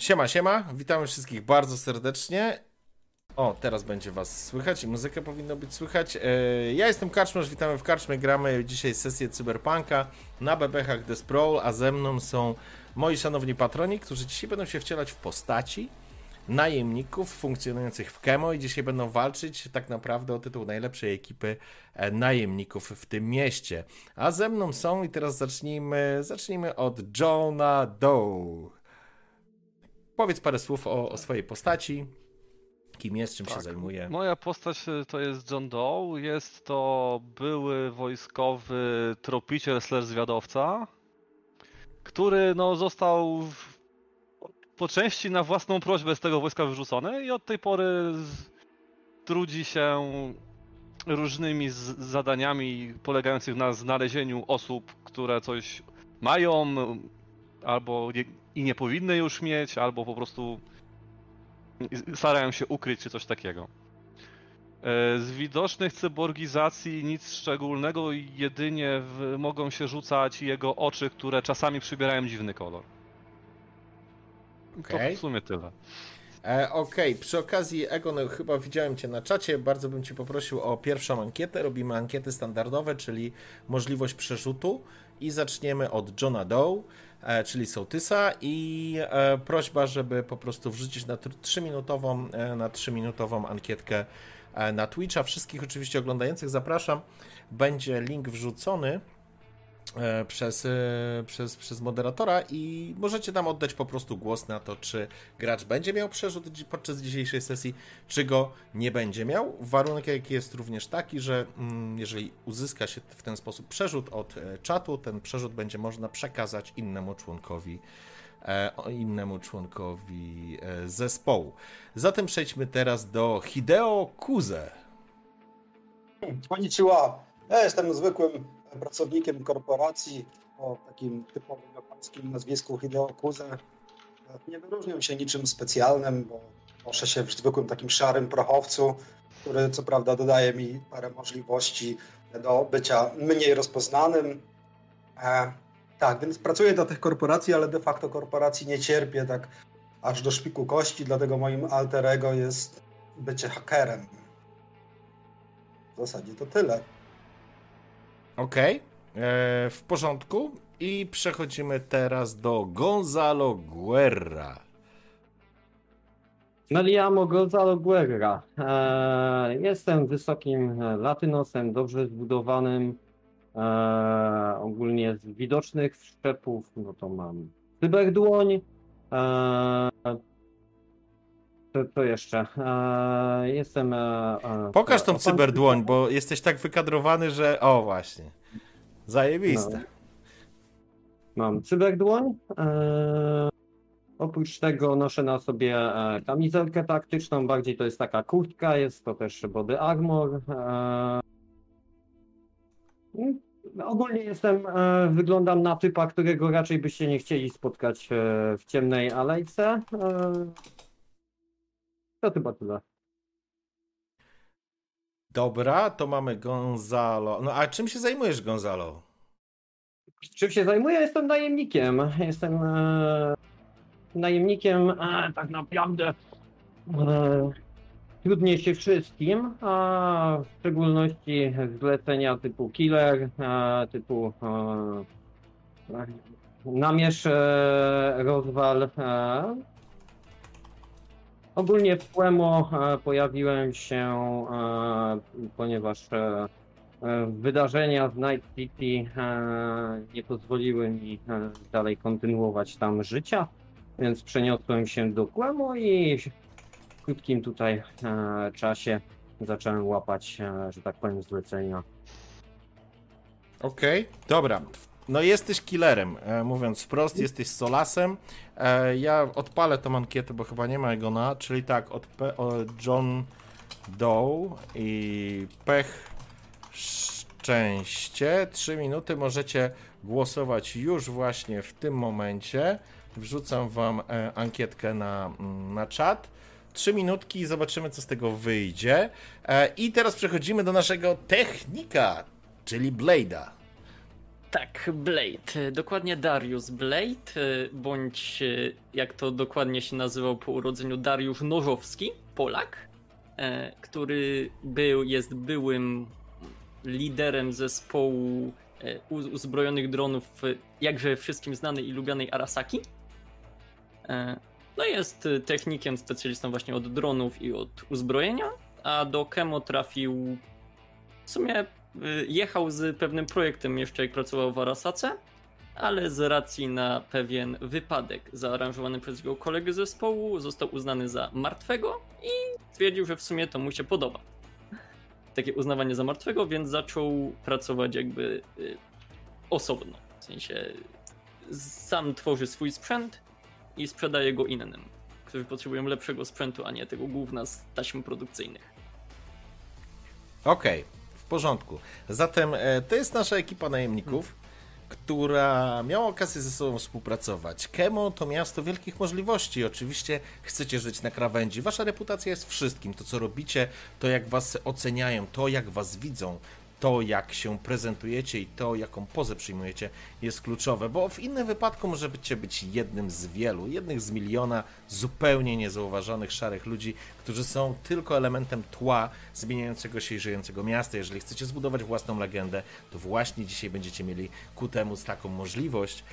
Siema, siema, witamy wszystkich bardzo serdecznie. O, teraz będzie was słychać i muzykę powinno być słychać. E, ja jestem Karczmarz, witamy w Karczmie, gramy dzisiaj sesję Cyberpunka na bebechach The Sprawl, a ze mną są moi szanowni patroni, którzy dzisiaj będą się wcielać w postaci najemników funkcjonujących w Kemo i dzisiaj będą walczyć tak naprawdę o tytuł najlepszej ekipy e, najemników w tym mieście. A ze mną są i teraz zacznijmy, zacznijmy od Johna Doe. Powiedz parę słów o, o swojej postaci. Kim jest, czym tak. się zajmuje? Moja postać e, to jest John Doe. Jest to były wojskowy tropiciel slash zwiadowca, który no, został po części na własną prośbę z tego wojska wyrzucony i od tej pory trudzi się różnymi zadaniami polegających na znalezieniu osób, które coś mają albo nie, i nie powinny już mieć, albo po prostu starają się ukryć czy coś takiego. E, z widocznych cyborgizacji nic szczególnego, jedynie w, mogą się rzucać jego oczy, które czasami przybierają dziwny kolor. Okay. To w sumie tyle. E, Okej, okay. przy okazji Egon, chyba widziałem Cię na czacie, bardzo bym Cię poprosił o pierwszą ankietę. Robimy ankiety standardowe, czyli możliwość przerzutu i zaczniemy od Johna Doe, czyli Sołtysa i e, prośba, żeby po prostu wrzucić na 3-minutową, e, na 3-minutową ankietkę e, na Twitcha. Wszystkich oczywiście oglądających zapraszam. Będzie link wrzucony E, przez, e, przez, przez moderatora i możecie tam oddać po prostu głos na to, czy gracz będzie miał przerzut podczas dzisiejszej sesji, czy go nie będzie miał. Warunek jest również taki, że mm, jeżeli uzyska się w ten sposób przerzut od e, czatu, ten przerzut będzie można przekazać innemu członkowi innemu członkowi zespołu. Zatem przejdźmy teraz do Hideo Kuze. Konnichiwa. Ja jestem zwykłym pracownikiem korporacji o takim typowym japońskim nazwisku Hideo Kuze. Nie wyróżniam się niczym specjalnym, bo noszę się w zwykłym takim szarym prochowcu, który co prawda dodaje mi parę możliwości do bycia mniej rozpoznanym. E, tak, więc pracuję dla tych korporacji, ale de facto korporacji nie cierpię tak aż do szpiku kości, dlatego moim alter ego jest bycie hakerem. W zasadzie to tyle. Okej, okay. E, w porządku. I przechodzimy teraz do Gonzalo Guerra. Meliamo Gonzalo Guerra. E, jestem wysokim latynosem, dobrze zbudowanym. E, ogólnie z widocznych szczepów, no to mam cyberdłoń. E, to, to jeszcze. E, jestem. E, e Pokaż tą cyberdłoń, bo jesteś tak wykadrowany, że. O, właśnie. Zajebiste. No. Mam cyberdłoń. E, oprócz tego noszę na sobie e, kamizelkę taktyczną, bardziej to jest taka kurtka, jest to też body armor. E, ogólnie jestem, wyglądam na typa, którego raczej byście nie chcieli spotkać w ciemnej alejce. To chyba tyle. Dobra, to mamy Gonzalo. No a czym się zajmujesz, Gonzalo? Czym się zajmuję? Jestem najemnikiem. Jestem e, najemnikiem e, tak naprawdę e, trudniej się wszystkim, a w szczególności zlecenia typu killer, e, typu e, namierz e, rozwal. E, Ogólnie w Płemo e, pojawiłem się, e, ponieważ e, wydarzenia w Night City nie pozwoliły mi dalej kontynuować tam życia, więc przeniosłem się do Płemo i w krótkim tutaj czasie zacząłem łapać, że tak powiem, zlecenia. Okej, okay, dobra. No jesteś killerem, e, mówiąc wprost, jesteś Solasem. E, ja odpalę tą ankietę, bo chyba nie ma jego na, czyli tak, od John Doe i pech szczęście. Trzy minuty możecie głosować już właśnie w tym momencie. Wrzucam wam e, ankietkę na, mm, na czat. Trzy minutki i zobaczymy, co z tego wyjdzie. I teraz przechodzimy do naszego technika, czyli Blade'a. Tak, Blade. Dokładnie Darius Blade, bądź jak to dokładnie się nazywał po urodzeniu Dariusz Nożowski, Polak, który był, jest byłym liderem zespołu uzbrojonych dronów, jakże wszystkim znanej i lubianej Arasaki. No jest technikiem, specjalistą właśnie od dronów i od uzbrojenia, a do Kemo trafił w sumie Y, jechał z pewnym projektem jeszcze jak pracował w Arasace, ale z racji na pewien wypadek zaaranżowany przez jego kolegę zespołu został uznany za martwego i stwierdził, że w sumie to mu się podoba. Takie uznawanie za martwego, więc zaczął pracować jakby y, osobno. W sensie sam tworzy swój sprzęt i sprzedaje go innym, którzy potrzebują lepszego sprzętu, a nie tego główna z taśm produkcyjnych. Okej. Okay. Porządku. Zatem e, to jest nasza ekipa najemników, która miała okazję ze sobą współpracować. Kemo to miasto wielkich możliwości. Oczywiście chcecie żyć na krawędzi. Wasza reputacja jest wszystkim. To, co robicie, to jak was oceniają, to jak was widzą, to, jak się prezentujecie i to, jaką pozę przyjmujecie, jest kluczowe, bo w innym wypadku możecie być jednym z wielu, jednych z miliona zupełnie niezauważonych szarych ludzi, którzy są tylko elementem tła zmieniającego się i żyjącego miasta. Jeżeli chcecie zbudować własną legendę, to właśnie dzisiaj będziecie mieli ku temu taką możliwość.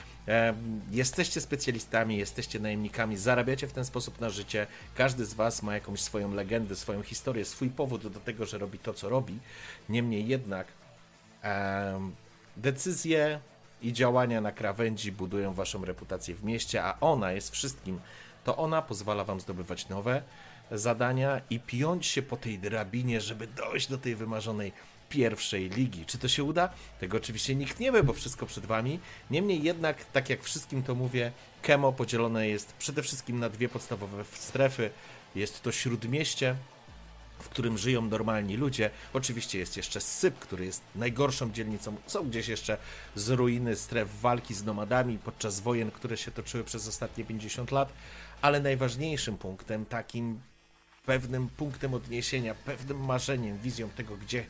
Jesteście specjalistami, jesteście najemnikami, zarabiacie w ten sposób na życie. Każdy z Was ma jakąś swoją legendę, swoją historię, swój powód do tego, że robi to, co robi. Niemniej jednak decyzje i działania na krawędzi budują Waszą reputację w mieście, a ona jest wszystkim. To ona pozwala Wam zdobywać nowe zadania i piąć się po tej drabinie, żeby dojść do tej wymarzonej pierwszej ligi. Czy to się uda? Tego oczywiście nikt nie wie, bo wszystko przed wami. Niemniej jednak, tak jak wszystkim to mówię, Kemo podzielone jest przede wszystkim na dwie podstawowe strefy. Jest to śródmieście, w którym żyją normalni ludzie. Oczywiście jest jeszcze Syp, który jest najgorszą dzielnicą. Są gdzieś jeszcze z ruiny stref walki z nomadami podczas wojen, które się toczyły przez ostatnie 50 lat, ale najważniejszym punktem, takim pewnym punktem odniesienia, pewnym marzeniem, wizją tego, gdzie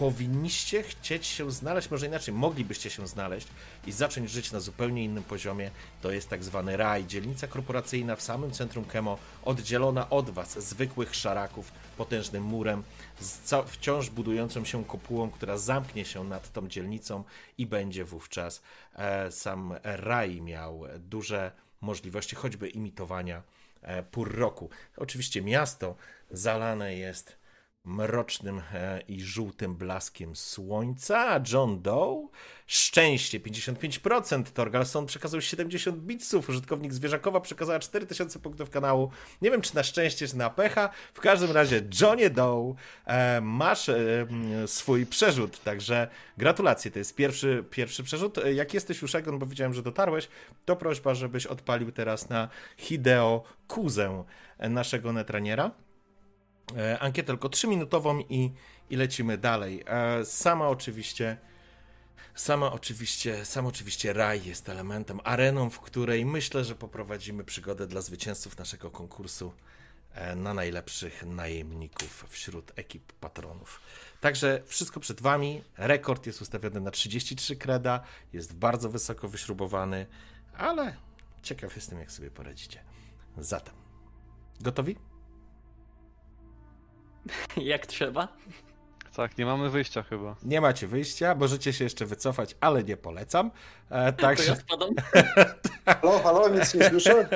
powinniście chcieć się znaleźć, może inaczej, moglibyście się znaleźć i zacząć żyć na zupełnie innym poziomie. To jest tak zwany raj, dzielnica korporacyjna w samym centrum Kemo, oddzielona od Was, zwykłych szaraków, potężnym murem, z wciąż budującą się kopułą, która zamknie się nad tą dzielnicą i będzie wówczas e, sam raj miał duże możliwości, choćby imitowania e, pór roku. Oczywiście miasto zalane jest mrocznym e, i żółtym blaskiem słońca. John Doe, szczęście 55%, Torgalson przekazał 70 bitsów, użytkownik Zwierzakowa przekazała 4000 punktów kanału. Nie wiem, czy na szczęście, czy na pecha. W każdym razie, Johnny Doe, e, masz e, swój przerzut, także gratulacje, to jest pierwszy, pierwszy przerzut. Jak jesteś już, Egon, bo widziałem, że dotarłeś, to prośba, żebyś odpalił teraz na Hideo Kuzę naszego netraniera. E, ankietę tylko 3-minutową i, i lecimy dalej. E, sama oczywiście. Sama oczywiście, sam oczywiście raj jest elementem, areną, w której myślę, że poprowadzimy przygodę dla zwycięzców naszego konkursu e, na najlepszych najemników wśród ekip patronów. Także wszystko przed Wami. Rekord jest ustawiony na 33 kreda, jest bardzo wysoko wyśrubowany, ale ciekaw jestem, jak sobie poradzicie. Zatem, gotowi? Jak trzeba? Tak, nie mamy wyjścia chyba. Nie macie wyjścia, możecie się jeszcze wycofać, ale nie polecam. E, także... To ja spadam. halo, halo, nic nie słyszę?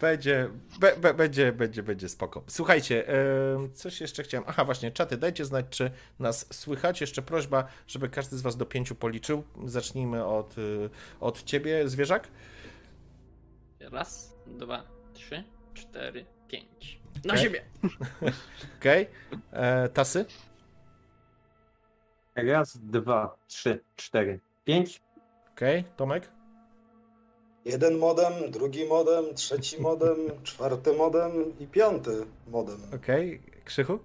Będzie, be, be, będzie, będzie, będzie spoko. Słuchajcie, e, coś jeszcze chciałem. Aha, właśnie, czaty, dajcie znać, czy nas słychać. Jeszcze prośba, żeby każdy z Was do pięciu policzył. Zacznijmy od, e, od ciebie, zwierzak. Raz, dwa, trzy, cztery, pięć. Na okay. siebie. Okej. Okay. E, tasy? Raz, dwa, trzy, cztery, pięć. Okej. Okay. Tomek? Jeden modem, drugi modem, trzeci modem, czwarty modem i piąty modem. Okej. Okay. Krzychu?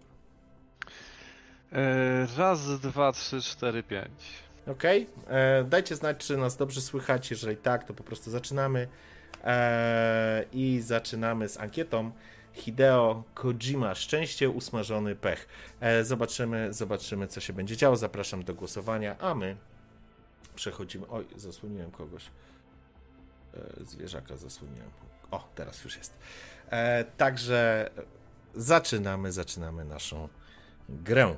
E, raz, dwa, trzy, cztery, pięć. Okej. Okay. Dajcie znać, czy nas dobrze słychać. Jeżeli tak, to po prostu zaczynamy. E, I zaczynamy z ankietą. Hideo Kojima, szczęście, usmażony pech. E, zobaczymy, zobaczymy, co się będzie działo. Zapraszam do głosowania, a my przechodzimy. Oj, zasłoniłem kogoś. E, zwierzaka zasłoniłem. O, teraz już jest. E, także zaczynamy, zaczynamy naszą grę.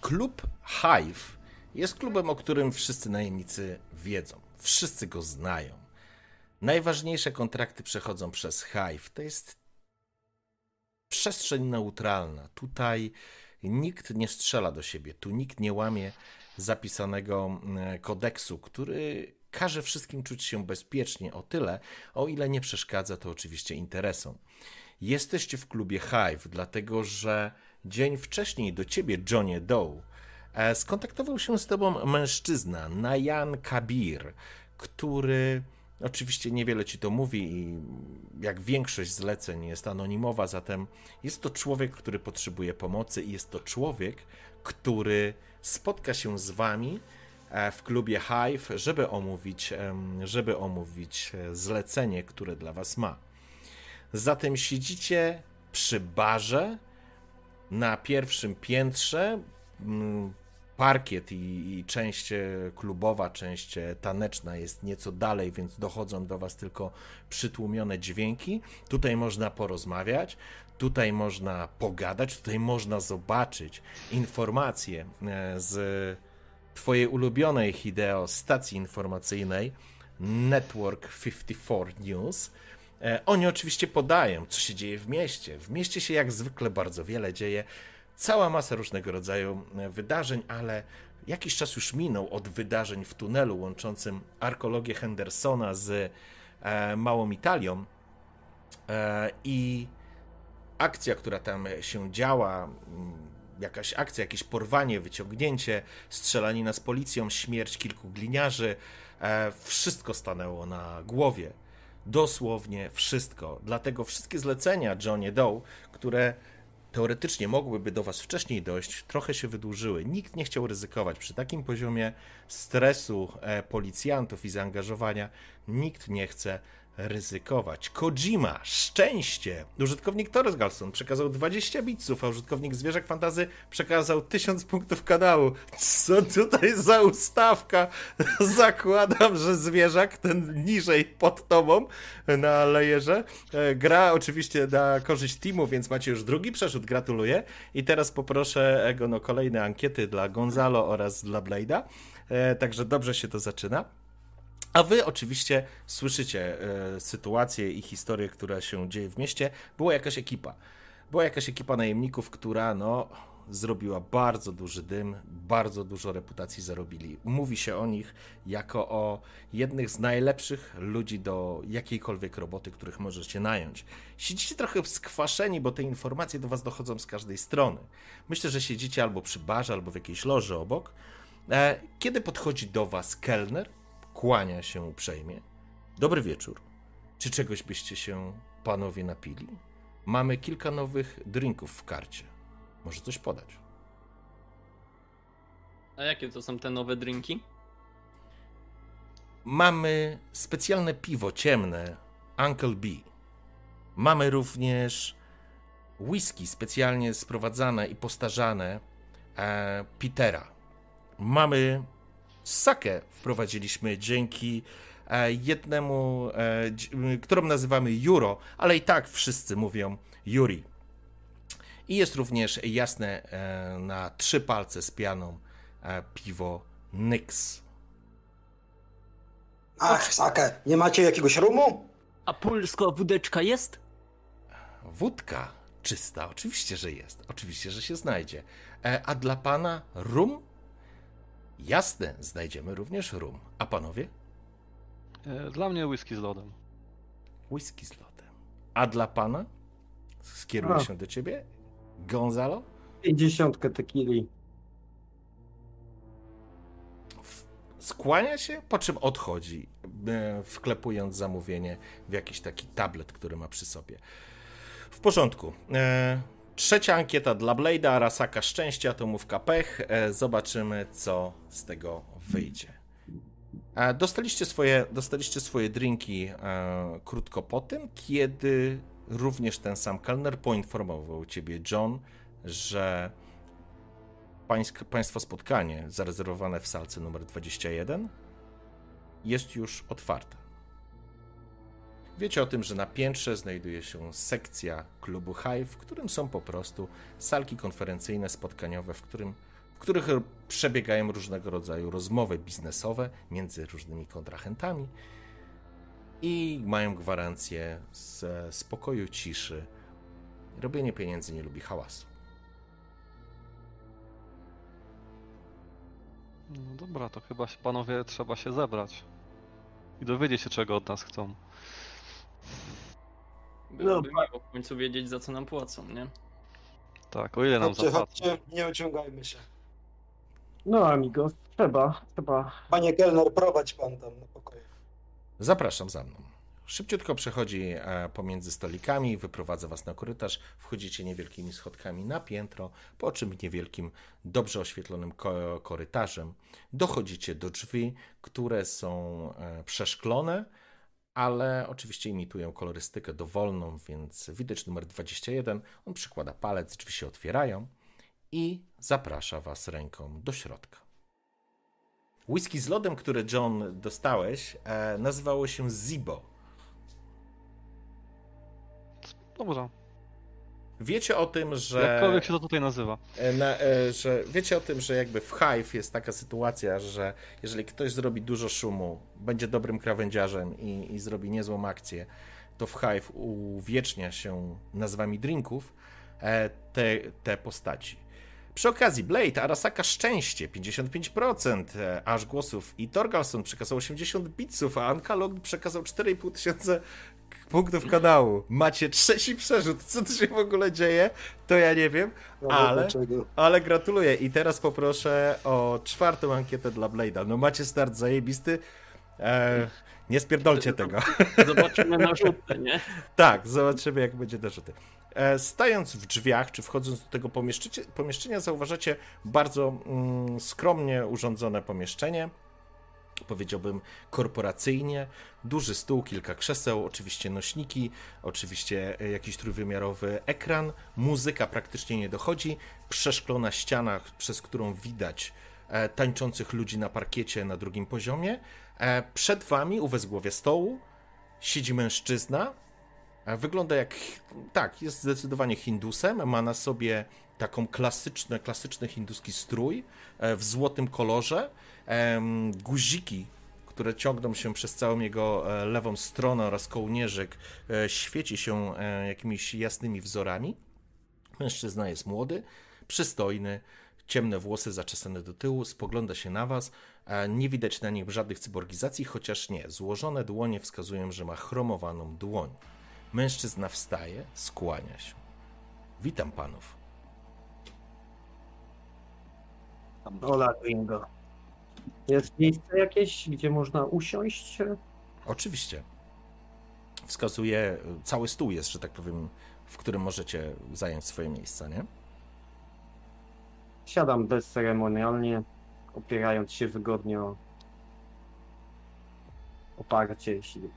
Klub Hive jest klubem, o którym wszyscy najemnicy wiedzą. Wszyscy go znają. Najważniejsze kontrakty przechodzą przez Hive. To jest przestrzeń neutralna. Tutaj nikt nie strzela do siebie, tu nikt nie łamie zapisanego mm, kodeksu, który każe wszystkim czuć się bezpiecznie o tyle, o ile nie przeszkadza to oczywiście interesom. Jesteście w klubie Hive, dlatego że dzień wcześniej do ciebie, Johnie Doe, skontaktował się z tobą mężczyzna, Nayan Kabir, który Oczywiście niewiele ci to mówi i jak większość zleceń jest anonimowa, zatem jest to człowiek, który potrzebuje pomocy i jest to człowiek, który spotka się z wami e, w klubie Hive, żeby omówić, żeby omówić e, zlecenie, które dla was ma. Zatem siedzicie przy barze na pierwszym piętrze parkiet i, i część e, klubowa, część e, taneczna jest nieco dalej, więc dochodzą do Was tylko przytłumione dźwięki. Tutaj można porozmawiać, tutaj można pogadać, tutaj można zobaczyć informacje e, z Twojej ulubionej Hideo stacji informacyjnej Network 54 News. Oni oczywiście podają, co się dzieje w mieście. W mieście się jak zwykle bardzo wiele dzieje cała masa różnego rodzaju e, wydarzeń, ale jakiś czas już minął od wydarzeń w tunelu łączącym arkologię Hendersona z e, Małą Italią e, i akcja, która tam się działa, mm, jakaś akcja, jakieś porwanie, wyciągnięcie, strzelanina z policją, śmierć kilku gliniarzy, wszystko stanęło na głowie. Dosłownie wszystko. Dlatego wszystkie zlecenia Johnny Doe, które teoretycznie mogłyby do Was wcześniej dojść, trochę się wydłużyły. Nikt nie chciał ryzykować. Przy takim poziomie stresu e, policjantów i zaangażowania nikt nie chce ryzykować. Kojima, szczęście! Użytkownik Torres Galson przekazał 20 bitsów, a użytkownik Zwierzak Fantazy przekazał 1000 punktów kanału. Co tutaj za ustawka? Zakładam, że Zwierzak, ten niżej pod tobą na lejerze, e, gra oczywiście na korzyść teamu, więc macie już drugi przerzut. Gratuluję. I teraz poproszę Ego no kolejne ankiety dla Gonzalo oraz dla Blade'a. E, także dobrze się to zaczyna. A wy oczywiście słyszycie e, sytuację i historię, która się dzieje w mieście. Była jakaś ekipa. Była jakaś ekipa najemników, która no, zrobiła bardzo duży dym, bardzo dużo reputacji zarobili. Mówi się o nich jako o jednych z najlepszych ludzi do jakiejkolwiek roboty, których możecie nająć. Siedzicie trochę skwaszeni, bo te informacje do was dochodzą z każdej strony. Myślę, że siedzicie albo przy barze, albo w jakiejś loży obok. E, kiedy podchodzi do was kelner kłania się uprzejmie. Dobry wieczór. Czy czegoś byście się panowie napili? Mamy kilka nowych drinków w karcie. Może coś podać. A jakie to są te nowe drinki? Mamy specjalne piwo ciemne Uncle B. Mamy również whisky specjalnie sprowadzane i postarzane e, Petera. Mamy Sakę wprowadziliśmy dzięki e, jednemu, e, którą nazywamy Juro, ale i tak wszyscy mówią Yuri. I jest również jasne e, na trzy palce z pianą piwo Nyx. Ach, Sakę, nie macie jakiegoś rumu? A polska wódeczka jest? Wódka czysta, oczywiście, że jest. Oczywiście, że się znajdzie. A dla pana rum? Jasne, znajdziemy również rum. A panowie? E, dla mnie whisky z lodem. Whisky z lodem. A dla pana? Skieruję się do ciebie. Gonzalo? Pięćdziesiątkę tequili. Skłania się, po czym odchodzi, e, wklepując zamówienie w jakiś taki tablet, który ma przy sobie. W porządku. E, Trzecia ankieta dla Blade'a, Arasaka szczęście, atomówka pech. E, zobaczymy, co z tego wyjdzie. E, dostaliście swoje, dostaliście swoje drinki e, krótko po tym, kiedy również ten sam kelner poinformował ciebie, John, że pańsk, państwo spotkanie zarezerwowane w salce numer 21 jest już otwarte. Wiecie o tym, że na piętrze znajduje się sekcja klubu Hive, w którym są po prostu salki konferencyjne, spotkaniowe, w, którym, w których przebiegają różnego rodzaju rozmowy biznesowe między różnymi kontrahentami i mają gwarancję z spokoju, ciszy. Robienie pieniędzy nie lubi hałasu. No dobra, to chyba panowie trzeba się zebrać. I dowiedzieć się, czego od nas chcą. Byłoby miło w końcu wiedzieć, za co nam płacą, nie? Tak, o ile nam Chodźcie, zapłacą. chodźcie, nie ociągajmy się. No, amigos, trzeba, trzeba. Panie kelner, prowadź pan tam na pokoju. Zapraszam za mną. Szybciutko przechodzi e, pomiędzy stolikami, wyprowadza was na korytarz, wchodzicie niewielkimi schodkami na piętro, po czym niewielkim, dobrze oświetlonym ko- korytarzem dochodzicie do drzwi, które są e, przeszklone, ale oczywiście imitują kolorystykę dowolną, więc widać numer 21, on przykłada palec, drzwi się otwierają i zaprasza was ręką do środka. Whisky z lodem, które John dostałeś, e, nazywało się Zibo. Dobrze. Wiecie o tym, że. Jakkolwiek się to tutaj nazywa. E, Na, e, że wiecie o tym, że jakby w Hive jest taka sytuacja, że jeżeli ktoś zrobi dużo szumu, będzie dobrym krawędziarzem i, i zrobi niezłą akcję, to w Hive uwiecznia się nazwami drinków e, te, te postaci. Przy okazji, Blade, Arasaka Szczęście 55%, e, aż głosów i Torgalson przekazał 80 bitsów, a Ankalog przekazał 4,5 tysiące punktów kanału. Macie trzeci przerzut. Co tu się w ogóle dzieje? To ja nie wiem, No, ale, dlaczego? ale gratuluję. I teraz poproszę o czwartą ankietę dla Blade'a. No macie start zajebisty. E, nie spierdolcie tego. Zobaczymy na rzutę, nie? Tak, zobaczymy jak będzie do rzuty. E, Stając w drzwiach, czy wchodząc do tego pomieszczenia, pomieszczenia zauważacie bardzo mm, skromnie urządzone pomieszczenie. Powiedziałbym korporacyjnie. Duży stół, kilka krzeseł, oczywiście nośniki, oczywiście e, jakiś trójwymiarowy ekran. Muzyka praktycznie nie dochodzi. Przeszklona ściana, przez którą widać e, tańczących ludzi na parkiecie na drugim poziomie. E, Przed wami, u wezgłowia stołu, siedzi mężczyzna, Wygląda jak. Tak, jest zdecydowanie Hindusem. Ma na sobie taką klasyczny, klasyczny hinduski strój w złotym kolorze. Guziki, które ciągną się przez całą jego e, lewą stronę oraz kołnierzyk, e, świeci się e, jakimiś jasnymi wzorami. Mężczyzna jest młody, przystojny, ciemne włosy zaczesane do tyłu, spogląda się na was. Nie widać na nim żadnych cyborgizacji, chociaż nie. Złożone dłonie wskazują, że ma chromowaną dłoń. Mężczyzna wstaje, skłania się. Witam panów. Ola Gringo. Jest miejsce jakieś, gdzie można usiąść? Oczywiście. Wskazuje, cały stół jest, że tak powiem, w którym możecie zająć swoje miejsca, nie? Siadam bezceremonialnie, opierając się wygodnie o oparcie, jeśli...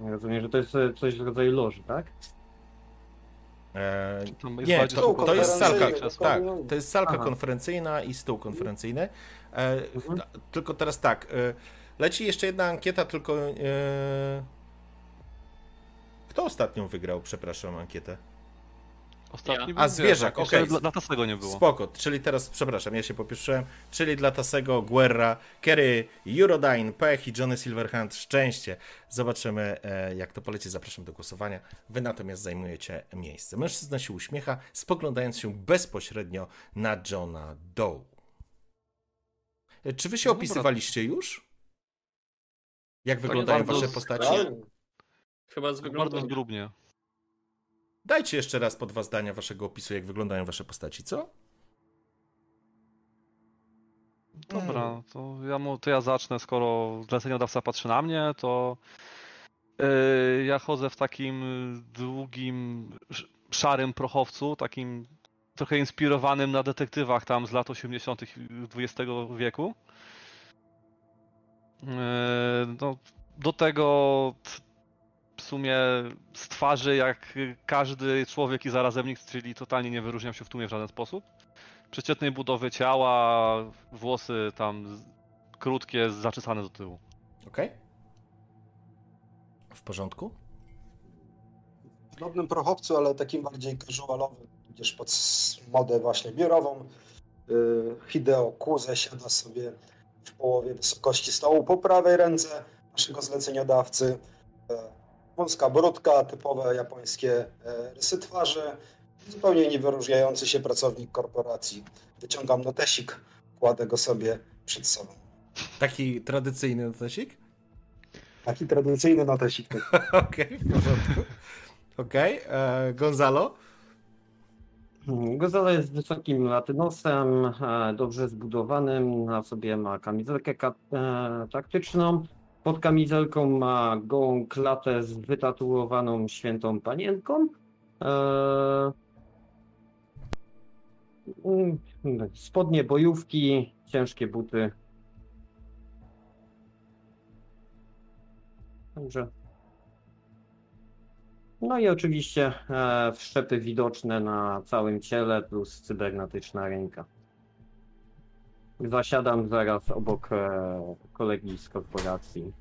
Rozumiem, że to jest coś w rodzaju loży, tak? E, jest nie, to, to jest salka, tak, to jest salka konferencyjna i stół konferencyjny. E, Mhm. t- Tylko teraz tak, e, leci jeszcze jedna ankieta, tylko e, kto ostatnią wygrał, przepraszam, ankietę? Ostatni Ja. A, zwierzak, Jeszcze okej. Dla, dla Tasego nie było. Spoko, czyli teraz, przepraszam, ja się popieszyłem, czyli dla Tasego, Guerra, Kerry, Eurodyne, Pech i Johnny Silverhand szczęście. Zobaczymy, jak to poleci, zapraszam do głosowania. Wy natomiast zajmujecie miejsce. Mężczyzna się uśmiecha, spoglądając się bezpośrednio na Johna Doe. Czy wy się No dobra. opisywaliście już? Jak wyglądają bardzo wasze z- postaci? Realnie. Chyba z Bardzo wyglądu. zgrubnie. Dajcie jeszcze raz po dwa zdania waszego opisu, jak wyglądają wasze postaci, co? Dobra, to ja, mu, to ja zacznę, skoro zleceniodawca patrzy na mnie, to yy, ja chodzę w takim długim, sz- szarym prochowcu, takim trochę inspirowanym na detektywach tam z lat 80. XX wieku. Yy, no, do tego t- sumie z twarzy jak każdy człowiek i zarazemnik, czyli totalnie nie wyróżniam się w tłumie w żaden sposób. Przeciętnej budowy ciała, włosy tam krótkie, zaczesane do tyłu. Okej. W porządku? Podobnym prochowcu, ale takim bardziej casualowym, gdzieś pod modę właśnie biurową. Y, Hideo Kuze siada sobie w połowie wysokości stołu po prawej ręce naszego zleceniodawcy. E, Wąska brudka, typowe japońskie e, rysy twarzy. Zupełnie niewyróżniający się pracownik korporacji. Wyciągam notesik, kładę go sobie przed sobą. Taki tradycyjny notesik? Taki tradycyjny notesik. Okej, w porządku. Okej, e, Gonzalo? Gozala jest wysokim latynosem, e, dobrze zbudowanym, na sobie ma kamizelkę ka- e, taktyczną. Pod kamizelką ma gołą klatę z wytatuowaną świętą panienką. E, mm, Spodnie bojówki, ciężkie buty. Także no i oczywiście e, wszczepy widoczne na całym ciele plus cybernetyczna ręka. Zasiadam zaraz obok e, kolegi z korporacji.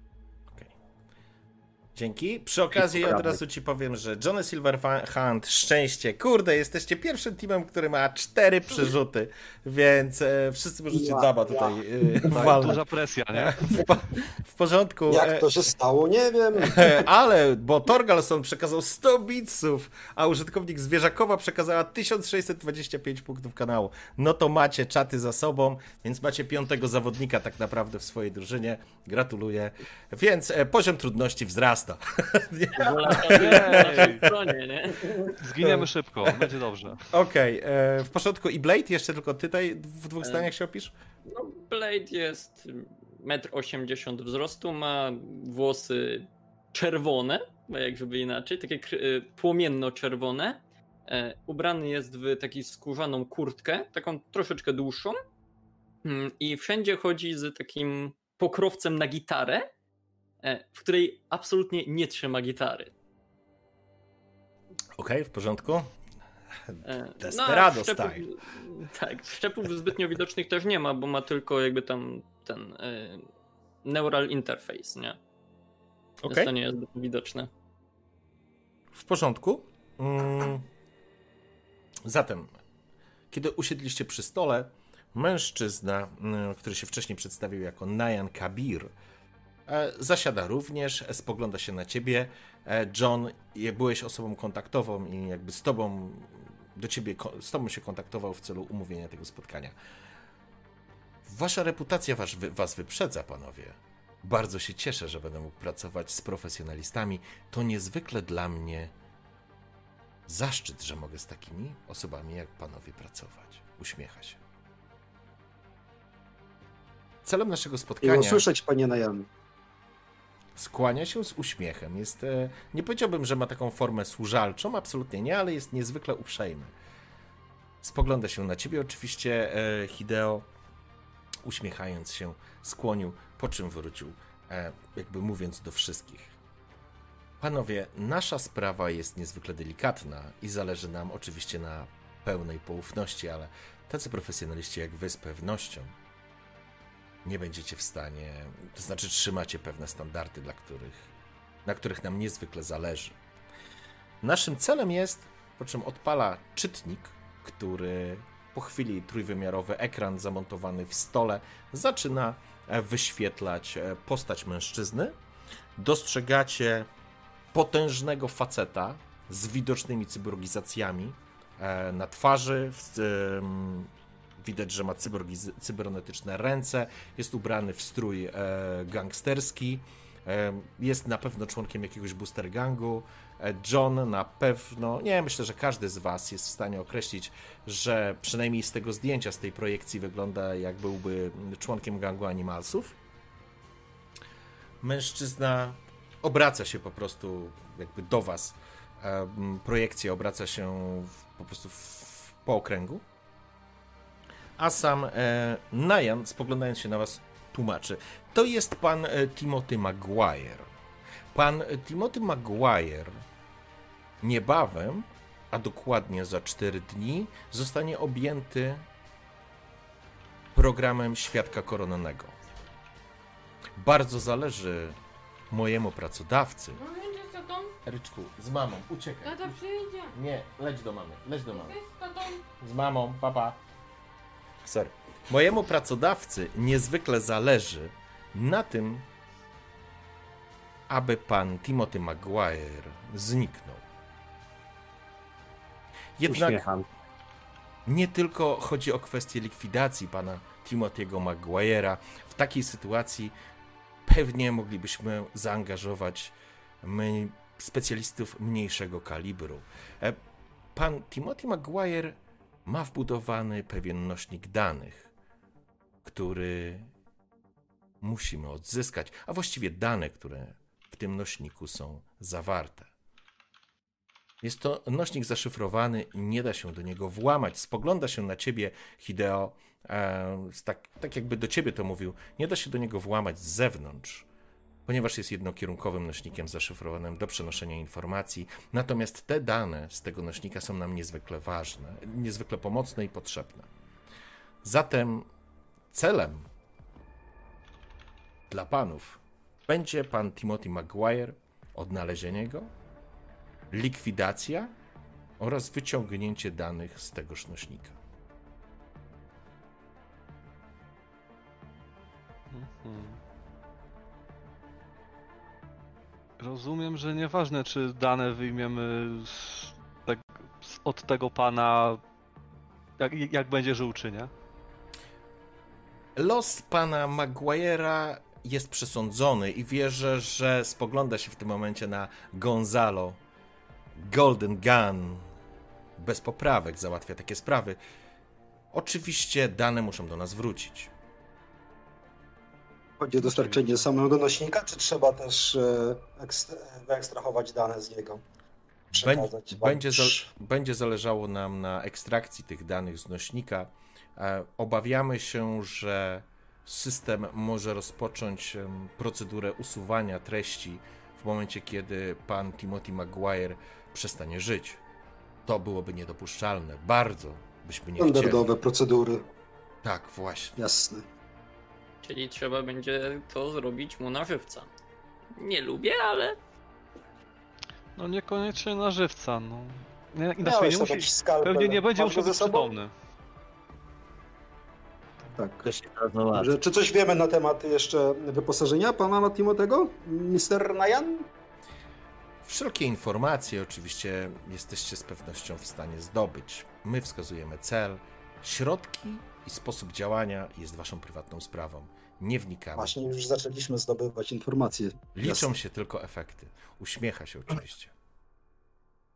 Dzięki. Przy okazji od razu ci powiem, że Johnny Silverhand, szczęście. Kurde, jesteście pierwszym teamem, który ma cztery przerzuty, więc e, wszyscy możecie Ja, daba tutaj e, Tak, walnąć. duża presja, nie? W, po, w porządku. Jak e, to się stało, nie wiem. Ale, bo Torgalson przekazał 100 bitsów, a użytkownik Zwierzakowa przekazała 1625 punktów kanału. No to macie czaty za sobą, więc macie piątego zawodnika tak naprawdę w swojej drużynie. Gratuluję. Więc e, poziom trudności wzrasta. Nie? Zginiemy szybko, będzie dobrze. Okej, e, w porządku. I Blade, jeszcze tylko ty tutaj w dwóch E, zdaniach się opisz? No, Blade jest 1,80 m wzrostu, ma włosy czerwone, bo jak żeby inaczej, takie y, płomienno-czerwone. E, Ubrany jest w taką skórzaną kurtkę, taką troszeczkę dłuższą. Mm, I wszędzie chodzi z takim pokrowcem na gitarę, e, w której absolutnie nie trzyma gitary. Okej, w porządku. E, Desperado a szczepów- style. Tak, szczepów zbytnio widocznych też nie ma, bo ma tylko jakby tam ten e, neural interface, nie? Więc Okej, to nie jest zbyt widoczne. w porządku. Mm. Zatem, kiedy usiedliście przy stole, mężczyzna, mm, który się wcześniej przedstawił jako Nayan Kabir, e, zasiada również, e, spogląda się na ciebie. E, John, byłeś osobą kontaktową i jakby z tobą, do ciebie, z tobą się kontaktował w celu umówienia tego spotkania. Wasza reputacja was, was wyprzedza, panowie. Bardzo się cieszę, że będę mógł pracować z profesjonalistami. To niezwykle dla mnie zaszczyt, że mogę z takimi osobami jak panowie pracować. Uśmiecha się. Celem naszego Miło spotkania słyszeć, panie Najan. Skłania się z uśmiechem. Jest, e, nie powiedziałbym, że ma taką formę służalczą, absolutnie nie, ale jest niezwykle uprzejmy. Spogląda się na ciebie oczywiście, e, Hideo, uśmiechając się, skłonił, po czym wrócił, e, jakby mówiąc do wszystkich. Panowie, nasza sprawa jest niezwykle delikatna i zależy nam oczywiście na pełnej poufności, ale tacy profesjonaliści jak wy z pewnością nie będziecie w stanie, to znaczy trzymacie pewne standardy, dla których, na których nam niezwykle zależy. Naszym celem jest, po czym odpala czytnik, który po chwili trójwymiarowy ekran zamontowany w stole zaczyna e, wyświetlać e, postać mężczyzny. Dostrzegacie potężnego faceta z widocznymi cyborgizacjami e, na twarzy. w- Widać, że ma cybernetyczne ręce, jest ubrany w strój e, gangsterski, e, jest na pewno członkiem jakiegoś booster gangu. E, John na pewno, nie, myślę, że każdy z Was jest w stanie określić, że przynajmniej z tego zdjęcia, z tej projekcji wygląda jak byłby członkiem gangu animalsów. Mężczyzna obraca się po prostu jakby do Was. Projekcja obraca się w, po prostu w, po okręgu. A sam e, Najan, spoglądając się na Was, tłumaczy. To jest pan e, Timothy Maguire. Pan Timothy Maguire niebawem, a dokładnie za 4 dni, zostanie objęty programem świadka koronnego. Bardzo zależy mojemu pracodawcy. No Ryczku, z mamą, uciekaj. tata przyjdzie. Nie, leć do mamy, leć do mamy. Z tatą. Z mamą, papa. Sorry. Mojemu pracodawcy niezwykle zależy na tym, aby pan Timothy Maguire zniknął. Jednak Uśmiecham. nie tylko chodzi o kwestię likwidacji pana Timothy'ego Maguire'a. W takiej sytuacji pewnie moglibyśmy zaangażować my, specjalistów mniejszego kalibru. E, Pan Timothy Maguire ma wbudowany pewien nośnik danych, który musimy odzyskać, a właściwie dane, które w tym nośniku są zawarte. Jest to nośnik zaszyfrowany nie da się do niego włamać. Spogląda się na ciebie, Hideo, e, tak, tak jakby do ciebie to mówił. Nie da się do niego włamać z zewnątrz, ponieważ jest jednokierunkowym nośnikiem zaszyfrowanym do przenoszenia informacji. Natomiast te dane z tego nośnika są nam niezwykle ważne, niezwykle pomocne i potrzebne. Zatem celem dla panów będzie pan Timothy Maguire, odnalezienie go, likwidacja oraz wyciągnięcie danych z tegoż nośnika. Mhm. Rozumiem, że nieważne, czy dane wyjmiemy z, tak, z, od tego pana, jak, jak będzie żył, czy nie. Los pana Maguire'a jest przesądzony i wierzę, że spogląda się w tym momencie na Gonzalo. Golden Gun bez poprawek załatwia takie sprawy. Oczywiście dane muszą do nas wrócić. Chodzi o dostarczenie samego nośnika, czy trzeba też e, ekst- wyekstrahować dane z niego? Przekazać? Będzie, będzie zależało nam na ekstrakcji tych danych z nośnika. E, Obawiamy się, że system może rozpocząć procedurę usuwania treści w momencie, kiedy pan Timothy Maguire przestanie żyć. To byłoby niedopuszczalne. Bardzo byśmy nie chcieli. Standardowe procedury, Tak, właśnie. jasne. Czyli trzeba będzie to zrobić mu na żywca. Nie lubię, ale No niekoniecznie na żywca, no. Nie, inaczej nie musi, skalpel. pewnie nie będzie musiał być ze sobą? przytomny. Tak. To się. Że, czy coś wiemy na temat jeszcze wyposażenia pana Timotego? Mr. Nayan? Wszelkie informacje oczywiście jesteście z pewnością w stanie zdobyć. My wskazujemy cel, środki i sposób działania jest waszą prywatną sprawą. Nie wnikamy. Właśnie już zaczęliśmy zdobywać informacje. Liczą Jasne. się tylko efekty. Uśmiecha się oczywiście.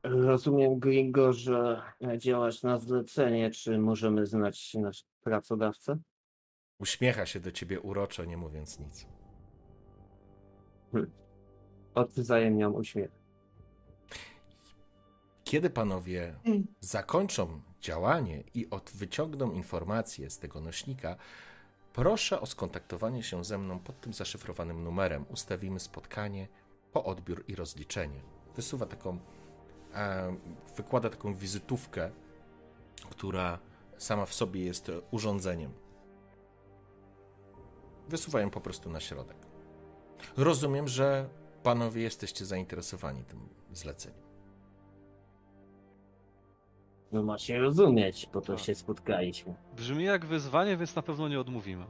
Rozumiem, Gringo, że działasz na zlecenie. Czy możemy znać nasz pracodawcę? Uśmiecha się do ciebie uroczo, nie mówiąc nic. Odwzajemniam uśmiech. Kiedy panowie zakończą działanie i od wyciągną informacje z tego nośnika, proszę o skontaktowanie się ze mną pod tym zaszyfrowanym numerem. Ustawimy spotkanie po odbiór i rozliczenie. Wysuwa taką, e, wykłada taką wizytówkę, która sama w sobie jest urządzeniem. Wysuwa ją po prostu na środek. Rozumiem, że panowie jesteście zainteresowani tym zleceniem. No macie rozumieć, po to Tak. się spotkaliśmy. Brzmi jak wyzwanie, więc na pewno nie odmówimy.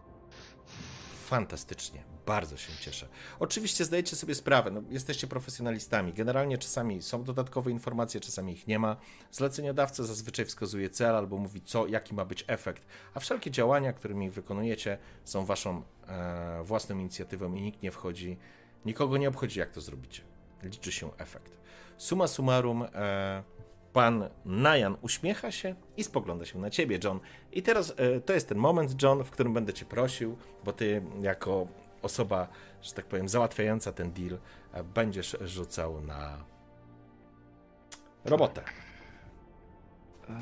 Fantastycznie, bardzo się cieszę. Oczywiście zdajecie sobie sprawę, no, jesteście profesjonalistami. Generalnie czasami są dodatkowe informacje, czasami ich nie ma. Zleceniodawca zazwyczaj wskazuje cel albo mówi, co, jaki ma być efekt, a wszelkie działania, którymi wykonujecie, są waszą e, własną inicjatywą i nikt nie wchodzi, nikogo nie obchodzi, jak to zrobicie. Liczy się efekt. Suma summarum, e, pan Najan uśmiecha się i spogląda się na ciebie, John. I teraz e, to jest ten moment, John, w którym będę cię prosił, bo ty jako osoba, że tak powiem, załatwiająca ten deal, e, będziesz rzucał na robotę. E,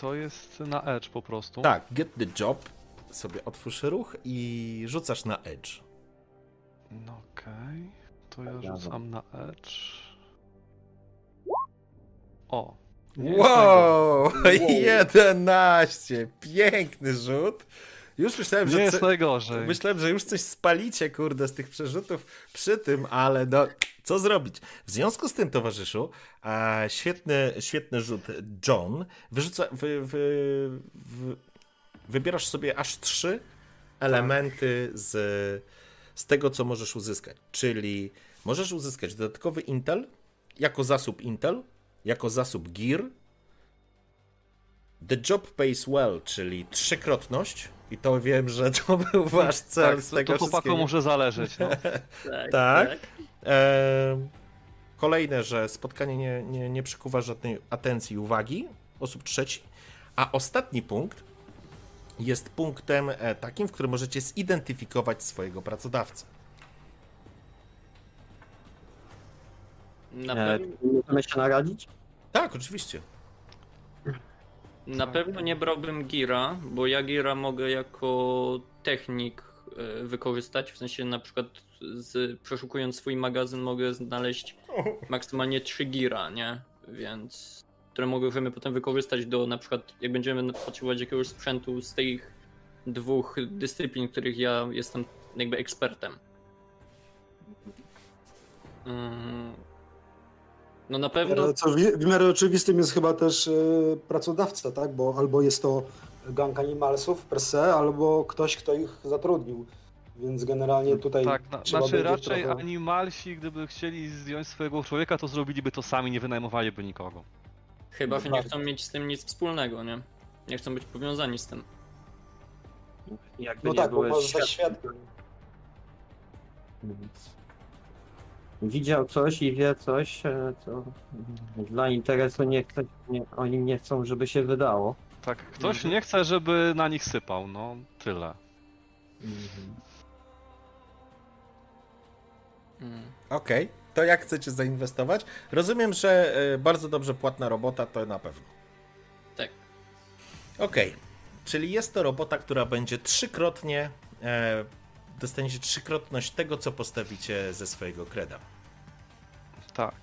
To jest na Edge po prostu. Tak, get the job, sobie otwórz ruch i rzucasz na edge. No okej. To To ja rzucam na edge. O. Wow! Wow. 11! Piękny rzut. Już myślałem, Nie że. jest co- najgorzej. Myślałem, że już coś spalicie, kurde, z tych przerzutów przy tym, ale no, co zrobić? W związku z tym, towarzyszu, a, świetny, świetny rzut John. Wyrzuca, wy, wy, wy, wybierasz sobie aż trzy elementy z, z tego, co możesz uzyskać. Czyli możesz uzyskać dodatkowy Intel jako zasób Intel, jako zasób Gear, The Job Pays Well, czyli trzykrotność. I to wiem, że to był wasz cel tak, z to, tego to chłopakom wszystkiego. może zależeć. No. Tak. Tak. Ehm, kolejne, że spotkanie nie, nie, nie przykuwa żadnej atencji i uwagi osób trzeci. A ostatni punkt jest punktem e, takim, w którym możecie zidentyfikować swojego pracodawcę. Na, E, pew- możemy się naradzić? Tak, oczywiście. na pewno nie brałbym Gira, bo ja Gira mogę jako technik e, wykorzystać, w sensie na przykład z, przeszukując swój magazyn mogę znaleźć maksymalnie 3 Gira, nie? Więc które możemy potem wykorzystać do na przykład jak będziemy potrzebować jakiegoś sprzętu z tych dwóch dyscyplin, których ja jestem jakby ekspertem. Mm. No na pewno Ale Co w, w miarę oczywistym jest chyba też e, pracodawca, tak? Bo albo jest to gang animalsów per se, albo ktoś, kto ich zatrudnił. Więc generalnie tutaj Tak, na, trzeba znaczy raczej trochę... animalsi, gdyby chcieli zdjąć swojego człowieka, to zrobiliby to sami, nie wynajmowaliby nikogo. Chyba, że nie Bardzo. chcą mieć z tym nic wspólnego, nie? Nie chcą być powiązani z tym. Jakby No nie tak, bo byłeś może za świadkiem. świadkiem. Więc Widział coś i wie coś, e, co dla interesu nie chce, nie, oni nie chcą, żeby się wydało. Tak, ktoś Mhm. nie chce, żeby na nich sypał, no tyle. Mm. Okej, to jak chcecie zainwestować? Rozumiem, że e, bardzo dobrze płatna robota to na pewno. Tak. Okej, czyli jest to robota, która będzie trzykrotnie, e, dostaniecie trzykrotność tego, co postawicie ze swojego kreda. Tak.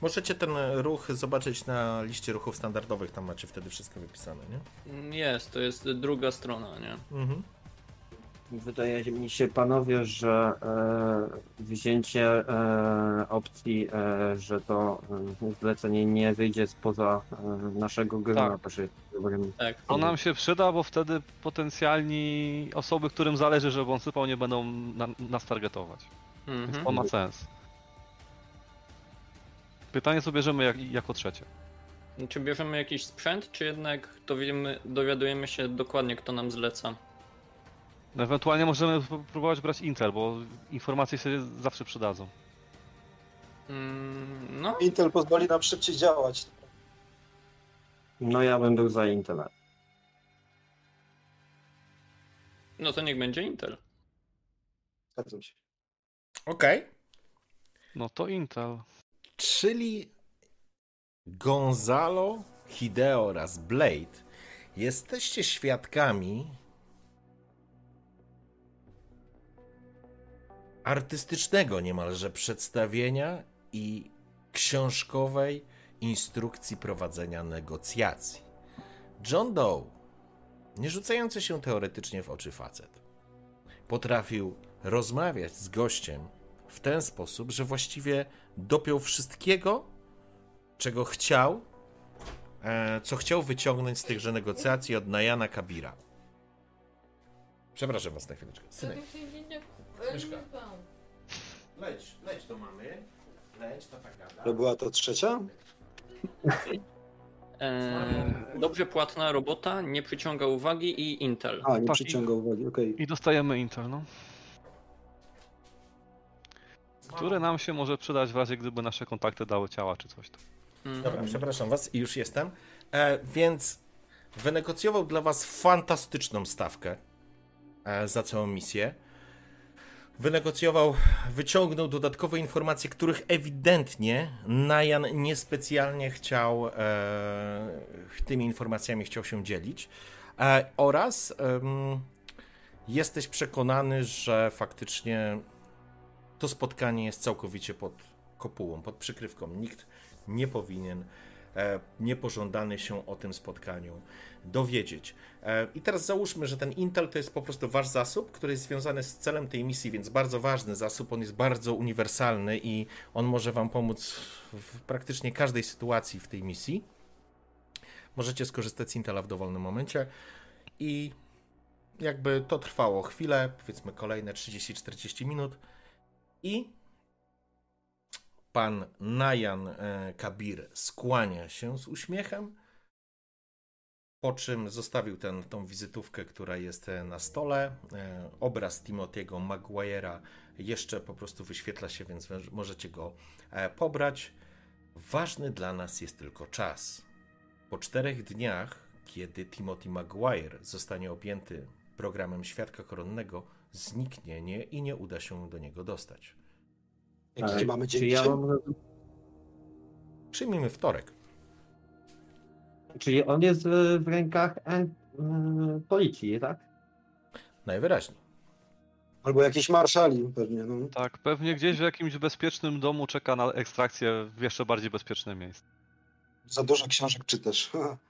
Możecie ten ruch zobaczyć na liście ruchów standardowych, tam macie wtedy wszystko wypisane, nie? Mm, Jest, to jest druga strona, nie? Mhm. Wydaje mi się, panowie, że e, wzięcie e, opcji, e, że to e, zlecenie nie wyjdzie spoza e, naszego grona, Tak. też jest dobrym. Tak. To nam się przyda, bo wtedy potencjalni osoby, którym zależy, żeby on sypał, nie będą na, nas targetować. Więc Mhm. to ma sens. Pytanie co bierzemy jak, jako trzecie. Czy bierzemy jakiś sprzęt, czy jednak dowiemy, dowiadujemy się dokładnie, kto nam zleca? Ewentualnie możemy próbować brać Intel, bo informacje się zawsze przydadzą. Mm, No, Intel pozwoli nam szybciej działać. No ja bym był za Intelem. no to niech będzie Intel. Zgadzam się. Okej. No to Intel. Czyli Gonzalo, Hideo oraz Blade jesteście świadkami artystycznego niemalże przedstawienia i książkowej instrukcji prowadzenia negocjacji. John Doe, nie rzucający się teoretycznie w oczy facet, potrafił rozmawiać z gościem w ten sposób, że właściwie dopiął wszystkiego, czego chciał, e, co chciał wyciągnąć z tychże negocjacji od Najana Kabira. Przepraszam was na chwileczkę. Synek, Myszka. leć, leć do mamy. Leć, to tak gada. To była to trzecia? Eee, dobrze płatna robota, nie przyciąga uwagi i Intel. A, nie Tak, przyciąga uwagi, okej. I dostajemy Intel, no. Które nam się może przydać w razie, gdyby nasze kontakty dały ciała czy coś. tam. Mhm. Dobra, przepraszam was i już jestem. E, więc wynegocjował dla was fantastyczną stawkę e, za całą misję. Wynegocjował, wyciągnął dodatkowe informacje, których ewidentnie Najan niespecjalnie chciał e, tymi informacjami chciał się dzielić. E, oraz em, jesteś przekonany, że faktycznie to spotkanie jest całkowicie pod kopułą, pod przykrywką. Nikt nie powinien e, niepożądany się o tym spotkaniu dowiedzieć. E, I teraz załóżmy, że ten Intel to jest po prostu wasz zasób, który jest związany z celem tej misji, więc bardzo ważny zasób. On jest bardzo uniwersalny i on może wam pomóc w praktycznie każdej sytuacji w tej misji. Możecie skorzystać z Intela w dowolnym momencie i jakby to trwało chwilę, powiedzmy kolejne 30-40 minut i pan Najan e, Kabir skłania się z uśmiechem, po czym zostawił ten, tą wizytówkę, która jest e, na stole. E, obraz Timothy'ego Maguire'a jeszcze po prostu wyświetla się, więc możecie go pobrać. Ważny dla nas jest tylko czas. Po czterech dniach, kiedy Timothy Maguire zostanie objęty programem świadka koronnego, zniknie nie i nie uda się do niego dostać. Jaki mamy dzień Czy ja mam... Przyjmijmy wtorek. Czyli on jest w rękach e, policji, tak? Najwyraźniej. Albo jakiś marszali pewnie. No. Tak, pewnie gdzieś w jakimś bezpiecznym domu czeka na ekstrakcję w jeszcze bardziej bezpieczne miejsce. Za dużo książek czytasz.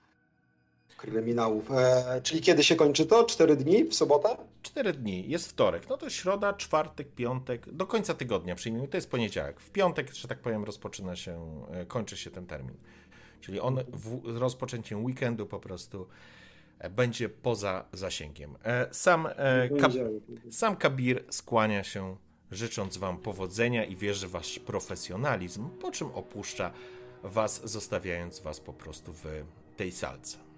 kryminałów. E, czyli kiedy się kończy to? Cztery dni w sobotę? Cztery dni. Jest wtorek. No to środa, czwartek, piątek, do końca tygodnia przyjmijmy. To jest poniedziałek. W piątek, że tak powiem, rozpoczyna się, e, kończy się ten termin. Czyli on w, rozpoczęciem weekendu po prostu e, będzie poza zasięgiem. E, sam, Kab sam Kabir skłania się, życząc Wam powodzenia i wierzy w Wasz profesjonalizm, po czym opuszcza Was, zostawiając Was po prostu w tej salce.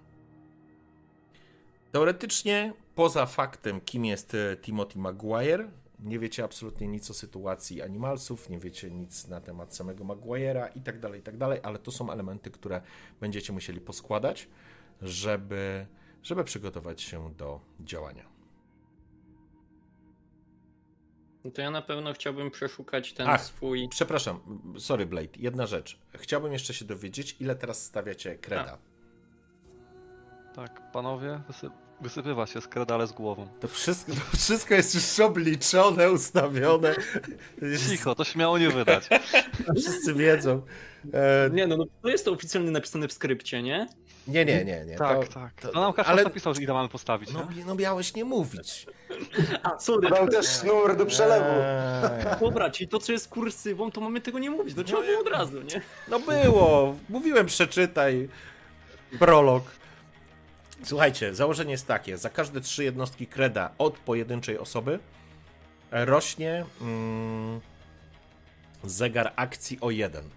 Teoretycznie, poza faktem, kim jest e, Timothy Maguire, nie wiecie absolutnie nic o sytuacji Animalsów, nie wiecie nic na temat samego Maguire'a i tak dalej, i tak dalej, ale to są elementy, które będziecie musieli poskładać, żeby, żeby przygotować się do działania. No to ja na pewno chciałbym przeszukać ten Ach, swój. Przepraszam, sorry Blade, jedna rzecz. Chciałbym jeszcze się dowiedzieć, ile teraz stawiacie kreda. A. Tak, panowie, Wysypywa się skradale z głową. To wszystko, to wszystko jest już obliczone, ustawione. Cicho, to śmiało nie wydać. Wszyscy wiedzą. E... Nie no, no, to jest to oficjalnie napisane w skrypcie, nie? Nie, nie, nie. nie. Tak, to, tak. To, to nam Kaszan ale... napisał, ile mamy postawić. No, no miałeś nie mówić. A, sorry. Dał też sznur do przelewu. Eee. Dobra, czyli to, co jest kursywą, to mamy tego nie mówić. Do czego no, było od razu, nie? No było. Mówiłem, przeczytaj. Prolog. Słuchajcie, założenie jest takie: za każde trzy jednostki kreda od pojedynczej osoby rośnie mm, zegar akcji o jeden.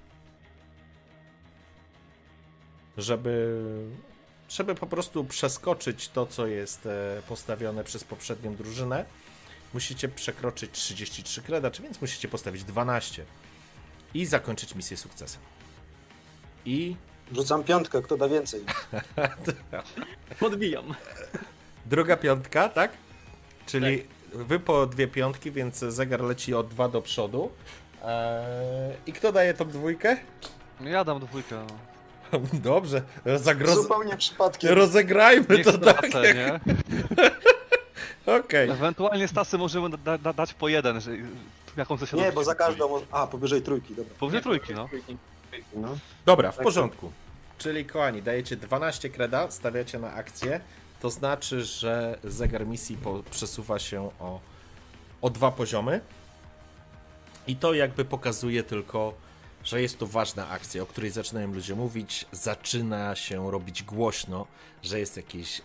Żeby, żeby po prostu przeskoczyć to, co jest e, postawione przez poprzednią drużynę, musicie przekroczyć 33 kreda, czy więc musicie postawić 12 i zakończyć misję sukcesem. I Rzucam piątkę, kto da więcej. Podbijam. Druga piątka, tak? Czyli tak. wy po dwie piątki, więc zegar leci o dwa do przodu. Eee, I kto daje top dwójkę? Ja dam dwójkę. No. Dobrze, Zagroz... Zupełnie przypadkiem. Rozegrajmy Niech to tak. Jak... nie? Okej. Okay. Ewentualnie Stasy możemy da, da, dać po jeden, że jaką się Nie, bo za każdą. A, powyżej trójki, dobra. Powyżej trójki, no. No. Dobra, w porządku. Czyli kochani, dajecie 12 kreda, stawiacie na akcję. To znaczy, że zegar misji po, przesuwa się o, o dwa poziomy. I to jakby pokazuje tylko, że jest to ważna akcja, o której zaczynają ludzie mówić. Zaczyna się robić głośno, że jest jakieś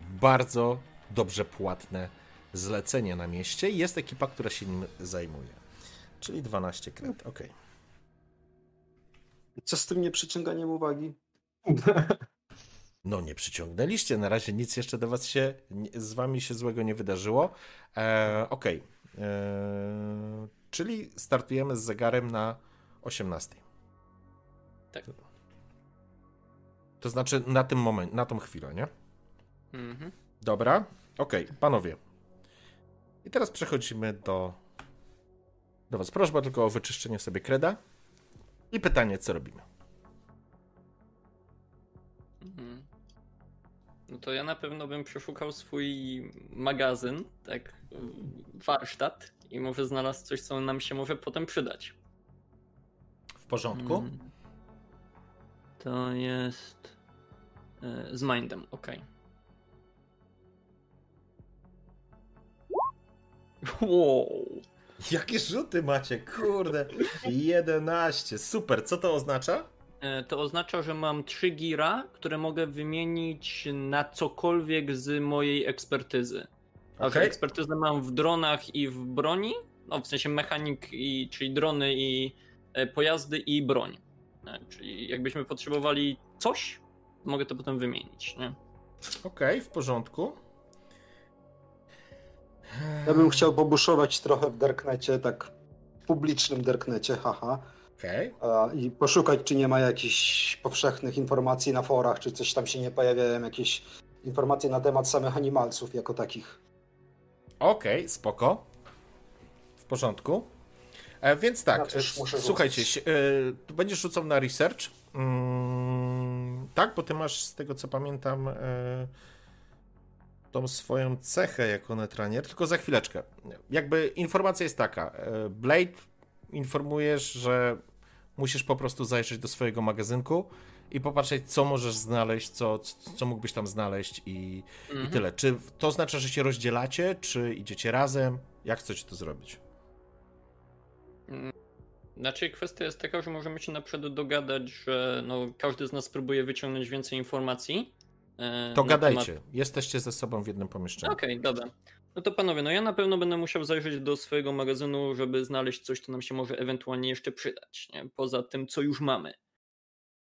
bardzo dobrze płatne zlecenie na mieście i jest ekipa, która się nim zajmuje. Czyli 12 kred, ok. Co z tym nieprzyciąganiem uwagi? No nie przyciągnęliście, na razie nic jeszcze do was się, z wami się złego nie wydarzyło. E, Okej, okay. E, czyli startujemy z zegarem na 18. Tak. To znaczy na tym moment, na tą chwilę, nie? Mhm. Dobra, okej, okay. panowie. I teraz przechodzimy do do was. Prośba tylko o wyczyszczenie sobie kreda. I pytanie, co robimy? Mhm. No to ja na pewno bym przeszukał swój magazyn, tak, warsztat i może znalazł coś, co nam się może potem przydać. W porządku? Mm. To jest e, z mindem, okej. Wow. Jakie rzuty macie, kurde. 11, super. Co to oznacza? E, To oznacza, że mam 3 gira, które mogę wymienić na cokolwiek z mojej ekspertyzy. A Okej. ekspertyzę mam w dronach i w broni, no w sensie mechanik, i, czyli drony i e, pojazdy i broń. E, Czyli jakbyśmy potrzebowali coś, mogę to potem wymienić. Okej, w porządku. Ja bym chciał pobuszować trochę w Darknecie, tak w publicznym Darknecie, haha. A, I poszukać, czy nie ma jakichś powszechnych informacji na forach, czy coś tam się nie pojawiają, jakieś informacje na temat samych animalców jako takich. Okej, spoko. W porządku. E, więc tak, muszę słuchajcie, e, będziesz rzucał na research. Mm, tak, bo ty masz z tego co pamiętam e, tą swoją cechę jako netranier, tylko za chwileczkę. Jakby informacja jest taka. e, Blade informujesz, że musisz po prostu zajrzeć do swojego magazynku i popatrzeć, co możesz znaleźć, co, co mógłbyś tam znaleźć i, i Mhm. tyle. Czy to oznacza, że się rozdzielacie, czy idziecie razem? Jak chcecie to zrobić? Znaczy kwestia jest taka, że możemy się na przykład dogadać, że no, każdy z nas próbuje wyciągnąć więcej informacji. E, To gadajcie. temat- Jesteście ze sobą w jednym pomieszczeniu. Okej, dobra. No to panowie, no ja na pewno będę musiał zajrzeć do swojego magazynu, żeby znaleźć coś, co nam się może ewentualnie jeszcze przydać, nie? poza tym, co już mamy.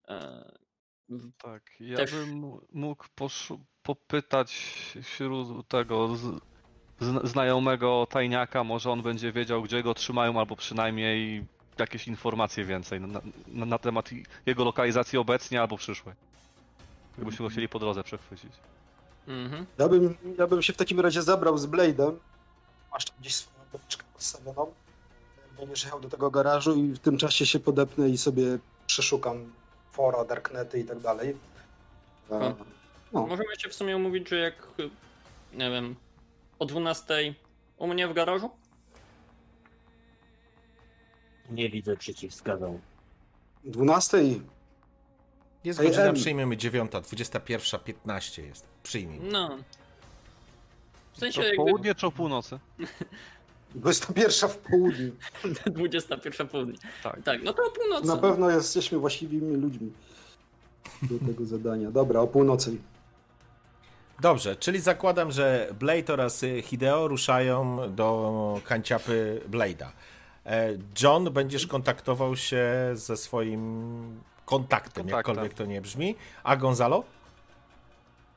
E, Tak, ja Też- bym mógł poszu- popytać wśród tego z, z, znajomego tajniaka, może on będzie wiedział, gdzie go trzymają, albo przynajmniej jakieś informacje więcej na, na, na temat jego lokalizacji obecnie albo przyszłej. Gdybyśmy go chcieli po drodze przechwycić. Mhm. Ja bym, ja bym się w takim razie zabrał z Blade'em. Masz tam gdzieś swoją beczkę podstawioną. Będziesz jechał do tego garażu i w tym czasie się podepnę i sobie przeszukam fora, darknety i tak dalej. No, Możemy się w sumie umówić, że jak, nie wiem, o 12 u mnie w garażu? Nie widzę przeciwwskazań. 12. Jest godzina, em. przyjmiemy 9, 21.15 jest. Przyjmij. No. W To sensie w jakby południe czy o północy? 21 w południu. 21 południe. Tak. Tak, no to o północy. Na pewno jesteśmy właściwymi ludźmi do tego zadania. Dobra, o północy. Dobrze, czyli zakładam, że Blade oraz Hideo ruszają do kanciapy Blade'a. E, John, będziesz kontaktował się ze swoim kontaktem, Kontaktem. jakkolwiek to nie brzmi. A Gonzalo?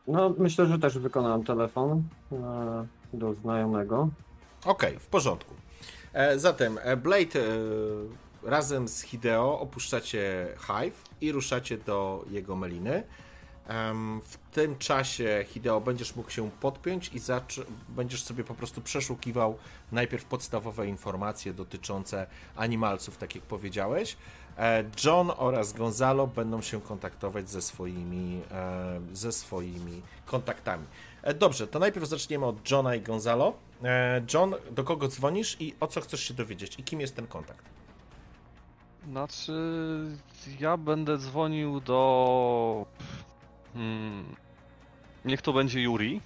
No, myślę, że też wykonałem telefon e, do znajomego. Okej, w porządku. E, zatem e, Blade razem z Hideo opuszczacie Hive i ruszacie do jego meliny. W tym czasie Hideo będziesz mógł się podpiąć i będziesz sobie po prostu przeszukiwał najpierw podstawowe informacje dotyczące animalców, tak jak powiedziałeś. E, John oraz Gonzalo będą się kontaktować ze swoimi, e, ze swoimi kontaktami. E, Dobrze, to najpierw zaczniemy od Johna i Gonzalo. John, do kogo dzwonisz i o co chcesz się dowiedzieć? I kim jest ten kontakt? Znaczy, ja będę dzwonił do. Hmm, niech to będzie Yuri.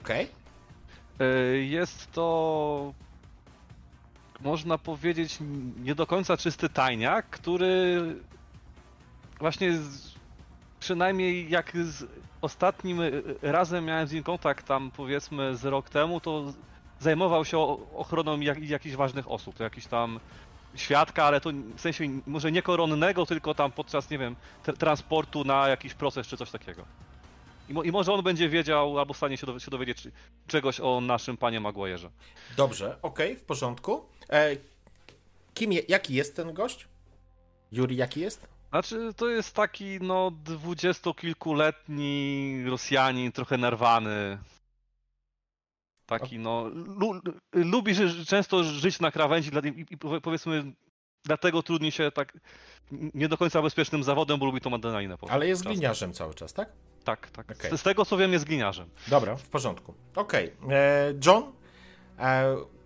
Okej? Y, Jest to. Można powiedzieć, nie do końca czysty tajniak, który właśnie z, przynajmniej jak z ostatnim y, razem miałem z nim kontakt tam powiedzmy z rok temu, to zajmował się ochroną jak, jakichś ważnych osób, jakiś tam świadka, ale to w sensie może nie koronnego, tylko tam podczas, nie wiem, tra- transportu na jakiś proces czy coś takiego. I, mo- I może on będzie wiedział, albo stanie się, dowie- się dowiedzieć czegoś o naszym panie Maguire'ze. Dobrze, okej, w porządku. E, kim je, jaki jest ten gość? Juri, jaki jest? Znaczy, to jest taki, no, dwudziestokilkuletni Rosjanin, trochę nerwany. Taki, no, lu, lubi ży, często żyć na krawędzi dla- i, i powie- powiedzmy, dlatego trudni się tak nie do końca bezpiecznym zawodem, bo lubi tą adrenalinę. Ale jest czasem. gliniarzem cały czas, tak? Tak, tak. Okej. Z, z tego co wiem jest gliniarzem. Dobra, w porządku. Okej. E, John,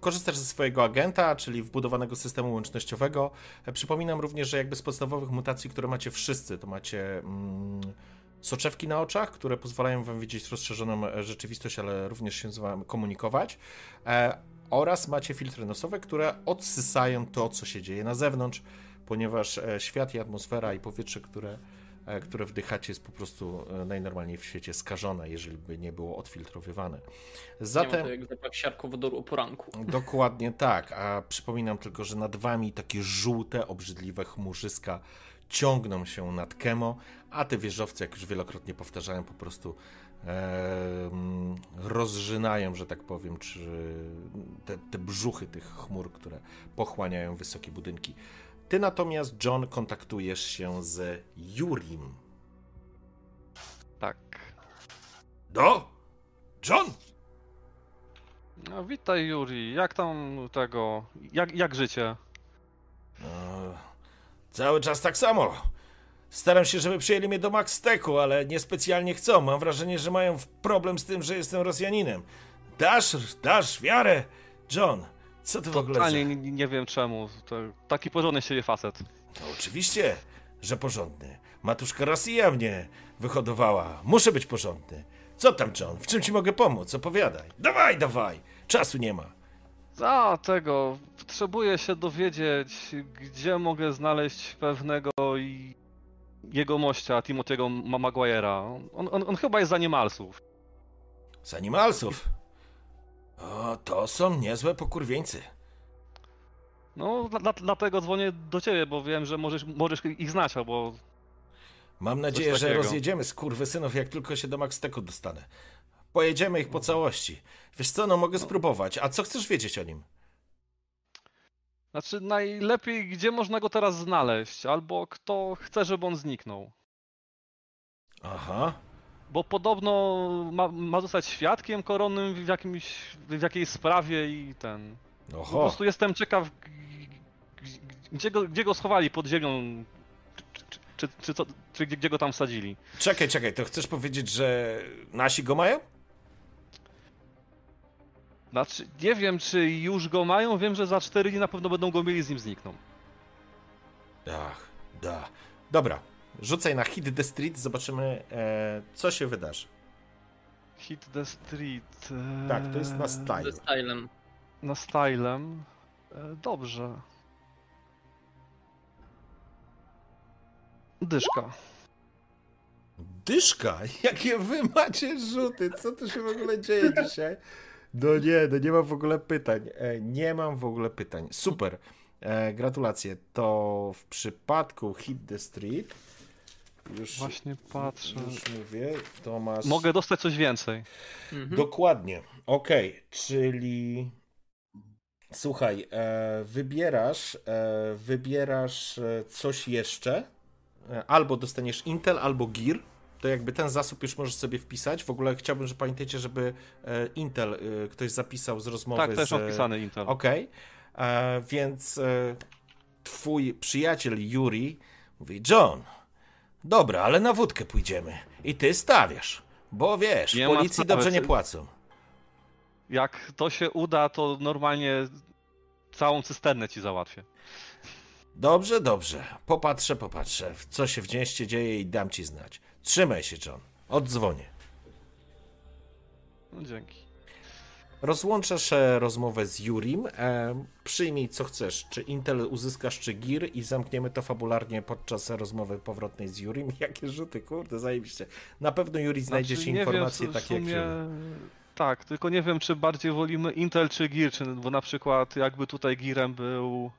korzystasz ze swojego agenta, czyli wbudowanego systemu łącznościowego. E, przypominam również, że jakby z podstawowych mutacji, które macie wszyscy, to macie mm, soczewki na oczach, które pozwalają wam widzieć rozszerzoną e, rzeczywistość, ale również się z wami komunikować. E, oraz macie filtry nosowe, które odsysają to, co się dzieje na zewnątrz, ponieważ e, świat i atmosfera i powietrze, które e, które wdychacie, jest po prostu e, najnormalniej w świecie skażone, jeżeli by nie było odfiltrowywane. Nie Zatem, to jak zapach siarkowodoru o poranku. dokładnie tak, a przypominam tylko, że nad wami takie żółte, obrzydliwe chmurzyska ciągną się nad Kemo, a te wieżowce, jak już wielokrotnie powtarzałem, po prostu e, rozżynają, że tak powiem, czy te, te brzuchy tych chmur, które pochłaniają wysokie budynki. Ty natomiast, John, kontaktujesz się z Jurim. Tak. Do? John! No, witaj Juri, jak tam tego, jak, jak życie? No, cały czas tak samo. Staram się, żeby przyjęli mnie do Maxteku, ale niespecjalnie chcą. Mam wrażenie, że mają problem z tym, że jestem Rosjaninem. Dasz, dasz wiarę? John, co ty w ogóle... Totalnie za- nie, nie wiem czemu, to taki porządny siebie facet. No, oczywiście, że porządny. Matuszka Rosja mnie wyhodowała. Muszę być porządny. Co tam, John? W czym ci mogę pomóc? Opowiadaj. Dawaj, dawaj. Czasu nie ma. A, tego, potrzebuję się dowiedzieć, gdzie mogę znaleźć pewnego i jego mościa, Timothy'ego Ma- Maguire'a. On, on, on chyba jest z Animalsów. Z animalsów. O, to są niezłe pokurwieńcy. No, dla, dla, dlatego dzwonię do ciebie, bo wiem, że możesz, możesz ich znać, albo... Mam nadzieję, że rozjedziemy z synów, jak tylko się do Maxteku dostanę. Pojedziemy ich po całości. Wiesz co, no mogę spróbować. A co chcesz wiedzieć o nim? Znaczy, najlepiej, gdzie można go teraz znaleźć, albo kto chce, żeby on zniknął. Aha. Bo podobno ma, ma zostać świadkiem koronnym w, jakimś, w jakiejś sprawie i ten... Po Oho. prostu jestem ciekaw, gdzie go, gdzie go schowali pod ziemią, czy, czy, co, czy gdzie, gdzie go tam wsadzili. Czekaj, czekaj, to chcesz powiedzieć, że nasi go mają? Znaczy, nie wiem, czy już go mają, wiem, że za 4 dni na pewno będą go mieli, z nim znikną. Ach, da. Dobra, rzucaj na Hit the Street, zobaczymy, e, co się wydarzy. Hit the Street. e, Tak, to jest na Ze style. stylem. Na stylem. E, Dobrze. Dyszka. Dyszka, jakie wy macie rzuty? Co tu się w ogóle dzieje dzisiaj? No nie, no nie mam w ogóle pytań. E, nie mam w ogóle pytań. Super. E, gratulacje. To w przypadku Hit the Street. Już, Właśnie patrzę. już mówię, to masz. Mogę dostać coś więcej. Mhm. Dokładnie. Okej, czyli. Słuchaj, e, wybierasz, e, wybierasz e, coś jeszcze. E, albo dostaniesz Intel, albo Gear. To jakby ten zasób już możesz sobie wpisać. W ogóle chciałbym, że pamiętajcie, żeby e, Intel ktoś zapisał z rozmowy Tak, też z... mam wpisany Intel. Okej. E, Więc e, twój przyjaciel Yuri mówi, John, dobra, ale na wódkę pójdziemy. I ty stawiasz. Bo wiesz, Nie policji dobrze nie płacą. Jak to się uda, to normalnie całą cysternę ci załatwię. Dobrze, dobrze. Popatrzę, popatrzę, co się w mieście dzieje i dam ci znać. Trzymaj się, John. Oddzwonię. No dzięki. Rozłączasz e, rozmowę z Jurim. E, przyjmij co chcesz. Czy Intel uzyskasz, czy Gir i zamkniemy to fabularnie podczas rozmowy powrotnej z Jurim. Jakie rzuty, kurde, zajebiście. Na pewno Yuri znajdzie Znaczy, się informacje wiem, takie jak sumie... Jurim. Tak, tylko nie wiem, czy bardziej wolimy Intel czy Gear, czy, bo na przykład jakby tutaj Gearem był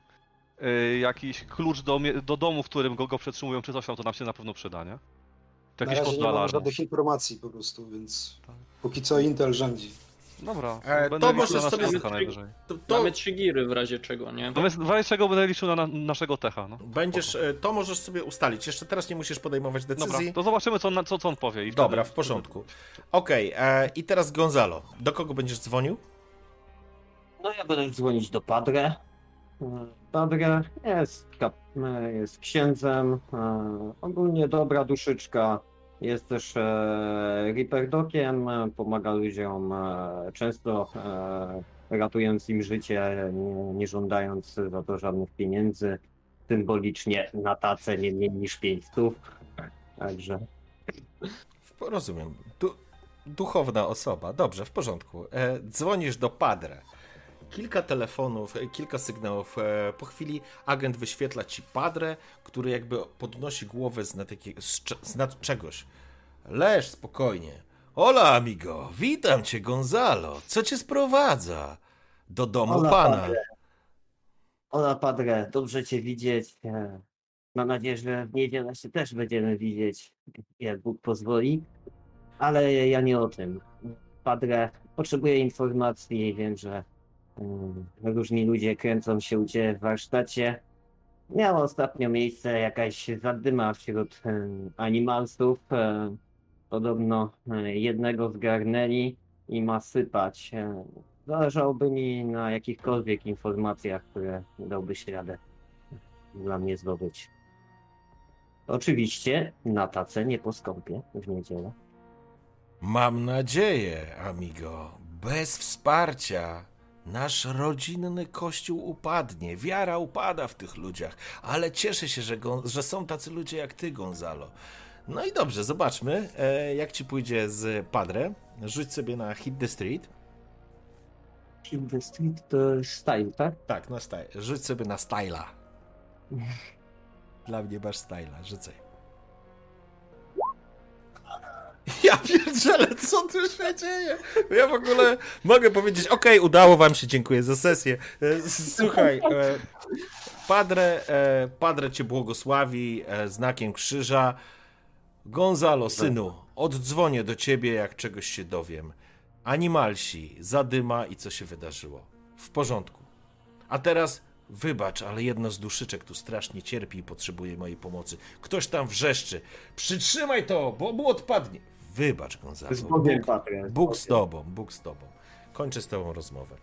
y, jakiś klucz do, do domu, w którym go, go przetrzymują, czy coś tam, to nam się na pewno przyda, nie? Na razie nie mam żadnych informacji po prostu, więc Tak. póki co Intel rządzi. Dobra, E, to możesz na sobie z-. To, to Mamy trzy giry w razie czego, nie? Natomiast w razie czego będę liczył na, na naszego techa, no. będziesz, e, to możesz sobie ustalić. Jeszcze teraz nie musisz podejmować decyzji. Dobra, to zobaczymy, co, on- co, co on powie. I Dobra, wtedy- w porządku. Okej, e, i teraz Gonzalo. Do kogo będziesz dzwonił? No ja będę dzwonić do Padre. E, Padre jest, kap- jest księdzem, ogólnie dobra duszyczka. Jest też e, Reaper Dockiem, e, pomaga ludziom e, często e, ratując im życie, nie, nie żądając za to żadnych pieniędzy. Symbolicznie na tacę nie mniej niż 5 stów. Także Rozumiem. Du duchowna osoba. Dobrze, w porządku. E, dzwonisz do Padre. Kilka telefonów, e, kilka sygnałów. E, po chwili agent wyświetla ci Padre, który jakby podnosi głowę z nad, jakiego, z, nad czegoś. Leż spokojnie. Hola, amigo. Witam cię, Gonzalo. Co cię sprowadza? Do domu Hola, pana. Padre. Ola Padre, dobrze Cię widzieć. E, Mam nadzieję, że w niedzielę się też będziemy widzieć, jak Bóg pozwoli. Ale ja nie o tym. Padre, potrzebuję informacji. Wiem, że różni ludzie kręcą się u Ciebie w warsztacie. Miała ostatnio miejsce jakaś zadyma wśród animalsów. E, Podobno e, jednego zgarnęli i ma sypać. E, Zależałoby mi na jakichkolwiek informacjach, które dałbyś radę dla mnie zdobyć. Oczywiście na tacę nie poskąpię w niedzielę. Mam nadzieję, amigo. Bez wsparcia nasz rodzinny kościół upadnie. Wiara upada w tych ludziach, ale cieszę się, że, że są tacy ludzie jak ty, Gonzalo. No i dobrze, zobaczmy, e, jak ci pójdzie z Padre. Rzuć sobie na Hit the Street. Team the Street to style, tak? Tak, na style. Rzuć sobie na styla. Dla mnie masz styla, rzucaj. Ja pierdzielę, co tu się dzieje? Ja w ogóle mogę powiedzieć, okej, udało wam się, dziękuję za sesję. E, Słuchaj, e, Padre, e, Padre cię błogosławi znakiem krzyża. Gonzalo, synu, oddzwonię do ciebie, jak czegoś się dowiem. Animalsi, zadyma i co się wydarzyło. W porządku. A teraz wybacz, ale jedno z duszyczek tu strasznie cierpi i potrzebuje mojej pomocy. Ktoś tam wrzeszczy. Przytrzymaj to, bo mu odpadnie. Wybacz, Gonzalo. Bóg, Padre. Bóg z tobą, Bóg z tobą. Kończę z tobą rozmowę.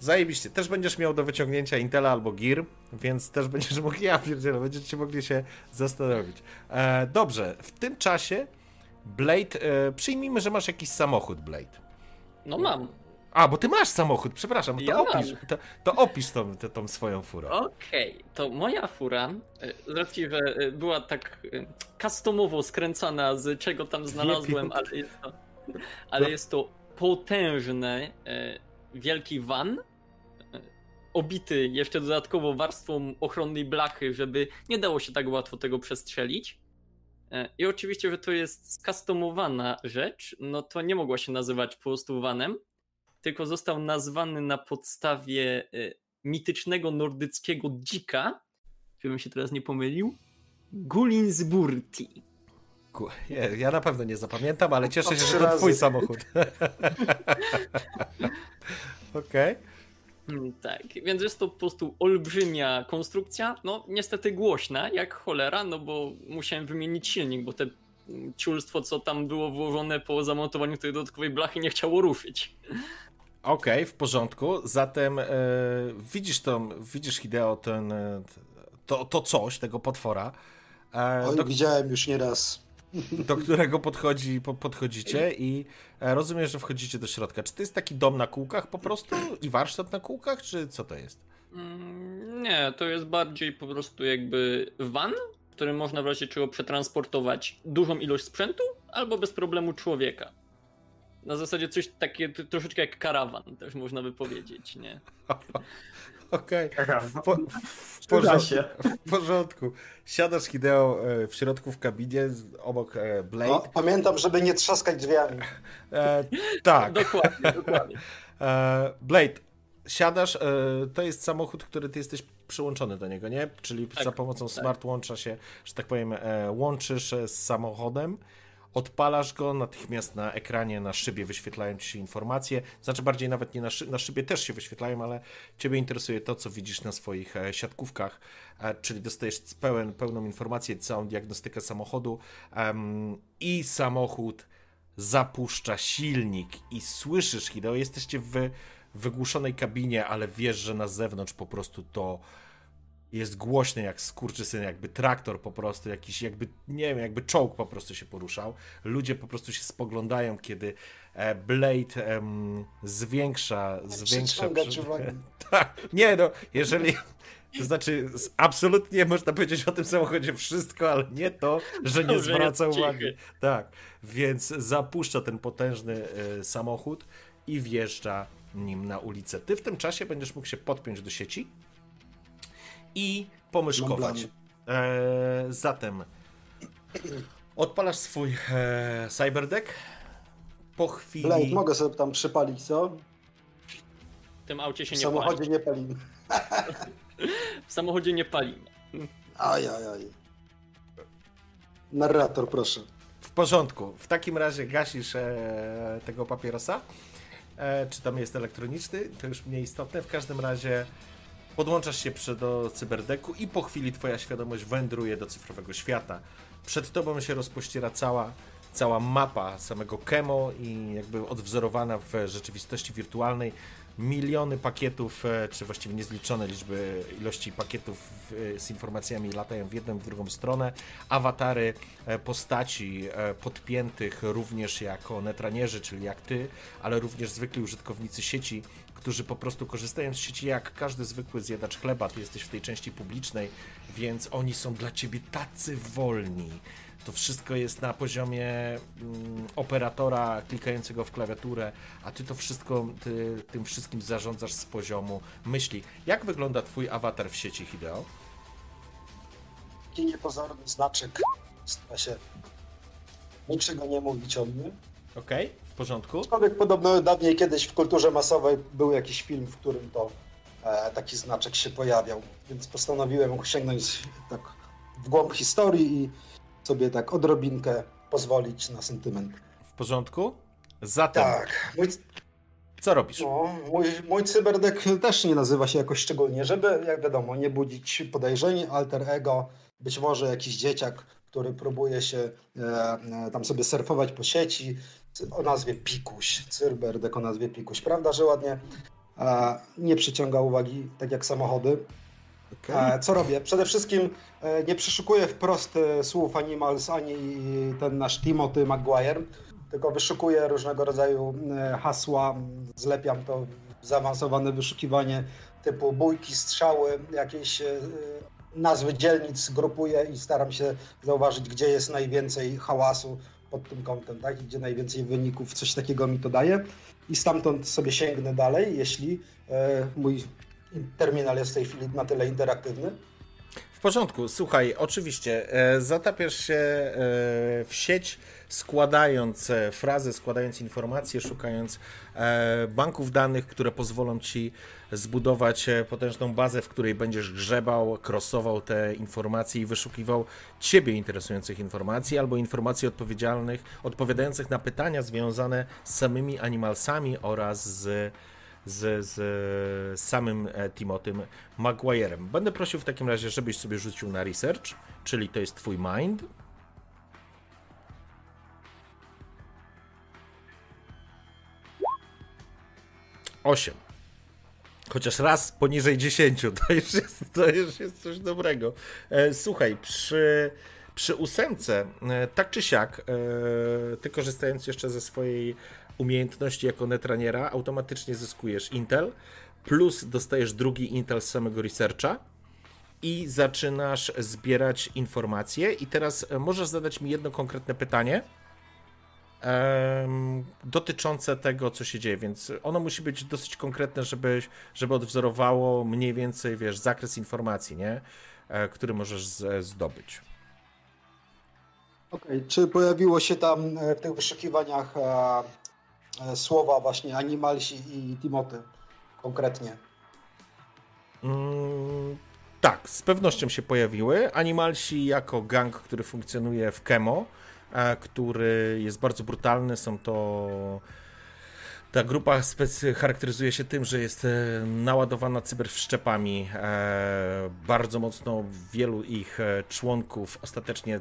Zajebiście. Też będziesz miał do wyciągnięcia Intela albo Gear, więc też będziesz mógł, ja pierdzielę, będziecie mogli się zastanowić. E, dobrze, w tym czasie Blade, e, przyjmijmy, że masz jakiś samochód, Blade. No mam. A, bo ty masz samochód, przepraszam, to Ja opisz, to, to opisz tą, tą, swoją furę. Okej, to moja fura, y, z racji, że y, była tak y, customowo skręcana z czego tam znalazłem, ale jest to, ale jest to potężny, wielki van, obity jeszcze dodatkowo warstwą ochronnej blachy, żeby nie dało się tak łatwo tego przestrzelić. I oczywiście, że to jest skustomowana rzecz, no to nie mogła się nazywać po prostu vanem, tylko został nazwany na podstawie y, mitycznego nordyckiego dzika, żebym się teraz nie pomylił, Gulinsburti. Ja, na pewno nie zapamiętam, ale cieszę się, że to twój samochód. Okej. Mm, Tak, więc jest to po prostu olbrzymia konstrukcja, no niestety głośna jak cholera, no bo musiałem wymienić silnik, bo te mm, ciulstwo, co tam było włożone po zamontowaniu tej dodatkowej blachy nie chciało ruszyć. Okej, w porządku. Zatem e, widzisz tą, widzisz Hideo ten, e, to, to coś, tego potwora, e, Oj, do, widziałem już nieraz. do którego podchodzi, po, podchodzicie i e, rozumiem, że wchodzicie do środka. Czy to jest taki dom na kółkach po prostu i warsztat na kółkach, czy co to jest? Mm, Nie, to jest bardziej po prostu jakby van, którym można w razie czego przetransportować dużą ilość sprzętu albo bez problemu człowieka. Na zasadzie coś takie troszeczkę jak karawan, też można by powiedzieć, nie? Okej, w, po, w, porządku, w porządku. Siadasz Hideo e, w środku w kabinie, obok e, Blade. No, pamiętam, żeby nie trzaskać drzwiami. E, tak. Dokładnie, dokładnie. E, Blade, siadasz, to jest samochód, który ty jesteś przyłączony do niego, nie? Czyli Tak, za pomocą tak. smart łącza się, że tak powiem, łączysz z samochodem, odpalasz go, natychmiast na ekranie, na szybie wyświetlają ci się informacje, znaczy bardziej nawet nie na, szy- na szybie też się wyświetlają, ale ciebie interesuje to, co widzisz na swoich e, siatkówkach, e, czyli dostajesz pełen, pełną informację, całą diagnostykę samochodu i samochód zapuszcza silnik i słyszysz, Hideo, jesteście w wygłuszonej kabinie, ale wiesz, że na zewnątrz po prostu to jest głośny jak skurczysyn, jakby traktor po prostu, jakiś jakby, nie wiem, jakby czołg po prostu się poruszał. Ludzie po prostu się spoglądają, kiedy e, Blade zwiększa, zwiększa... Przyciągać uwagę. Tak, nie no, jeżeli... To znaczy, absolutnie można powiedzieć o tym samochodzie wszystko, ale nie to, że nie zwraca uwagi. Tak, więc zapuszcza ten potężny e, samochód i wjeżdża nim na ulicę. Ty w tym czasie będziesz mógł się podpiąć do sieci i pomyszkować. E, zatem odpalasz swój e, cyberdeck. Po chwili. Blade, mogę sobie tam przypalić, co? W tym aucie się W nie pali. samochodzie nie palimy. W samochodzie nie pali. Aj, aj, aj. Narrator, proszę. W porządku. W takim razie gasisz e, tego papierosa. E, czy tam jest elektroniczny, to już mniej istotne. W każdym razie podłączasz się do cyberdeku i po chwili twoja świadomość wędruje do cyfrowego świata. Przed tobą się rozpościera cała, cała mapa samego Kemo i jakby odwzorowana w rzeczywistości wirtualnej. Miliony pakietów, e, czy właściwie niezliczone liczby ilości pakietów e, z informacjami latają w jedną i w drugą stronę. Awatary e, postaci podpiętych również jako netranierzy, czyli jak ty, ale również zwykli użytkownicy sieci, którzy po prostu korzystają z sieci jak każdy zwykły zjadacz chleba. Ty jesteś w tej części publicznej, więc oni są dla ciebie tacy wolni. To wszystko jest na poziomie mm, operatora klikającego w klawiaturę, a ty to wszystko, ty, tym wszystkim zarządzasz z poziomu myśli. Jak wygląda twój awatar w sieci Hideo? Taki niepozorny znaczek stara się niczego nie mówić o mnie. Okej, w porządku? Aczkolwiek podobno dawniej kiedyś w kulturze masowej był jakiś film, w którym to e, taki znaczek się pojawiał, więc postanowiłem sięgnąć tak w głąb historii i sobie tak odrobinkę pozwolić na sentyment. W porządku? Zatem, Tak, mój, co robisz? no, mój, mój cyberdek też nie nazywa się jakoś szczególnie, żeby, jak wiadomo, nie budzić podejrzeń, alter ego, być może jakiś dzieciak, który próbuje się e, e, tam sobie surfować po sieci o nazwie Pikuś, cyberdek o nazwie Pikuś. Prawda, że ładnie e, nie przyciąga uwagi, tak jak samochody. E, Co robię? Przede wszystkim e, nie przeszukuję wprost e, słów Animals ani ten nasz Timothy Maguire, tylko wyszukuję różnego rodzaju e, hasła, zlepiam to w zaawansowane wyszukiwanie typu bójki, strzały, jakieś e, nazwy dzielnic grupuję i staram się zauważyć, gdzie jest najwięcej hałasu pod tym kątem, tak? Gdzie najwięcej wyników, coś takiego mi to daje. I stamtąd sobie sięgnę dalej, jeśli e, mój terminal jest w tej chwili na tyle interaktywny. W porządku, słuchaj, oczywiście e, zatapiasz się e, w sieć, składając e, frazy, składając informacje, szukając banków danych, które pozwolą ci zbudować e, potężną bazę, w której będziesz grzebał, krosował te informacje i wyszukiwał ciebie interesujących informacji albo informacji odpowiedzialnych, odpowiadających na pytania związane z samymi animalsami oraz z z, z samym e, Timotym Maguirem. Będę prosił w takim razie, żebyś sobie rzucił na research, czyli to jest twój mind. Osiem. Chociaż raz poniżej 10, to już jest, to już jest coś dobrego. E, słuchaj, przy, przy ósemce, e, tak czy siak, e, ty korzystając jeszcze ze swojej umiejętności jako netraniera, automatycznie zyskujesz Intel, plus dostajesz drugi Intel z samego researcha i zaczynasz zbierać informacje. I teraz możesz zadać mi jedno konkretne pytanie dotyczące tego, co się dzieje, więc ono musi być dosyć konkretne, żeby, żeby odwzorowało mniej więcej, wiesz, zakres informacji, nie? E, który możesz zdobyć. Okej, czy pojawiło się tam e, w tych wyszukiwaniach e, słowa właśnie Animalsi i Timothy konkretnie? Mm, tak, z pewnością się pojawiły. Animalsi jako gang, który funkcjonuje w Kemo, który jest bardzo brutalny. Są to. Ta grupa specy- charakteryzuje się tym, że jest e, naładowana cyberwszczepami. E, bardzo mocno wielu ich e, członków ostatecznie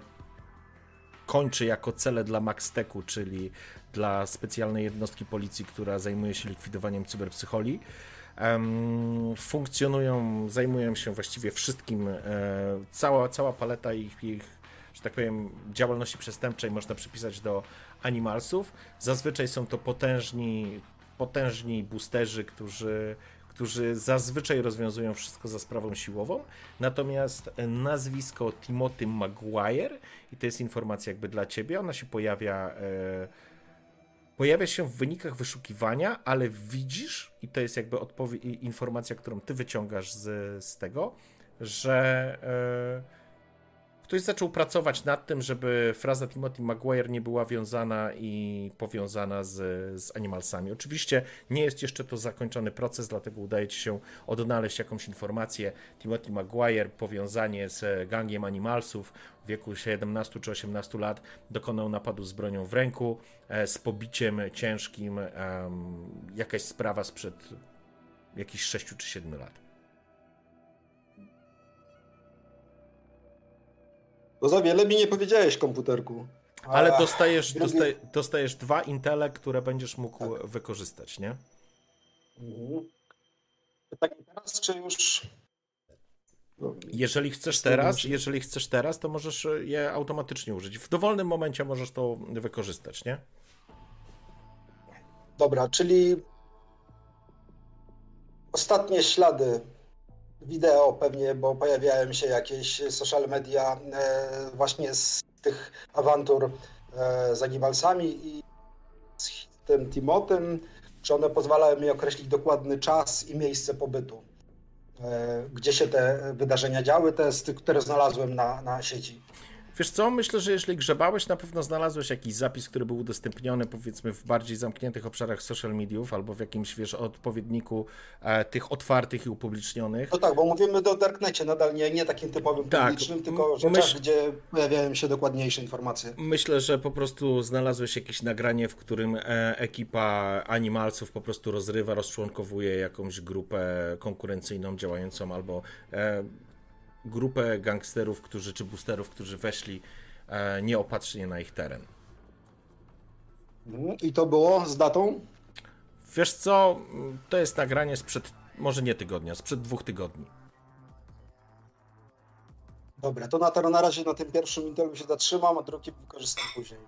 kończy jako cele dla Maxteku, czyli dla specjalnej jednostki policji, która zajmuje się likwidowaniem cyberpsycholi. funkcjonują, zajmują się właściwie wszystkim. E, cała, cała paleta ich, ich, że tak powiem, działalności przestępczej można przypisać do animalsów. Zazwyczaj są to potężni, potężni boosterzy, którzy którzy zazwyczaj rozwiązują wszystko za sprawą siłową. Natomiast nazwisko Timothy Maguire, i to jest informacja jakby dla ciebie, ona się pojawia. E, pojawia się w wynikach wyszukiwania, ale widzisz, i to jest jakby informacja, którą ty wyciągasz z, z tego, że. E, ktoś zaczął pracować nad tym, żeby fraza Timothy Maguire nie była wiązana i powiązana z, z Animalsami. Oczywiście nie jest jeszcze to zakończony proces, dlatego udaje ci się odnaleźć jakąś informację. Timothy Maguire, powiązanie z gangiem Animalsów w wieku 17 czy 18 lat dokonał napadu z bronią w ręku, e, z pobiciem ciężkim, jakaś sprawa sprzed jakichś 6 czy 7 lat. To za wiele mi nie powiedziałeś, komputerku. Ale dostajesz, drugi... dostaje, dostajesz dwa intele, które będziesz mógł tak. wykorzystać, nie? Mhm. Tak teraz, czy już... Jeżeli chcesz teraz, jeżeli chcesz teraz, to możesz je automatycznie użyć. W dowolnym momencie możesz to wykorzystać, nie? Dobra, czyli ostatnie ślady wideo pewnie, bo pojawiają się jakieś social media e, właśnie z tych awantur e, z Animalsami i z tym Timotym, czy one pozwalają mi określić dokładny czas i miejsce pobytu, e, gdzie się te wydarzenia działy, te, które znalazłem na, na sieci. Wiesz co, myślę, że jeśli grzebałeś, na pewno znalazłeś jakiś zapis, który był udostępniony powiedzmy w bardziej zamkniętych obszarach social mediów albo w jakimś, wiesz, odpowiedniku e, tych otwartych i upublicznionych. No tak, bo mówimy o Darknecie, nadal nie, nie takim typowym tak. publicznym, tylko rzeczach, myśl... gdzie pojawiają się dokładniejsze informacje. Myślę, że po prostu znalazłeś jakieś nagranie, w którym e, ekipa animalców po prostu rozrywa, rozczłonkowuje jakąś grupę konkurencyjną działającą albo e, grupę gangsterów, którzy, czy boosterów, którzy weszli e, nieopatrznie na ich teren. I to było z datą? Wiesz co, to jest nagranie sprzed, może nie tygodnia, sprzed dwóch tygodni. Dobra, to na, to na razie na tym pierwszym Intelu się zatrzymam, a drugi wykorzystam później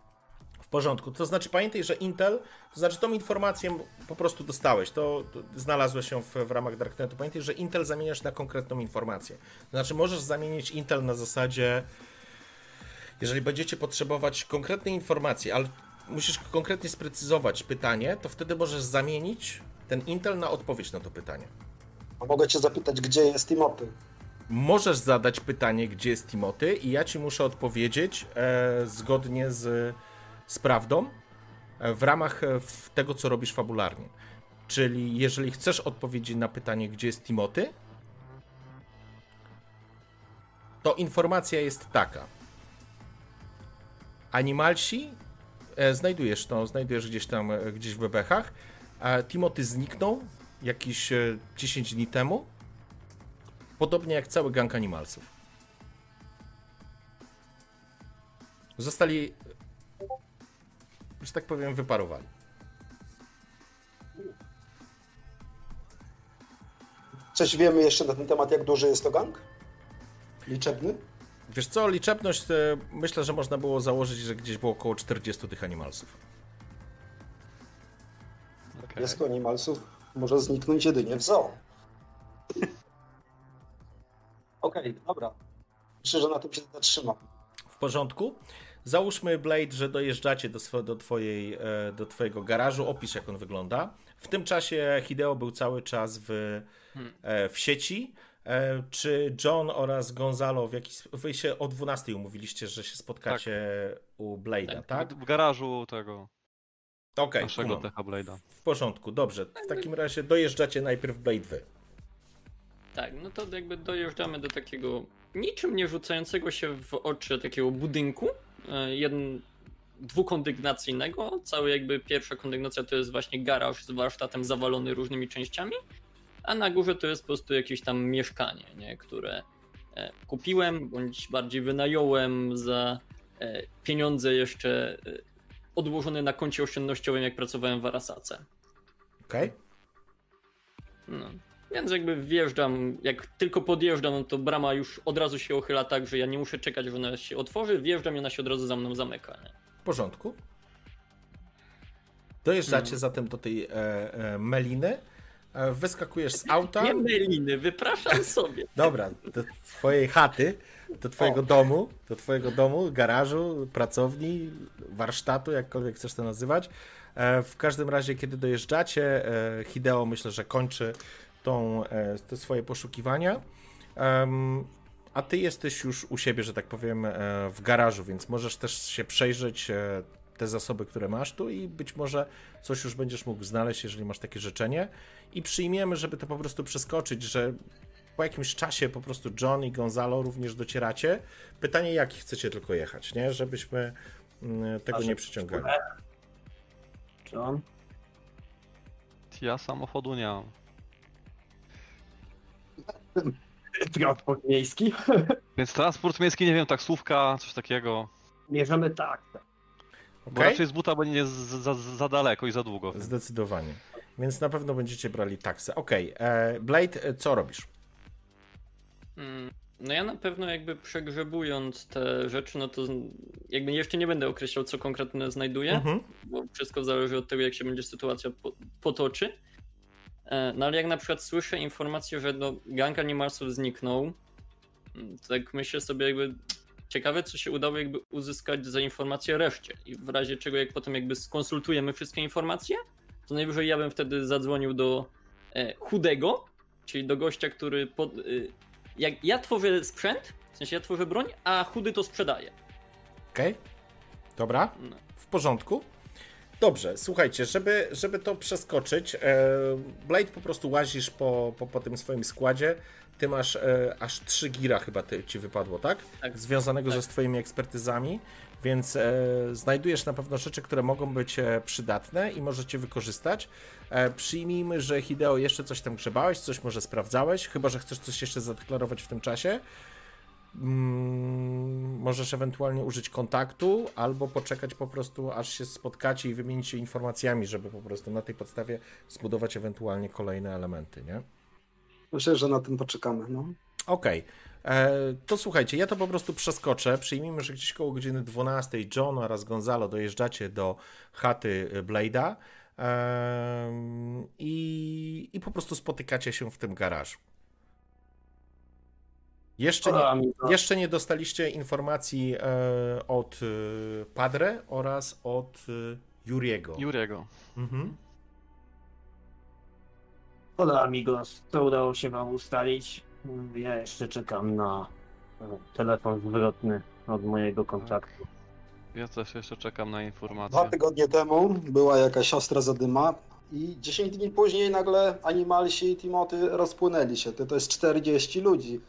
porządku. To znaczy pamiętaj, że Intel, to znaczy tą informację po prostu dostałeś, to, to znalazłeś się w, w ramach Darknetu. Pamiętaj, że Intel zamieniasz na konkretną informację. To znaczy możesz zamienić Intel na zasadzie, jeżeli będziecie potrzebować konkretnej informacji, ale musisz konkretnie sprecyzować pytanie, to wtedy możesz zamienić ten Intel na odpowiedź na to pytanie. A mogę cię zapytać, gdzie jest Timothy? Możesz zadać pytanie, gdzie jest Timothy i ja ci muszę odpowiedzieć e, zgodnie z z prawdą e, w ramach e, tego, co robisz fabularnie. Czyli jeżeli chcesz odpowiedzieć na pytanie, gdzie jest Timoty, to informacja jest taka. Animalsi, e, znajdujesz to, znajdujesz gdzieś tam, gdzieś w bebechach. Timoty zniknął jakieś e, 10 dni temu. Podobnie jak cały gang animalsów. Zostali że tak powiem, wyparowali. Coś wiemy jeszcze na ten temat, jak duży jest to gang? Liczebny? Wiesz co, liczebność e, myślę, że można było założyć, że gdzieś było około 40 tych animalsów. Okay. Jest animalsów może zniknąć jedynie w zoo. Okej, okay, dobra. Myślę, że na tym się zatrzymam. W porządku. Załóżmy, Blade, że dojeżdżacie do, do, twojej, e, do twojego garażu, opisz jak on wygląda. W tym czasie Hideo był cały czas w, e, w sieci. E, czy John oraz Gonzalo w jakiś wy się o 12 umówiliście, że się spotkacie tak. u Blade'a, tak, tak? W garażu tego okay, naszego Techa Blade'a. W porządku, dobrze. W takim razie dojeżdżacie najpierw Blade wy. Tak, no to jakby dojeżdżamy do takiego niczym nie rzucającego się w oczy takiego budynku, jeden, dwukondygnacyjnego. Cały jakby pierwsza kondygnacja to jest właśnie garaż z warsztatem zawalony różnymi częściami, a na górze to jest po prostu jakieś tam mieszkanie, nie? które e, kupiłem bądź bardziej wynająłem za e, pieniądze jeszcze odłożone na koncie oszczędnościowym, jak pracowałem w Arasace. Okej. Okay. No. Więc jakby wjeżdżam, jak tylko podjeżdżam, to brama już od razu się ochyla tak, że ja nie muszę czekać, że ona się otworzy, wjeżdżam i ona się od razu za mną zamyka. Nie? W porządku. Dojeżdżacie Hmm. zatem do tej e, e, meliny. E, wyskakujesz z auta. Nie myliny, wypraszam sobie. Dobra, do twojej chaty, do twojego O. domu, do twojego domu, garażu, pracowni, warsztatu, jakkolwiek chcesz to nazywać. E, W każdym razie, kiedy dojeżdżacie, e, Hideo myślę, że kończy tą, e, te swoje poszukiwania. A ty jesteś już u siebie, że tak powiem, e, w garażu, więc możesz też się przejrzeć e, te zasoby, które masz tu i być może coś już będziesz mógł znaleźć, jeżeli masz takie życzenie. I przyjmiemy, żeby to po prostu przeskoczyć, że po jakimś czasie po prostu John i Gonzalo również docieracie. Pytanie, jak chcecie tylko jechać, nie? Żebyśmy mm, tego nie przyciągali. John? Ja samochodu nie mam. Transport miejski? Więc transport miejski, nie wiem, taksówka, coś takiego. Bierzemy tak. Bo Okej? raczej z buta będzie za, za, za daleko i za długo. Zdecydowanie. Więc na pewno będziecie brali taksę. Okej, e, Blade, e, co robisz? Mm, No ja na pewno jakby przegrzebując te rzeczy, no to jakby jeszcze nie będę określał, co konkretnie znajduję, Mhm. bo wszystko zależy od tego, jak się będzie sytuacja po, potoczy. E, No ale jak na przykład słyszę informację, że no, gang animalsów zniknął, mm, to tak myślę sobie jakby ciekawe, co się udało jakby uzyskać za informację reszcie i w razie czego jak potem jakby skonsultujemy wszystkie informacje, to najwyżej ja bym wtedy zadzwonił do e, chudego, czyli do gościa, który pod, y, jak ja tworzę sprzęt, w sensie ja tworzę broń, a chudy to sprzedaje. Okej? Dobra, No. w porządku. Dobrze, słuchajcie, żeby, żeby to przeskoczyć, e, Blade po prostu łazisz po, po, po tym swoim składzie. Ty masz e, aż 3 gira chyba ty, ci wypadło, tak? Tak. Związanego Tak. ze swoimi ekspertyzami, więc e, znajdujesz na pewno rzeczy, które mogą być e, przydatne i możecie wykorzystać. E, przyjmijmy, że Hideo jeszcze coś tam grzebałeś, coś może sprawdzałeś, chyba że chcesz coś jeszcze zadeklarować w tym czasie. Mm, możesz ewentualnie użyć kontaktu, albo poczekać po prostu, aż się spotkacie i wymienić się informacjami, żeby po prostu na tej podstawie zbudować ewentualnie kolejne elementy, nie? Myślę, że na tym poczekamy. No. Okej. E, To słuchajcie, ja to po prostu przeskoczę. Przyjmijmy, że gdzieś koło godziny 12 John oraz Gonzalo dojeżdżacie do chaty Blade'a em, i, i po prostu spotykacie się w tym garażu. Jeszcze nie, jeszcze nie dostaliście informacji e, od e, Padre oraz od e, Juriego. Juriego. Mhm. Hola amigos, to udało się wam ustalić. Ja jeszcze czekam na telefon zwrotny od mojego kontaktu. Ja też jeszcze czekam na informacje. Dwa tygodnie temu była jakaś ostra zadyma i 10 dni później nagle Animalsi i Timoty rozpłynęli się. To, to jest 40 ludzi.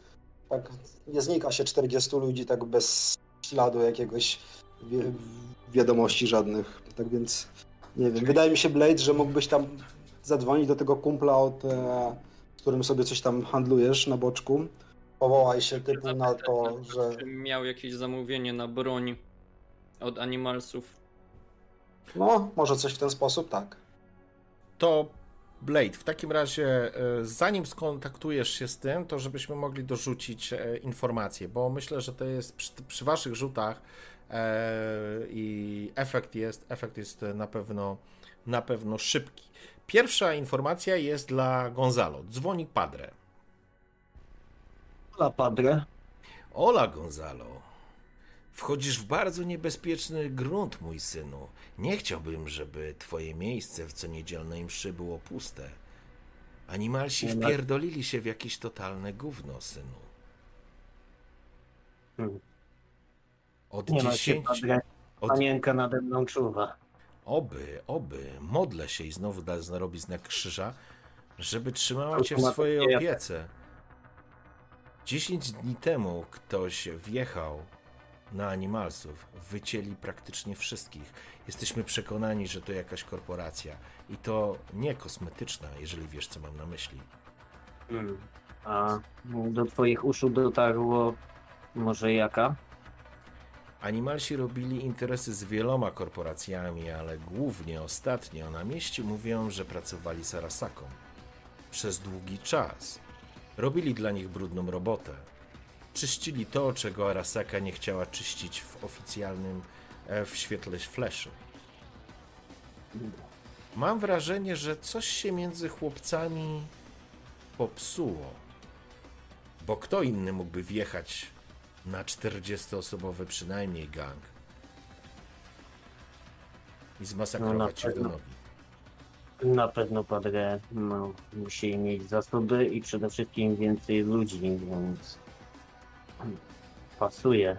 Tak, nie znika się 40 ludzi tak bez śladu jakiegoś wi- wiadomości żadnych. Tak więc nie wiem. Wydaje mi się Blade, że mógłbyś tam zadzwonić do tego kumpla, od, e, z którym sobie coś tam handlujesz na boczku. Powołaj się typu na to, że Czy miał jakieś zamówienie na broń od animalsów? no, może coś w ten sposób, tak. To Blade, w takim razie, e, zanim skontaktujesz się z tym, to żebyśmy mogli dorzucić e, informacje, bo myślę, że to jest przy, przy waszych rzutach e, i efekt jest, efekt jest na pewno, na pewno szybki. Pierwsza informacja jest dla Gonzalo. Dzwoni Padre. Hola padre. Ola Gonzalo. Wchodzisz w bardzo niebezpieczny grunt, mój synu. Nie chciałbym, żeby twoje miejsce w co niedzielnej mszy było puste. Animalsi wpierdolili się w jakieś totalne gówno, synu. Hmm. Od Nie dziesięciu... Od... Panienka nade mną czuwa. Oby, oby, modlę się i znowu da robi znak krzyża, żeby trzymała cię w swojej opiece. Dziesięć dni temu ktoś wjechał na animalsów, wycięli praktycznie wszystkich. Jesteśmy przekonani, że to jakaś korporacja i to nie kosmetyczna, jeżeli wiesz, co mam na myśli. Hmm. A do twoich uszu dotarło może jaka? Animalsi robili interesy z wieloma korporacjami, ale głównie ostatnio na mieście mówią, że pracowali z Arasaką. przez długi czas. Robili dla nich brudną robotę. Czyścili to, czego Arasaka nie chciała czyścić w oficjalnym, e, w świetle fleszy. Mam wrażenie, że coś się między chłopcami popsuło. Bo kto inny mógłby wjechać na 40-osobowy przynajmniej gang i zmasakrować No, do nogi? Na pewno Padre no, musi mieć zasoby i przede wszystkim więcej ludzi, więc pasuje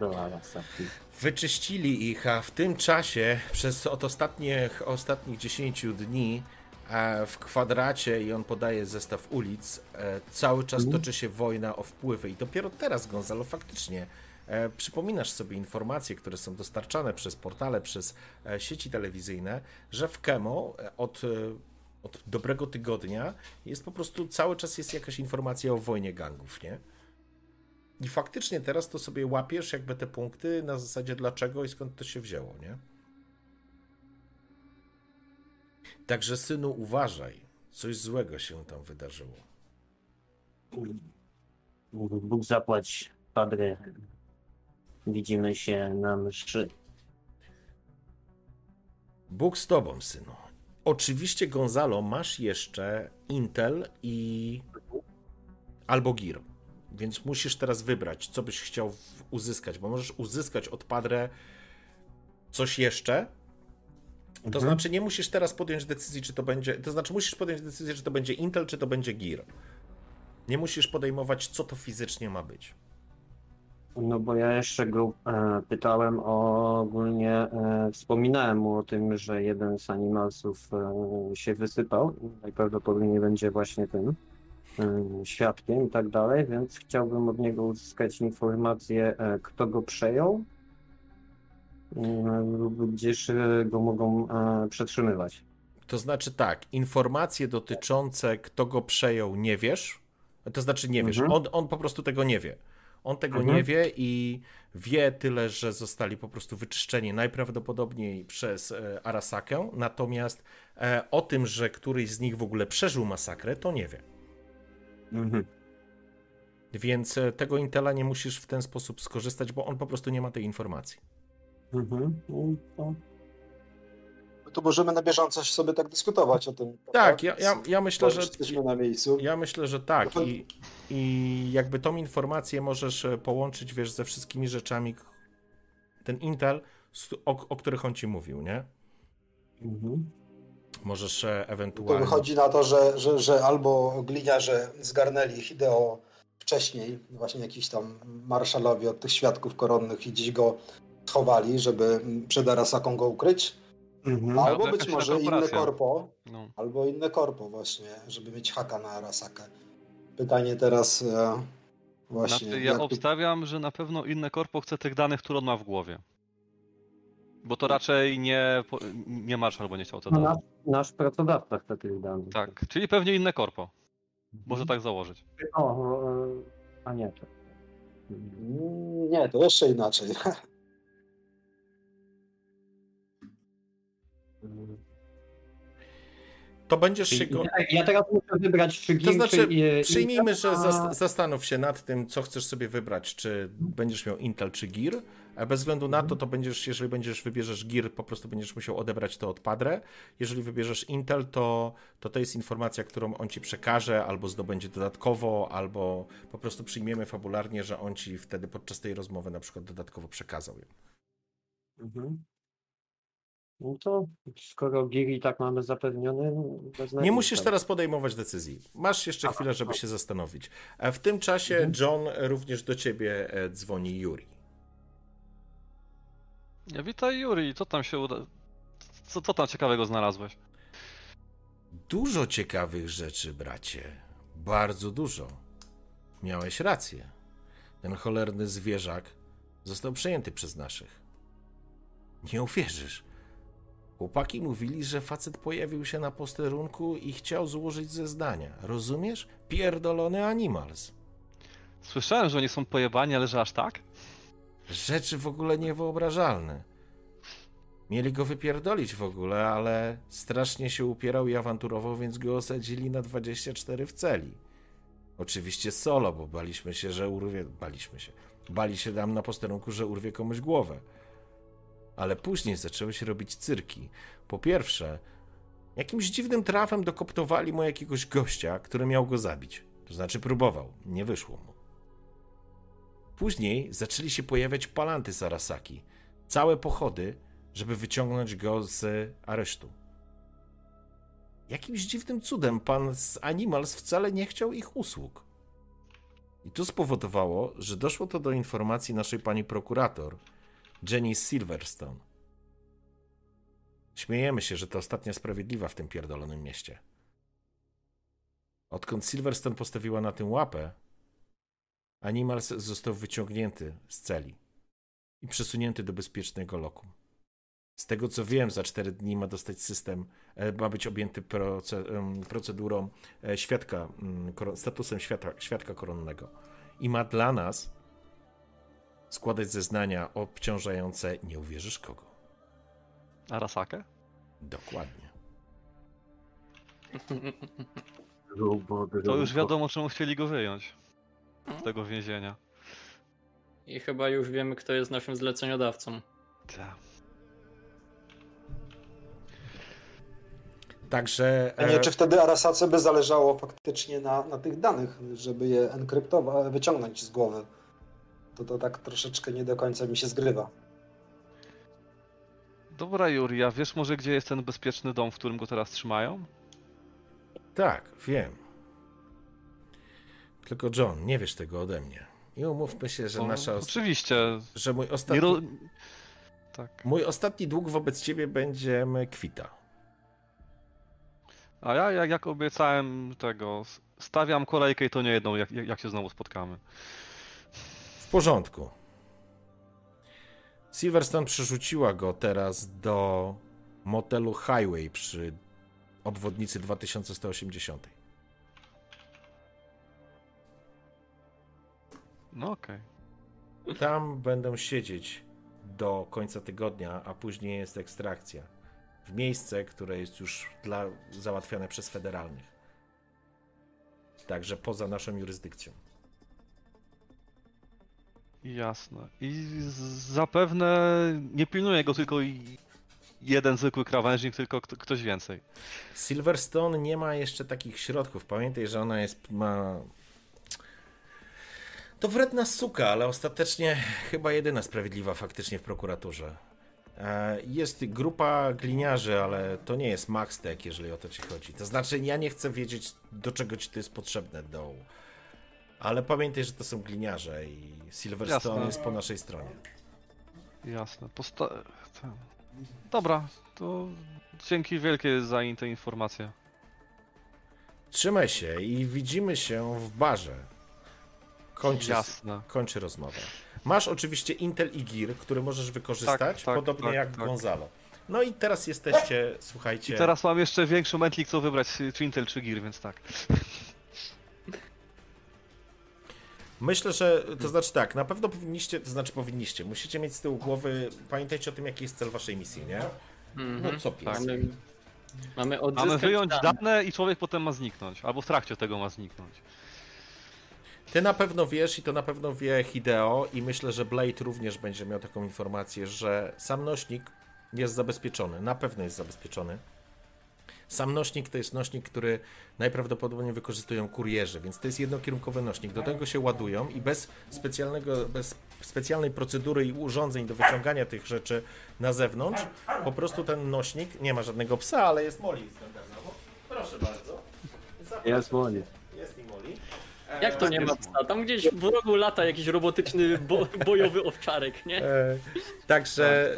do Arasaki. Wyczyścili ich, a w tym czasie, przez od ostatnich, ostatnich 10 dni, w kwadracie, i on podaje zestaw ulic, e, cały czas Mhm. toczy się wojna o wpływy. I dopiero teraz, Gonzalo, faktycznie e, przypominasz sobie informacje, które są dostarczane przez portale, przez e, sieci telewizyjne, że w Kemo od, od dobrego tygodnia jest po prostu cały czas jest jakaś informacja o wojnie gangów, nie? I faktycznie teraz to sobie łapiesz jakby te punkty na zasadzie dlaczego i skąd to się wzięło, nie? Także synu uważaj, coś złego się tam wydarzyło. Bóg zapłać, Padre. Widzimy się na mszy. Bóg z tobą, synu. Oczywiście, Gonzalo, masz jeszcze Intel i albo Gear. Więc musisz teraz wybrać, co byś chciał uzyskać, bo możesz uzyskać od Padre coś jeszcze. To Mhm. znaczy, nie musisz teraz podjąć decyzji, czy to będzie. To znaczy, musisz podjąć decyzję, czy to będzie Intel, czy to będzie Gear. Nie musisz podejmować, co to fizycznie ma być. No bo ja jeszcze go e, pytałem o ogólnie, e, wspominałem mu o tym, że jeden z animalsów e, się wysypał. Najprawdopodobniej będzie właśnie tym świadkiem i tak dalej, więc chciałbym od niego uzyskać informację, e, kto go przejął e, lub gdzieś e, go mogą e, przetrzymywać. To znaczy tak, informacje dotyczące kto go przejął nie wiesz. To znaczy nie wiesz, Mhm. on, on po prostu tego nie wie. On tego Mhm. nie wie i wie tyle, że zostali po prostu wyczyszczeni najprawdopodobniej przez Arasakę, natomiast o tym, że któryś z nich w ogóle przeżył masakrę, to nie wie. Mhm. Więc e, tego Intela nie musisz w ten sposób skorzystać, bo on po prostu nie ma tej informacji. Mhm. No, to My tu możemy na bieżąco sobie tak dyskutować o tym. Tak, ja, ja, ja myślę, że jesteśmy na miejscu. Ja myślę, że tak. No to- I, I jakby tą informację możesz e, połączyć, wiesz, ze wszystkimi rzeczami, ten Intel, o, o których on ci mówił, nie? Mhm. Możesz e, To ewentualnie. wychodzi na to, że, że, że albo gliniarze zgarnęli Hideo wcześniej, właśnie jakiś tam marszalowie od tych świadków koronnych i gdzieś go schowali, żeby przed Arasaką go ukryć, Mhm. albo Albo być może inne korpo, No. albo inne korpo właśnie, żeby mieć haka na Arasakę. Pytanie teraz e, właśnie. Znaczy, ja jak tu- obstawiam, że na pewno inne korpo chce tych danych, które on ma w głowie. Bo to raczej nie, nie marszał, bo nie chciał to No, nasz, nasz pracodawca chce tych danych. Tak, czyli pewnie inne korpo. Może tak założyć. O, a nie, to. Mm, Nie, to jeszcze inaczej. To będziesz się go. Ja, teraz muszę wybrać, czy To znaczy, czy, e, przyjmijmy, że Intel, a- zas- zastanów się nad tym, co chcesz sobie wybrać, czy będziesz miał Intel czy Gear. A bez względu na to, to będziesz, jeżeli będziesz wybierzesz Gear, po prostu będziesz musiał odebrać to od Padre. Jeżeli wybierzesz Intel, to, to to jest informacja, którą on ci przekaże, albo zdobędzie dodatkowo, albo po prostu przyjmiemy fabularnie, że on ci wtedy podczas tej rozmowy na przykład dodatkowo przekazał ją. Mhm. No to skoro Giri tak mamy zapewniony, no, Nie musisz tak. teraz podejmować decyzji. Masz jeszcze chwilę, żeby się zastanowić. A w tym czasie Mhm. John również do ciebie e, dzwoni Yuri. Ja, witaj Juri, co tam się uda... Co, co tam ciekawego znalazłeś? Dużo ciekawych rzeczy, bracie. Bardzo dużo. Miałeś rację. Ten cholerny zwierzak został przejęty przez naszych. Nie uwierzysz. Chłopaki mówili, że facet pojawił się na posterunku i chciał złożyć zeznania. Rozumiesz? Pierdolony animals. Słyszałem, że oni są pojebani, ale że aż tak? Rzeczy w ogóle niewyobrażalne. Mieli go wypierdolić w ogóle, ale strasznie się upierał i awanturował, więc go osadzili na 24 w celi. Oczywiście solo, bo baliśmy się, że urwie. Baliśmy się. Bali się tam na posterunku, że urwie komuś głowę. Ale później zaczęły się robić cyrki. Po pierwsze, jakimś dziwnym trafem dokoptowali mu jakiegoś gościa, który miał go zabić. To znaczy próbował, nie wyszło mu. Później zaczęli się pojawiać palanty z Arasaki. Całe pochody, żeby wyciągnąć go z aresztu. Jakimś dziwnym cudem pan z Animals wcale nie chciał ich usług. I to spowodowało, że doszło to do informacji naszej pani prokurator, Jenny Silverstone. Śmiejemy się, że to ostatnia sprawiedliwa w tym pierdolonym mieście. Odkąd Silverstone postawiła na tym łapę, Animals został wyciągnięty z celi i przesunięty do bezpiecznego lokum. Z tego co wiem, za 4 dni ma dostać system, e, ma być objęty procedurą e, świadka, mm, statusem świadka, świadka koronnego. I ma dla nas składać zeznania obciążające nie uwierzysz kogo. Arasakę? Dokładnie. To już wiadomo, czemu chcieli go wyjąć z tego więzienia. I chyba już wiemy, kto jest naszym zleceniodawcą. Tak. Także. A nie, e, czy wtedy Arasace by zależało faktycznie na, na tych danych, żeby je enkryptować, wyciągnąć z głowy? To to tak troszeczkę nie do końca mi się zgrywa. Dobra, Juria, wiesz może, gdzie jest ten bezpieczny dom, w którym go teraz trzymają? Tak, wiem. Tylko John, nie wiesz tego ode mnie. I umówmy się, że O, nasza. Oczywiście. Że mój ostatni, ro... Tak. mój ostatni dług wobec ciebie będzie kwita. A ja, jak, jak obiecałem tego, stawiam kolejkę i to nie jedną, jak, jak jak się znowu spotkamy. W porządku. Silverstone przerzuciła go teraz do motelu Highway przy obwodnicy 2180. No okej. Tam będą siedzieć do końca tygodnia, a później jest ekstrakcja. W miejsce, które jest już dla, załatwiane przez federalnych. Także poza naszą jurysdykcją. Jasne. I zapewne nie pilnuje go tylko jeden zwykły krawężnik, tylko kto- ktoś więcej. Silverstone nie ma jeszcze takich środków. Pamiętaj, że ona jest. ma. To wredna suka, ale ostatecznie chyba jedyna sprawiedliwa faktycznie w prokuraturze. E, Jest grupa gliniarzy, ale to nie jest Maxtech, jeżeli o to ci chodzi. To znaczy, ja nie chcę wiedzieć, do czego ci to jest potrzebne, do. Ale pamiętaj, że to są gliniarze i Silverstone Jasne. jest po naszej stronie. Jasne. Posta... Dobra, to dzięki wielkie za in- te informacje. Trzymaj się i widzimy się w barze. Kończy, Jasne. kończy rozmowę. Masz oczywiście Intel i Gear, który możesz wykorzystać, Tak, tak, podobnie tak, jak tak. Gonzalo. No i teraz jesteście, słuchajcie. I teraz mam jeszcze większy mętlik, co wybrać, czy Intel, czy Gear, więc tak. Myślę, że to znaczy tak, na pewno powinniście, to znaczy powinniście, musicie mieć z tyłu głowy, pamiętajcie o tym, jaki jest cel waszej misji, nie? Mhm. No co pies. Mamy, mamy odzyskać Mamy wyjąć dane. dane i człowiek potem ma zniknąć. Albo w trakcie tego ma zniknąć. Ty na pewno wiesz i to na pewno wie Hideo i myślę, że Blade również będzie miał taką informację, że sam nośnik jest zabezpieczony, na pewno jest zabezpieczony. Sam nośnik to jest nośnik, który najprawdopodobniej wykorzystują kurierzy, więc to jest jednokierunkowy nośnik. Do tego się ładują i bez specjalnego, bez specjalnej procedury i urządzeń do wyciągania tych rzeczy na zewnątrz, po prostu ten nośnik, nie ma żadnego psa, ale jest Molly standardowo. Proszę bardzo. Jest Molly. Jak to nie ma psa? Tam gdzieś w rogu lata jakiś robotyczny bo bojowy owczarek, nie? E, także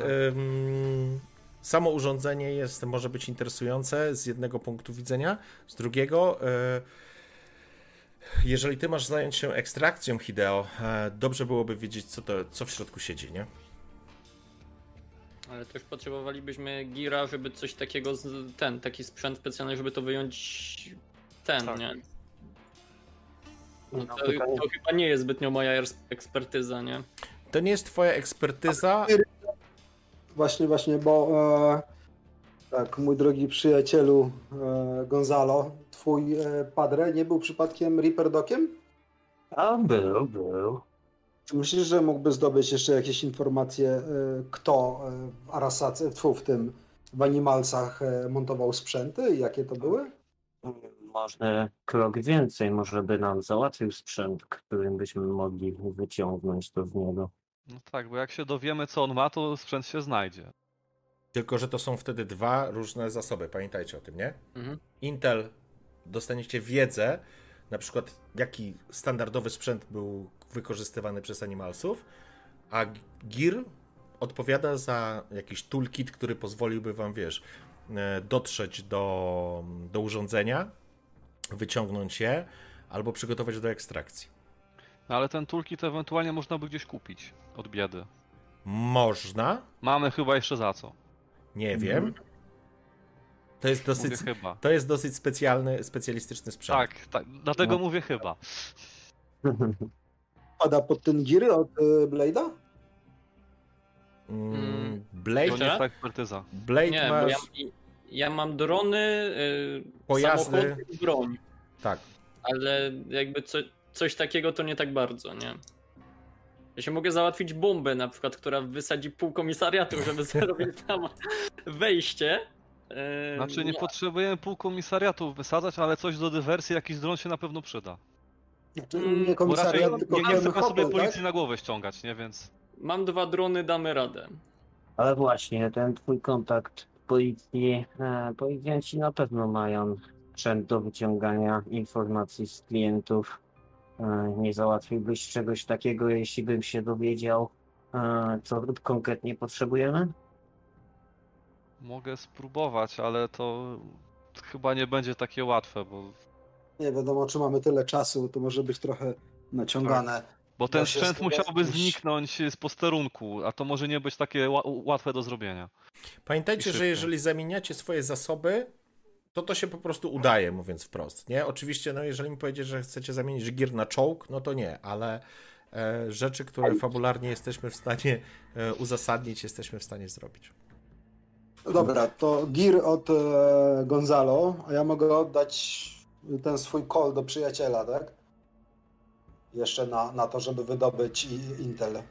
samo urządzenie jest, może być interesujące z jednego punktu widzenia, z drugiego. E, jeżeli ty masz zająć się ekstrakcją Hideo, e, dobrze byłoby wiedzieć, co, to, co w środku siedzi, nie? Ale też potrzebowalibyśmy gira, żeby coś takiego, ten, taki sprzęt specjalny, żeby to wyjąć ten, Tak. nie? No to, pytanie. to chyba nie jest zbytnio moja ekspertyza, nie? To nie jest twoja ekspertyza, właśnie, właśnie, bo e, tak, mój drogi przyjacielu e, Gonzalo, twój e, padre nie był przypadkiem Reaper Dokiem? A był, był. Czy myślisz, że mógłby zdobyć jeszcze jakieś informacje, e, kto e, w Arasace, tfu, w tym, w Animalsach e, montował sprzęty i jakie to były? Może krok więcej, może by nam załatwił sprzęt, którym byśmy mogli wyciągnąć to z niego. No tak, bo jak się dowiemy, co on ma, to sprzęt się znajdzie. Tylko, że to są wtedy dwa różne zasoby, pamiętajcie o tym, nie? Mhm. Intel dostaniecie wiedzę, na przykład jaki standardowy sprzęt był wykorzystywany przez Animalsów, a Gear odpowiada za jakiś toolkit, który pozwoliłby wam, wiesz, e, dotrzeć do, do urządzenia, wyciągnąć je, albo przygotować do ekstrakcji. No ale ten toolkit ewentualnie można by gdzieś kupić od biedy. Można, Mamy chyba jeszcze za co. nie Mhm. wiem. To jest Mówię dosyć, chyba. to jest dosyć specjalny, specjalistyczny sprzęt. Tak, tak, dlatego No. mówię chyba. Pada pod ten giry od e, Blade'a? Mm, Mm. To Blade, nie jest ta ekspertyza. Blade Nie, masz... bo ja, ja mam drony, y, Pojazdy. samochody i broń, Tak. ale jakby co, coś takiego to nie tak bardzo, nie? Ja się mogę załatwić bombę na przykład, która wysadzi pół komisariatu, żeby zrobić tam wejście. Znaczy nie potrzebujemy pół komisariatu wysadzać, ale coś do dywersji, jakiś dron się na pewno przyda. Znaczy, nie raczej komisariat, nie, tylko nie pełny chcemy sobie hotel, policji tak? na głowę ściągać, nie? Więc Mam dwa drony, damy radę. Ale właśnie, ten twój kontakt policji, e, policjanci na pewno mają sprzęt do wyciągania informacji z klientów. E, nie załatwiłbyś czegoś takiego, jeśli bym się dowiedział, e, co konkretnie potrzebujemy? mogę spróbować, ale to chyba nie będzie takie łatwe, bo, Nie wiadomo, czy mamy tyle czasu, to może być trochę naciągane. Bo ten sprzęt musiałby zniknąć z posterunku, a to może nie być takie ła- łatwe do zrobienia. Pamiętajcie, że jeżeli zamieniacie swoje zasoby, to to się po prostu udaje, mówiąc wprost, nie? Oczywiście, no jeżeli mi powiedzieć, że chcecie zamienić gier na czołg, no to nie, ale e, rzeczy, które fabularnie jesteśmy w stanie e, uzasadnić, jesteśmy w stanie zrobić. No Dobra, to gir od e, Gonzalo, a ja mogę oddać ten swój call do przyjaciela, tak? Jeszcze na, na to, żeby wydobyć Intel.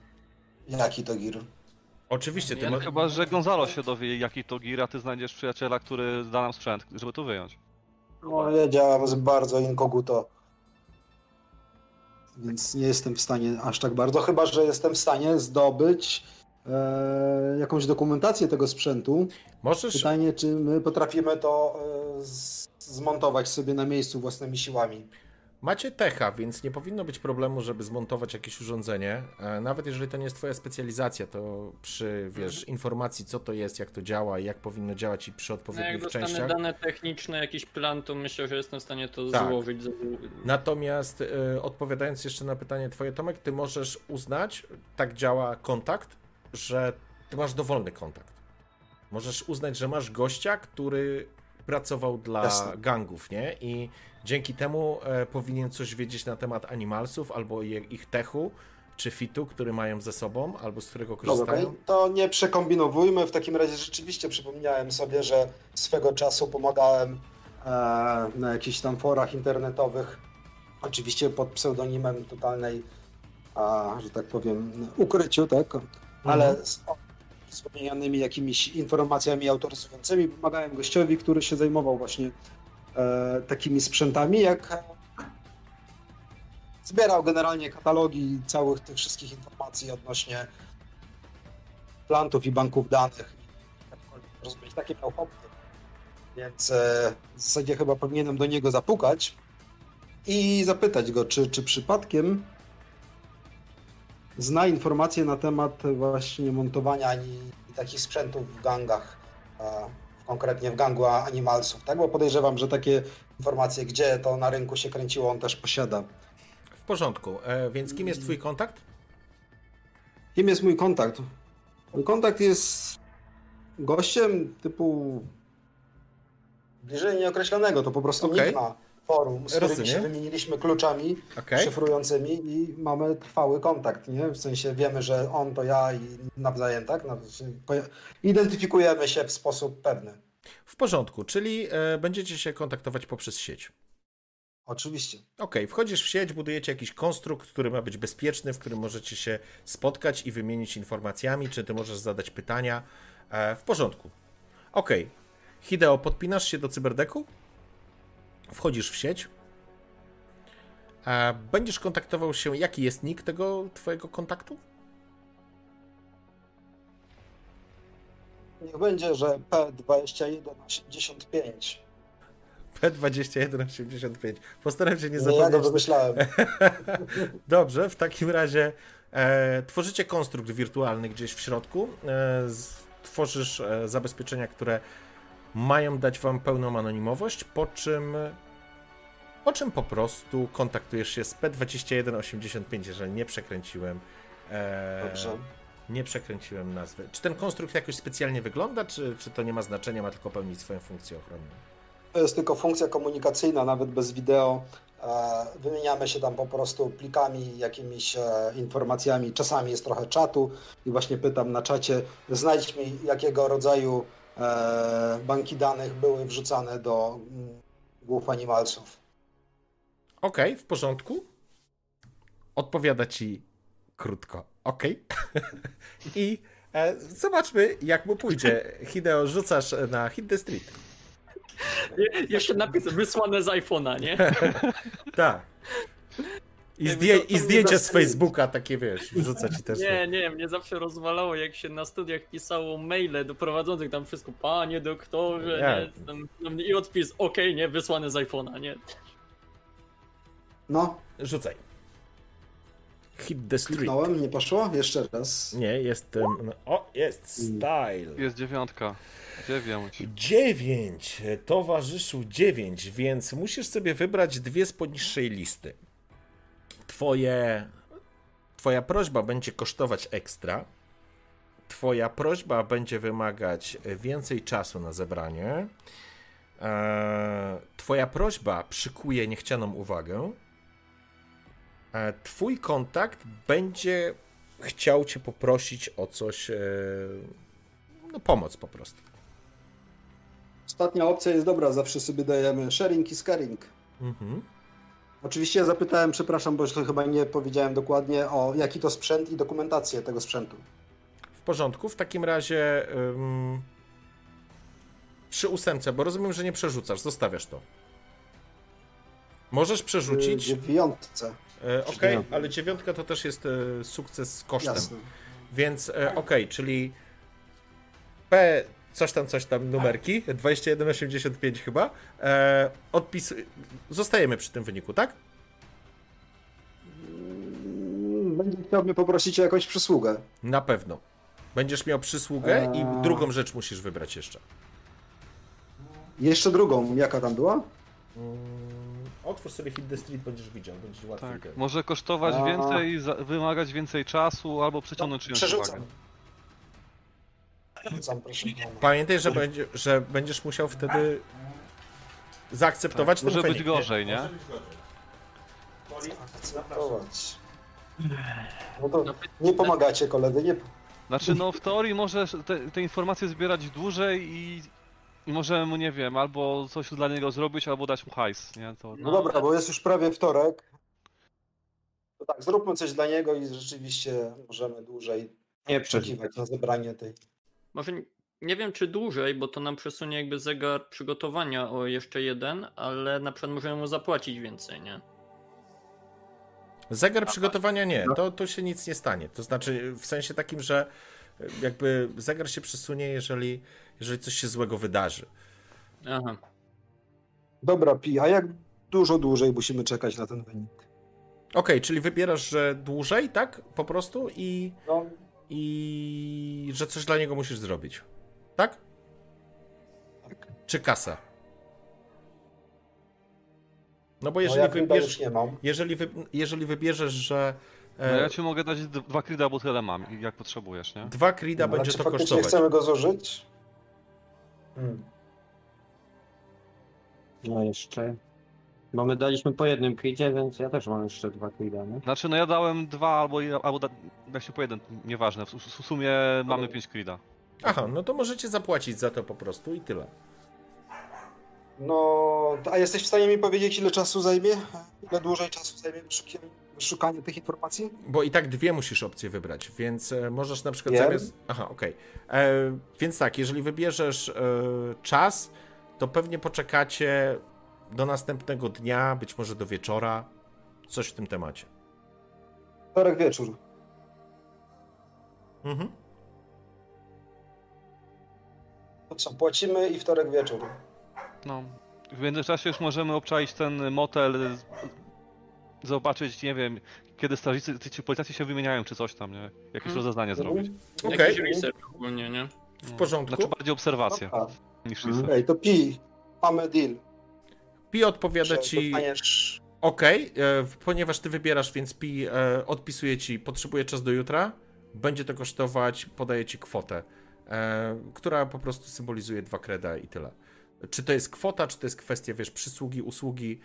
Jaki to gir? Oczywiście, ty Ja, mo- chyba, że Gonzalo się dowie, jaki to gir, a ty znajdziesz przyjaciela, który da nam sprzęt, żeby to wyjąć. No, ja działam z bardzo inkoguto. Więc nie jestem w stanie aż tak bardzo, chyba że jestem w stanie zdobyć e, jakąś dokumentację tego sprzętu. możesz, Pytanie, czy my potrafimy to e, z, zmontować sobie na miejscu własnymi siłami. Macie techa, więc nie powinno być problemu, żeby zmontować jakieś urządzenie. E, Nawet jeżeli to nie jest twoja specjalizacja, to przy, wiesz, informacji, co to jest, jak to działa, jak powinno działać i przy No jak odpowiednich dostanę częściach. dane techniczne, jakiś plan, to myślę, że jestem w stanie to Tak. złożyć. Natomiast e, odpowiadając jeszcze na pytanie twoje, Tomek, ty możesz uznać, tak działa kontakt, że ty masz dowolny kontakt. Możesz uznać, że masz gościa, który pracował dla Jasne. gangów, nie? I dzięki temu e, powinien coś wiedzieć na temat animalsów, albo je, ich techu, czy fitu, który mają ze sobą, albo z którego Dobra, korzystają. okej. to nie przekombinowujmy. W takim razie rzeczywiście przypomniałem sobie, że swego czasu pomagałem e, na jakichś tam forach internetowych, oczywiście pod pseudonimem totalnej, a, że tak powiem, ukryciu, tak? Ale z o- wspomnianymi jakimiś informacjami autoryzującymi pomagałem gościowi, który się zajmował właśnie takimi sprzętami, jak e, zbierał generalnie katalogi całych tych wszystkich informacji odnośnie plantów i banków danych. Rozumieć, takie miał hobby. Więc e, w zasadzie chyba powinienem do niego zapukać i zapytać go, czy, czy przypadkiem zna informacje na temat właśnie montowania i, takich sprzętów w gangach, e, konkretnie w gangu Animalsów, tak? Bo podejrzewam, że takie informacje, gdzie to na rynku się kręciło, on też posiada. W porządku. E, więc kim jest twój kontakt? Kim jest mój kontakt? Mój kontakt jest gościem typu bliżej nieokreślonego, to po prostu nikt na forum, z którymi Rozumiem. się wymieniliśmy kluczami Okej. szyfrującymi i mamy trwały kontakt, nie? W sensie wiemy, że on to ja i nawzajem, tak? Poja- Identyfikujemy się w sposób pewny. W porządku, czyli e, będziecie się kontaktować poprzez sieć. Oczywiście. Okej, wchodzisz w sieć, budujecie jakiś konstrukt, który ma być bezpieczny, w którym możecie się spotkać i wymienić informacjami, czy ty możesz zadać pytania. E, w porządku. Okej. Hideo, podpinasz się do cyberdeku? Wchodzisz w sieć. E, będziesz kontaktował się. Jaki jest nick tego twojego kontaktu? Niech będzie, że P2185. P2185. Postaram się nie Nie ja zapomnieć. go wymyślałem. Dobrze, w takim razie e, tworzycie konstrukt wirtualny gdzieś w środku. E, z, tworzysz e, zabezpieczenia, które mają dać wam pełną anonimowość, po czym po czym po prostu kontaktujesz się z P2185, jeżeli nie przekręciłem. E, Dobrze. Nie przekręciłem nazwy. Czy ten konstrukt jakoś specjalnie wygląda, czy, czy to nie ma znaczenia, ma tylko pełnić swoją funkcję ochronną? To jest tylko funkcja komunikacyjna, nawet bez wideo. E, Wymieniamy się tam po prostu plikami, jakimiś e, informacjami. Czasami jest trochę czatu i właśnie pytam na czacie, znajdź mi jakiego rodzaju banki danych były wrzucane do mm, głów animalsów. Okej, w porządku. Odpowiada ci krótko. Okej. I e, zobaczmy, jak mu pójdzie. Hideo, rzucasz na Hit the Street. Je, jeszcze napis wysłane z iPhone'a, nie? Tak. I, Nie, zdję, to- to I zdjęcia z. Facebooka takie, wiesz, wrzuca ci też. Nie, nie, mnie zawsze rozwalało, jak się na studiach pisało maile do prowadzących tam wszystko, panie doktorze, Ja. nie? Tam, tam, i odpis, okej, nie, wysłane z iPhone'a, nie? No, Rzucaj. Hit the Street. kliknąłem, nie poszło? Jeszcze raz. Nie, jestem... No, o, jest style. Jest dziewiątka. Dziewięć. 9, towarzyszu 9, więc musisz sobie wybrać dwie z poniższej listy. Twoje, twoja prośba będzie kosztować ekstra. Twoja prośba będzie wymagać więcej czasu na zebranie. Eee, Twoja prośba przykuje niechcianą uwagę. E, Twój kontakt będzie chciał cię poprosić o coś, e, no pomoc po prostu. Ostatnia opcja jest dobra, zawsze sobie dajemy sharing is caring. Mhm. Oczywiście zapytałem, przepraszam, bo jeszcze chyba nie powiedziałem dokładnie o jaki to sprzęt i dokumentację tego sprzętu. W porządku, w takim razie ym, przy ósemce, bo rozumiem, że nie przerzucasz, zostawiasz to. Możesz przerzucić, dziewiątce. e, ok, dziewiątka. ale dziewiątka to też jest e, sukces z kosztem. Jasne. Więc e, ok, czyli P coś tam, coś tam numerki, 2185 chyba, e, odpis... Zostajemy przy tym wyniku, tak? Będzie chciał mnie poprosić o jakąś przysługę. Na pewno. Będziesz miał przysługę i Eee. drugą rzecz musisz wybrać jeszcze. Jeszcze drugą, jaka tam była? Mm, Otwórz sobie Hit the Street, będziesz widział, będziesz łatwiej. Tak. Może kosztować A. więcej, wymagać więcej czasu albo przyciągnąć czyjąś Przerzucam. uwagę. Proszę pana. Pamiętaj, że, będzie, że będziesz musiał wtedy zaakceptować Tak, ten może być gorzej, nie? Akceptować. No to nie pomagacie koledzy, nie... Znaczy, no w teorii możesz te, te informacje zbierać dłużej i, i możemy mu, nie wiem, albo coś dla niego zrobić, albo dać mu hajs, nie? To, No dobra, bo jest już prawie wtorek. To tak, zróbmy coś dla niego i rzeczywiście możemy dłużej Nie przeżyć. oczekiwać na zebranie tej. Może nie wiem czy dłużej, bo to nam przesunie jakby zegar przygotowania o jeszcze jeden, ale na przykład możemy mu zapłacić więcej, nie? Zegar przygotowania nie, to, to się nic nie stanie. To znaczy w sensie takim, że jakby zegar się przesunie, jeżeli, jeżeli coś się złego wydarzy. Aha. Dobra, Pi, a jak dużo dłużej musimy czekać na ten wynik? Okej, czyli wybierasz, że dłużej, tak? Po prostu i, No, i że coś dla niego musisz zrobić. Tak? tak. Czy kasę? No bo No, jeżeli ja chyba wybierzesz, już nie mam. jeżeli, wy, jeżeli wybierzesz, że No e, ja ci mogę dać dwa krida, bo tyle mam, jak potrzebujesz, nie? dwa krida Ale będzie czy to kosztować. chcemy go zużyć? Hmm. No jeszcze. Bo my daliśmy po jednym kridzie, więc ja też mam jeszcze dwa krida, nie? Znaczy, no ja dałem dwa albo, albo da, właśnie po jeden, nieważne. W, w sumie mamy 5 krida. Aha, no to możecie zapłacić za to po prostu i tyle. No, a jesteś w stanie mi powiedzieć, ile czasu zajmie? Ile dłużej czasu zajmie wyszukanie tych informacji? Bo i tak dwie musisz opcje wybrać, więc e, możesz na przykład Wiem. zamiast. Aha, okej. E, Więc tak, jeżeli wybierzesz e, czas, to pewnie poczekacie do następnego dnia, być może do wieczora. Coś w tym temacie. Wtorek wieczór. Mhm. To co, płacimy i wtorek wieczór. No. W międzyczasie już możemy obczaić ten motel, zobaczyć, nie wiem, kiedy strażnicy ci policjanci się wymieniają, czy coś tam, nie? Jakieś Mhm. rozeznanie zrobić. Okej, Jakiś research ogólnie, nie? w porządku. Znaczy bardziej obserwacje Dobra. niż Mhm. research. Okej, to pi. Mamy deal. Pi odpowiada ci. dostaniesz- Okej, e, ponieważ ty wybierasz, więc Pi e, odpisuje ci, potrzebuje czas do jutra, będzie to kosztować, podaje ci kwotę, e, która po prostu symbolizuje dwa kreda i tyle. Czy to jest kwota, czy to jest kwestia, wiesz, przysługi, usługi,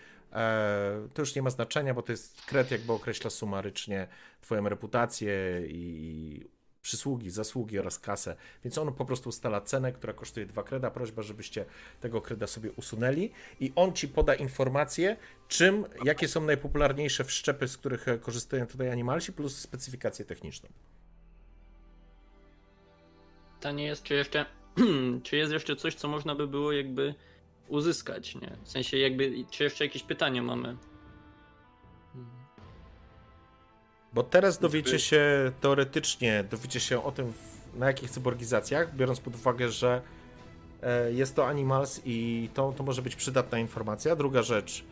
to już nie ma znaczenia, bo to jest kred jakby określa sumarycznie twoją reputację i przysługi, zasługi oraz kasę, więc on po prostu ustala cenę, która kosztuje dwa kreda, prośba, żebyście tego kreda sobie usunęli i on ci poda informację, czym, jakie są najpopularniejsze wszczepy, z których korzystają tutaj animalsi, plus specyfikację techniczną. Pytanie jest, czy jeszcze, czy jest jeszcze coś, co można by było jakby uzyskać, nie? W sensie jakby, czy jeszcze jakieś pytania mamy? Bo teraz dowiecie się teoretycznie, dowiecie się o tym, na jakich cyborgizacjach, biorąc pod uwagę, że e, jest to Animals i to, to może być przydatna informacja. Druga rzecz,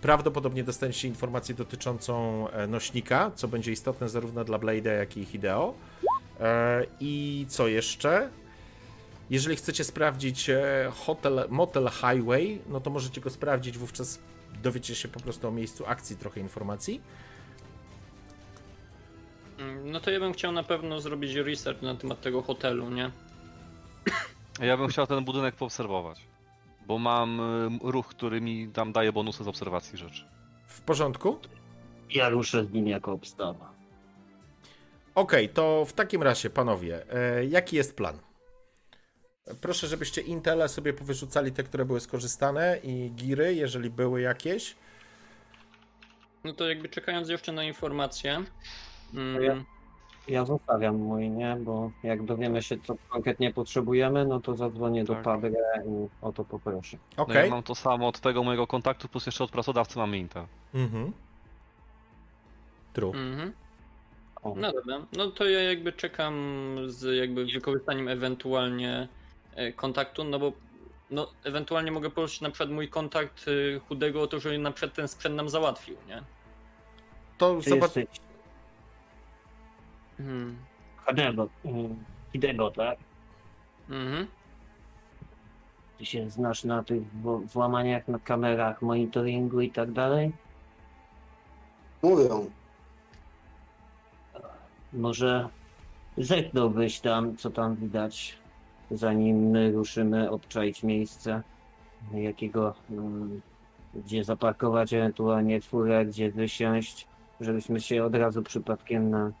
prawdopodobnie dostaniecie informację dotyczącą e, nośnika, co będzie istotne zarówno dla Blade'a, jak i Hideo. E, I co jeszcze? Jeżeli chcecie sprawdzić hotel, Motel Highway, no to możecie go sprawdzić, wówczas dowiecie się po prostu o miejscu akcji trochę informacji. Mm, No to ja bym chciał na pewno zrobić research na temat tego hotelu, nie? Ja bym chciał ten budynek poobserwować. Bo mam y, ruch, który mi tam daje bonusy z obserwacji rzeczy. W porządku? Ja ruszę z nim jako obstawa. Okej, to w takim razie, panowie, e, jaki jest plan? Proszę, żebyście Intele sobie powyrzucali te, które były skorzystane i giry, jeżeli były jakieś. No to jakby czekając jeszcze na informacje. Mm, Ja- Ja zostawiam mój, nie? Bo jak dowiemy się, co konkretnie potrzebujemy, no to zadzwonię do Tak. Padre i o to poproszę. No Okej. ja mam to samo od tego mojego kontaktu, plus jeszcze od pracodawcy mamy Intel. Mhm. True. Mhm. O. No dobra, no to ja jakby czekam z jakby wykorzystaniem ewentualnie e, kontaktu, no bo no ewentualnie mogę prosić na przykład mój kontakt e, chudego o to, żeby na przykład ten sprzęt nam załatwił, nie? To zobacz. jesteś Mhm. Hidego, Hidego, tak? Mhm. Ty się znasz na tych włamaniach na kamerach, monitoringu i tak dalej? Mówią. Może zerknąłbyś tam, co tam widać, zanim my ruszymy obczaić miejsce, jakiego, mm, gdzie zaparkować ewentualnie furę, gdzie wysiąść, żebyśmy się od razu przypadkiem na...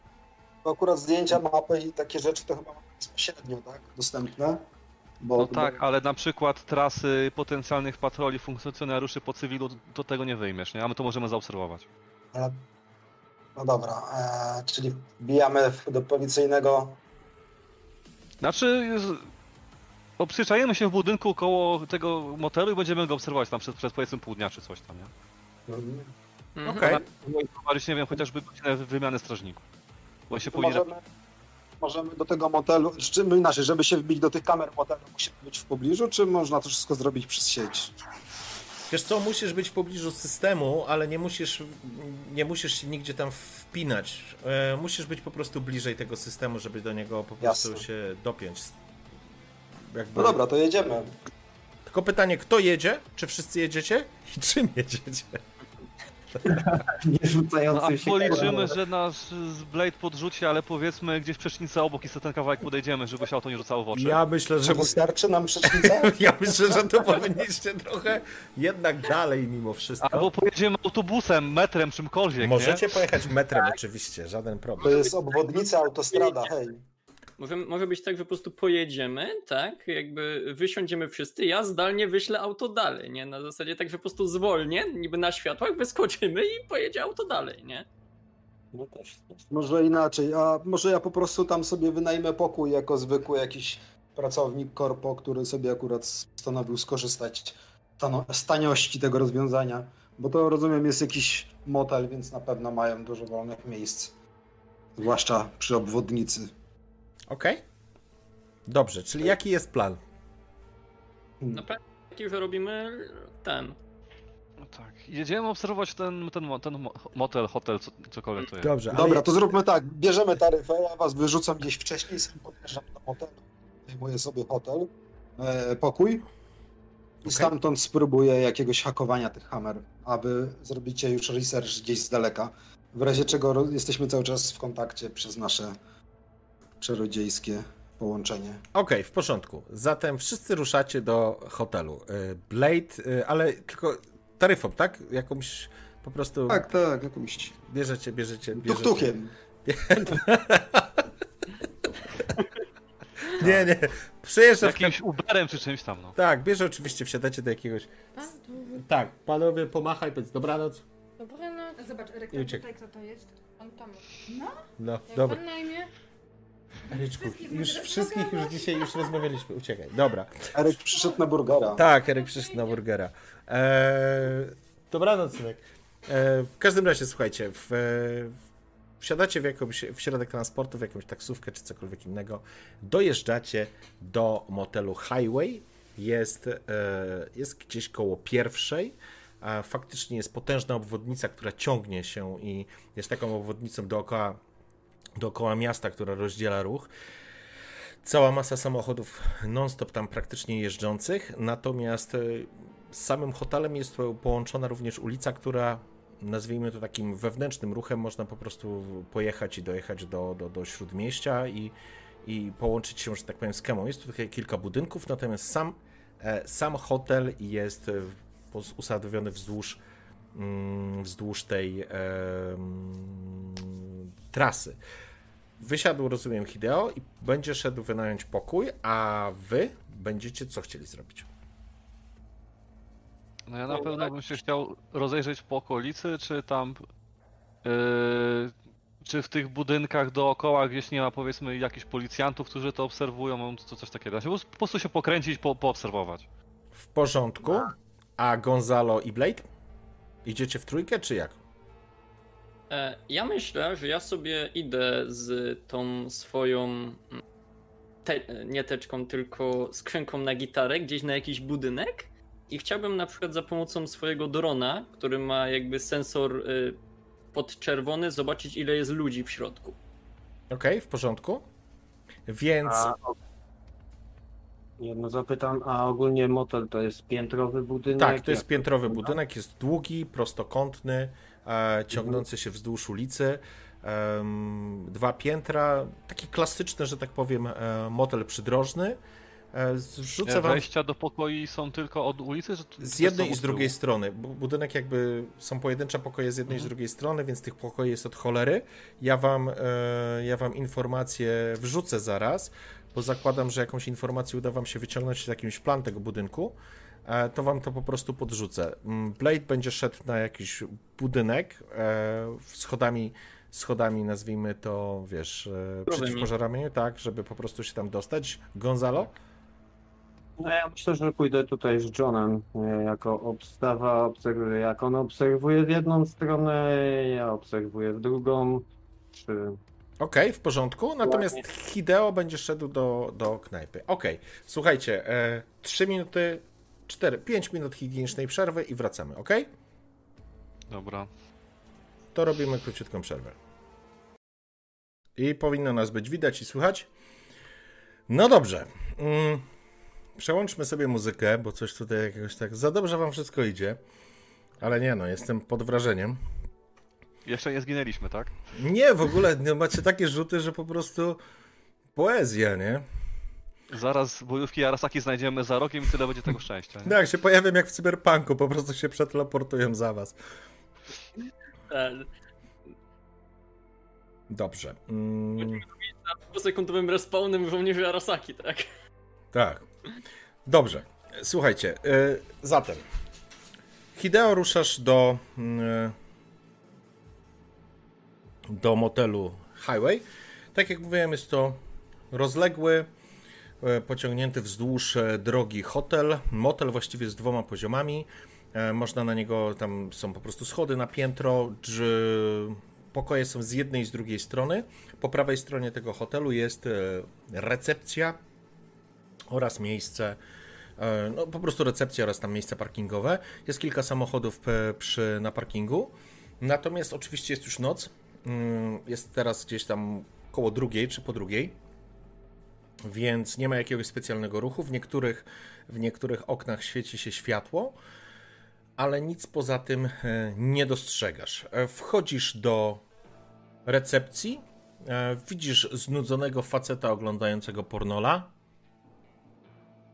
Bo akurat zdjęcia, mapy i takie rzeczy to chyba bezpośrednio, tak? Dostępne. Bo, No tak, ale na przykład trasy potencjalnych patroli funkcjonariuszy po cywilu, to tego nie wyjmiesz, nie? A my to możemy zaobserwować. Ale... No dobra, e, czyli wbijamy w- do policyjnego. Znaczy, obsyczajemy się w budynku koło tego motelu i będziemy go obserwować tam przez, przez powiedzmy pół dnia czy coś tam, nie? Mhm. Okej. Prowadzić, nie wiem, chociażby godzinę wymiany strażników. Bo się powinien... Możemy, możemy do tego motelu, czy my inaczej, żeby się wbić do tych kamer motelu, musimy być w pobliżu, czy można to wszystko zrobić przez sieć? Wiesz co, musisz być w pobliżu systemu, ale nie musisz, nie musisz się nigdzie tam wpinać. E, musisz być po prostu bliżej tego systemu, żeby do niego po prostu Jasne. się dopiąć. Jakby... No dobra, to jedziemy. Tylko pytanie, kto jedzie? Czy wszyscy jedziecie? I czym jedziecie? Nie No, rzucający a się. policzymy, że nasz z Blade podrzuci, ale powiedzmy gdzieś przecznicę obok i sobie ten kawałek podejdziemy, żeby się auto nie rzucało w oczy. Ja myślę, że Czy wystarczy nam przecznica? ja myślę, że to powinniście trochę jednak dalej mimo wszystko. Albo pojedziemy autobusem, metrem, czymkolwiek, Możecie nie? pojechać metrem oczywiście, żaden To problem. jest obwodnica, autostrada, hej. Może, może być tak, że po prostu pojedziemy, tak? Jakby wysiądziemy wszyscy, ja zdalnie wyślę auto dalej, nie? Na zasadzie tak, że po prostu zwolnię, niby na światłach, wyskoczymy i pojedzie auto dalej, nie? No też. Może inaczej, a może ja po prostu tam sobie wynajmę pokój jako zwykły jakiś pracownik korpo, który sobie akurat postanowił skorzystać z taniości tego rozwiązania. Bo to rozumiem jest jakiś motel, więc na pewno mają dużo wolnych miejsc. Zwłaszcza przy obwodnicy. Okej? Dobrze, czyli jaki jest plan? No pewnie taki, że robimy ten. No tak. Jedziemy obserwować ten, ten, ten mo- motel, hotel, co, cokolwiek to jest. Dobrze, ale Dobra, to zróbmy tak. Bierzemy taryfę, ja was wyrzucam gdzieś wcześniej, sam podjeżdżam do hotelu, zajmuję sobie hotel, e, pokój i stamtąd spróbuję jakiegoś hakowania tych hamer, a wy zrobicie już research gdzieś z daleka. W razie czego jesteśmy cały czas w kontakcie przez nasze czarodziejskie połączenie. Okej, w porządku. Zatem wszyscy ruszacie do hotelu. Y, Blade, y, ale tylko taryfą, tak? Jakąś po prostu Tak, tak, jakimś bierzecie, bierzecie, bierzecie. tuktukiem. Nie, nie. Przyjeżdża w Jakimś Uberem czy czymś tam, no. Tak, bierze oczywiście, wsiadacie do jakiegoś... Tak, panowie, pomachaj, powiedz dobranoc. Dobranoc. Zobacz, Eryk, tutaj kto to jest? Pan Tomek. No, Jak dobra. pan na imię? Eryczku, już wszystkich już dzisiaj już rozmawialiśmy. Uciekaj, dobra. Eryk przyszedł na burgera. Tak, Eryk przyszedł na burgera. Eee, dobranoc, synek. Eee, w każdym razie, słuchajcie, w, wsiadacie w, jakąś, w środek transportu, w jakąś taksówkę czy cokolwiek innego, dojeżdżacie do motelu Highway, jest, e, jest gdzieś koło pierwszej, a faktycznie jest potężna obwodnica, która ciągnie się i jest taką obwodnicą dookoła, dookoła miasta, która rozdziela ruch cała masa samochodów non-stop tam praktycznie jeżdżących, natomiast e, z samym hotelem jest połączona również ulica, która nazwijmy to takim wewnętrznym ruchem, można po prostu pojechać i dojechać do, do, do śródmieścia i, i połączyć się, że tak powiem, z Kemą. Jest tutaj kilka budynków, natomiast sam, e, sam hotel jest e, usadowiony wzdłuż, wzdłuż tej e, mm, trasy. Wysiadł, rozumiem, Hideo i będzie szedł wynająć pokój, a wy będziecie co chcieli zrobić? No ja na pewno bym się chciał rozejrzeć po okolicy, czy tam. Yy, czy w tych budynkach dookoła gdzieś nie ma powiedzmy jakichś policjantów, którzy to obserwują, to coś takiego. Po prostu- Po prostu się pokręcić, po, poobserwować. W porządku. A Gonzalo i Blade? Idziecie w trójkę, czy jak? E, Ja myślę, że ja sobie idę z tą swoją. mm, Te, nie teczką, tylko skrzynką na gitarę gdzieś na jakiś budynek. I chciałbym na przykład za pomocą swojego drona, który ma jakby sensor y, podczerwony, zobaczyć ile jest ludzi w środku. Okej, w porządku. Więc A, o- jedno zapytam, a ogólnie motel to jest piętrowy budynek? tak, to jest Jak piętrowy budynek, jest długi, prostokątny, e, ciągnący się wzdłuż ulicy. Em, dwa piętra, taki klasyczny, że tak powiem, e, motel przydrożny. E, Rzucę wam Wejścia do pokoi są tylko od ulicy? Czy Z jednej i z drugiej strony. Bu- Budynek jakby są pojedyncze pokoje z jednej i z Mhm. drugiej strony, więc tych pokoi jest od cholery. Ja wam, e, ja wam informację wrzucę zaraz, bo zakładam, że jakąś informację uda wam się wyciągnąć z jakimś plan tego budynku. E, to wam to po prostu podrzucę. Mm, Blade będzie szedł na jakiś budynek e, schodami, schodami nazwijmy to, wiesz, e, przeciwpożarowymi, tak, żeby po prostu się tam dostać. Gonzalo? No ja myślę, że pójdę tutaj z Johnem jako obstawa, obserwuję jak on obserwuje w jedną stronę, ja obserwuję w drugą, czy... Okej, w porządku. Natomiast Hideo będzie szedł do, do knajpy. Okej, słuchajcie, e, 3 minuty, 4, 5 minut higienicznej przerwy i wracamy, ok? Dobra. To robimy króciutką przerwę. I powinno nas być widać i słychać. No dobrze. Mm, przełączmy sobie muzykę, bo coś tutaj jakiegoś tak za dobrze wam wszystko idzie. Ale nie no, jestem pod wrażeniem. Jeszcze nie zginęliśmy, tak? Nie, w ogóle no, macie takie rzuty, że po prostu poezja, nie? Zaraz bojówki Arasaki znajdziemy za rokiem i tyle będzie tego szczęścia. nie? No jak się pojawiam jak w cyberpunku, po prostu się przeteleportują za was. E, Dobrze. Mm, Dwusekundowym respawnem żołnierzy Arasaki, tak? tak. Dobrze. Słuchajcie, y, zatem Hideo ruszasz do y, do motelu Highway. Tak jak mówiłem, jest to rozległy, e, pociągnięty wzdłuż e, drogi hotel. Motel właściwie z dwoma poziomami. E, Można na niego, tam są po prostu schody na piętro. Pokoje są z jednej i z drugiej strony. Po prawej stronie tego hotelu jest recepcja oraz miejsce, no po prostu recepcja oraz tam miejsce parkingowe. Jest kilka samochodów przy, na parkingu. Natomiast oczywiście jest już noc. Mm, Jest teraz gdzieś tam koło drugiej czy po drugiej. Więc nie ma jakiegoś specjalnego ruchu. W niektórych, w niektórych oknach świeci się światło, ale nic poza tym e, nie dostrzegasz. E, Wchodzisz do recepcji. e, Widzisz znudzonego faceta oglądającego pornola.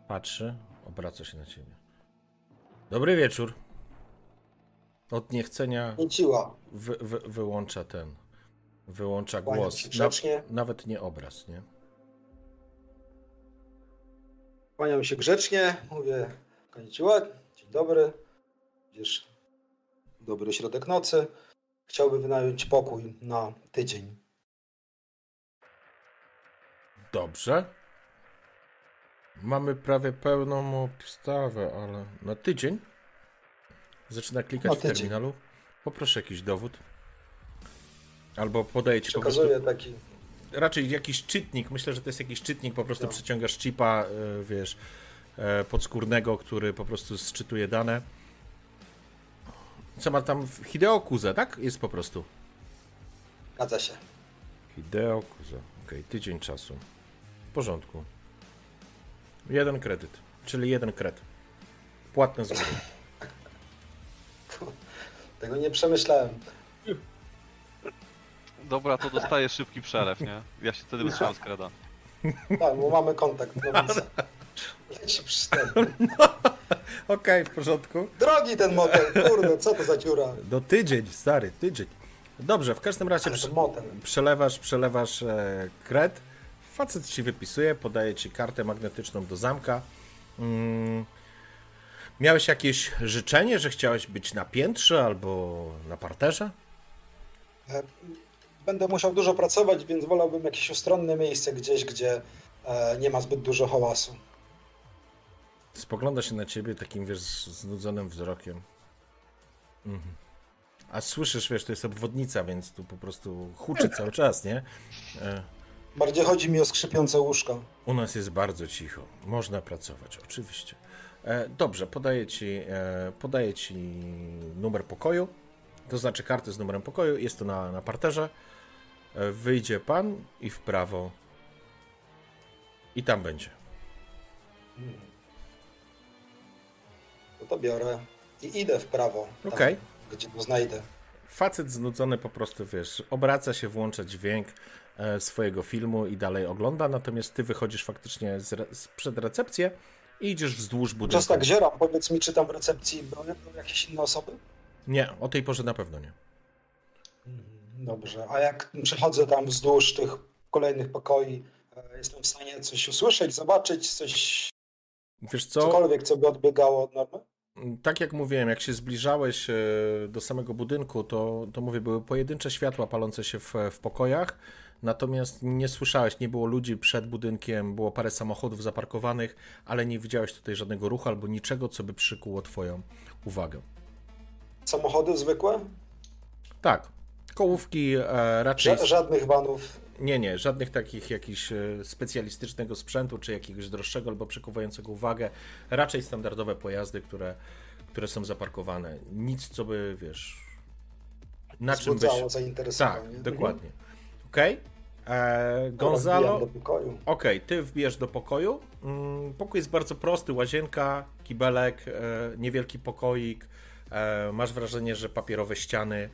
Patrzy, obraca się na ciebie. Dobry wieczór. Od niechcenia wy, wy, wyłącza ten. Wyłącza głos. grzecznie. nawet nie obraz, nie? Kłaniam się grzecznie, mówię Konnichiwa, dzień dobry. Widzisz, dobry środek nocy. Chciałby wynająć pokój na tydzień. Dobrze. Mamy prawie pełną obstawę, ale na tydzień. Zaczyna klikać Na w tydzień. terminalu. Poproszę jakiś dowód. Albo podaję ci po prostu. Taki Raczej jakiś czytnik. Myślę, że to jest jakiś czytnik. Po prostu Tak. przyciągasz chipa, e, wiesz, e, podskórnego, który po prostu sczytuje dane. Co ma tam? w- Hideo Kuze, tak? Jest po prostu. Zgadza się. Hideo Kuze. Okej, tydzień czasu. W porządku. Jeden kredyt, czyli jeden kred. Płatne z góry. Tego nie przemyślałem. Dobra, to dostaję szybki przelew, nie? Ja się wtedy wytrzymam z kreda. Tak, bo mamy kontakt. No więc leci przystęp. Okej, w porządku. Drogi ten motel, kurde, co to za dziura? Do tydzień, stary, tydzień. Dobrze, w każdym razie prze, przelewasz, przelewasz e, kred. Facet ci wypisuje, podaje ci kartę magnetyczną do zamka. Mm. Miałeś jakieś życzenie, że chciałeś być na piętrze albo na parterze? Będę musiał dużo pracować, więc wolałbym jakieś ustronne miejsce gdzieś, gdzie e, nie ma zbyt dużo hałasu. Spogląda się na ciebie takim, wiesz, znudzonym wzrokiem. Mhm. A słyszysz, wiesz, to jest obwodnica, więc tu po prostu huczy cały czas, nie? E, Bardziej chodzi mi o skrzypiące łóżka. U nas jest bardzo cicho. Można pracować, oczywiście. E, dobrze, podaję ci, e, podaję ci numer pokoju. To znaczy kartę z numerem pokoju. Jest to na, na parterze. E, wyjdzie pan i w prawo. I tam będzie. No to biorę i idę w prawo. Okej. Gdzie go znajdę. Facet znudzony po prostu, wiesz, obraca się, włącza dźwięk e, swojego filmu i dalej ogląda, natomiast ty wychodzisz faktycznie z z, przed recepcję i idziesz wzdłuż budynku. Czas tak zieram, powiedz mi, czy tam w recepcji były jakieś inne osoby? Nie, o tej porze na pewno nie. Dobrze, a jak przechodzę tam wzdłuż tych kolejnych pokoi, e, jestem w stanie coś usłyszeć, zobaczyć, coś, Wiesz co? cokolwiek, co by odbiegało od normy? Tak jak mówiłem, jak się zbliżałeś e, do samego budynku, to, to mówię, były pojedyncze światła palące się w, w pokojach, natomiast nie słyszałeś, nie było ludzi przed budynkiem, było parę samochodów zaparkowanych, ale nie widziałeś tutaj żadnego ruchu albo niczego, co by przykuło Twoją uwagę. Samochody zwykłe? Tak, kołówki e, raczej. Ża- żadnych vanów. Nie, nie, żadnych takich jakichś e, specjalistycznego sprzętu, czy jakiegoś droższego albo przykuwającego uwagę. Raczej standardowe pojazdy, które, które są zaparkowane. Nic, co by, wiesz, na czym byś... Zainteresowanie. Tak, dokładnie. Okej. E, Dobra, Gonzalo, wbijam do pokoju. okej, ty wbierz do pokoju. Mm, Pokój jest bardzo prosty, łazienka, kibelek, e, niewielki pokoik, E, masz wrażenie, że papierowe ściany,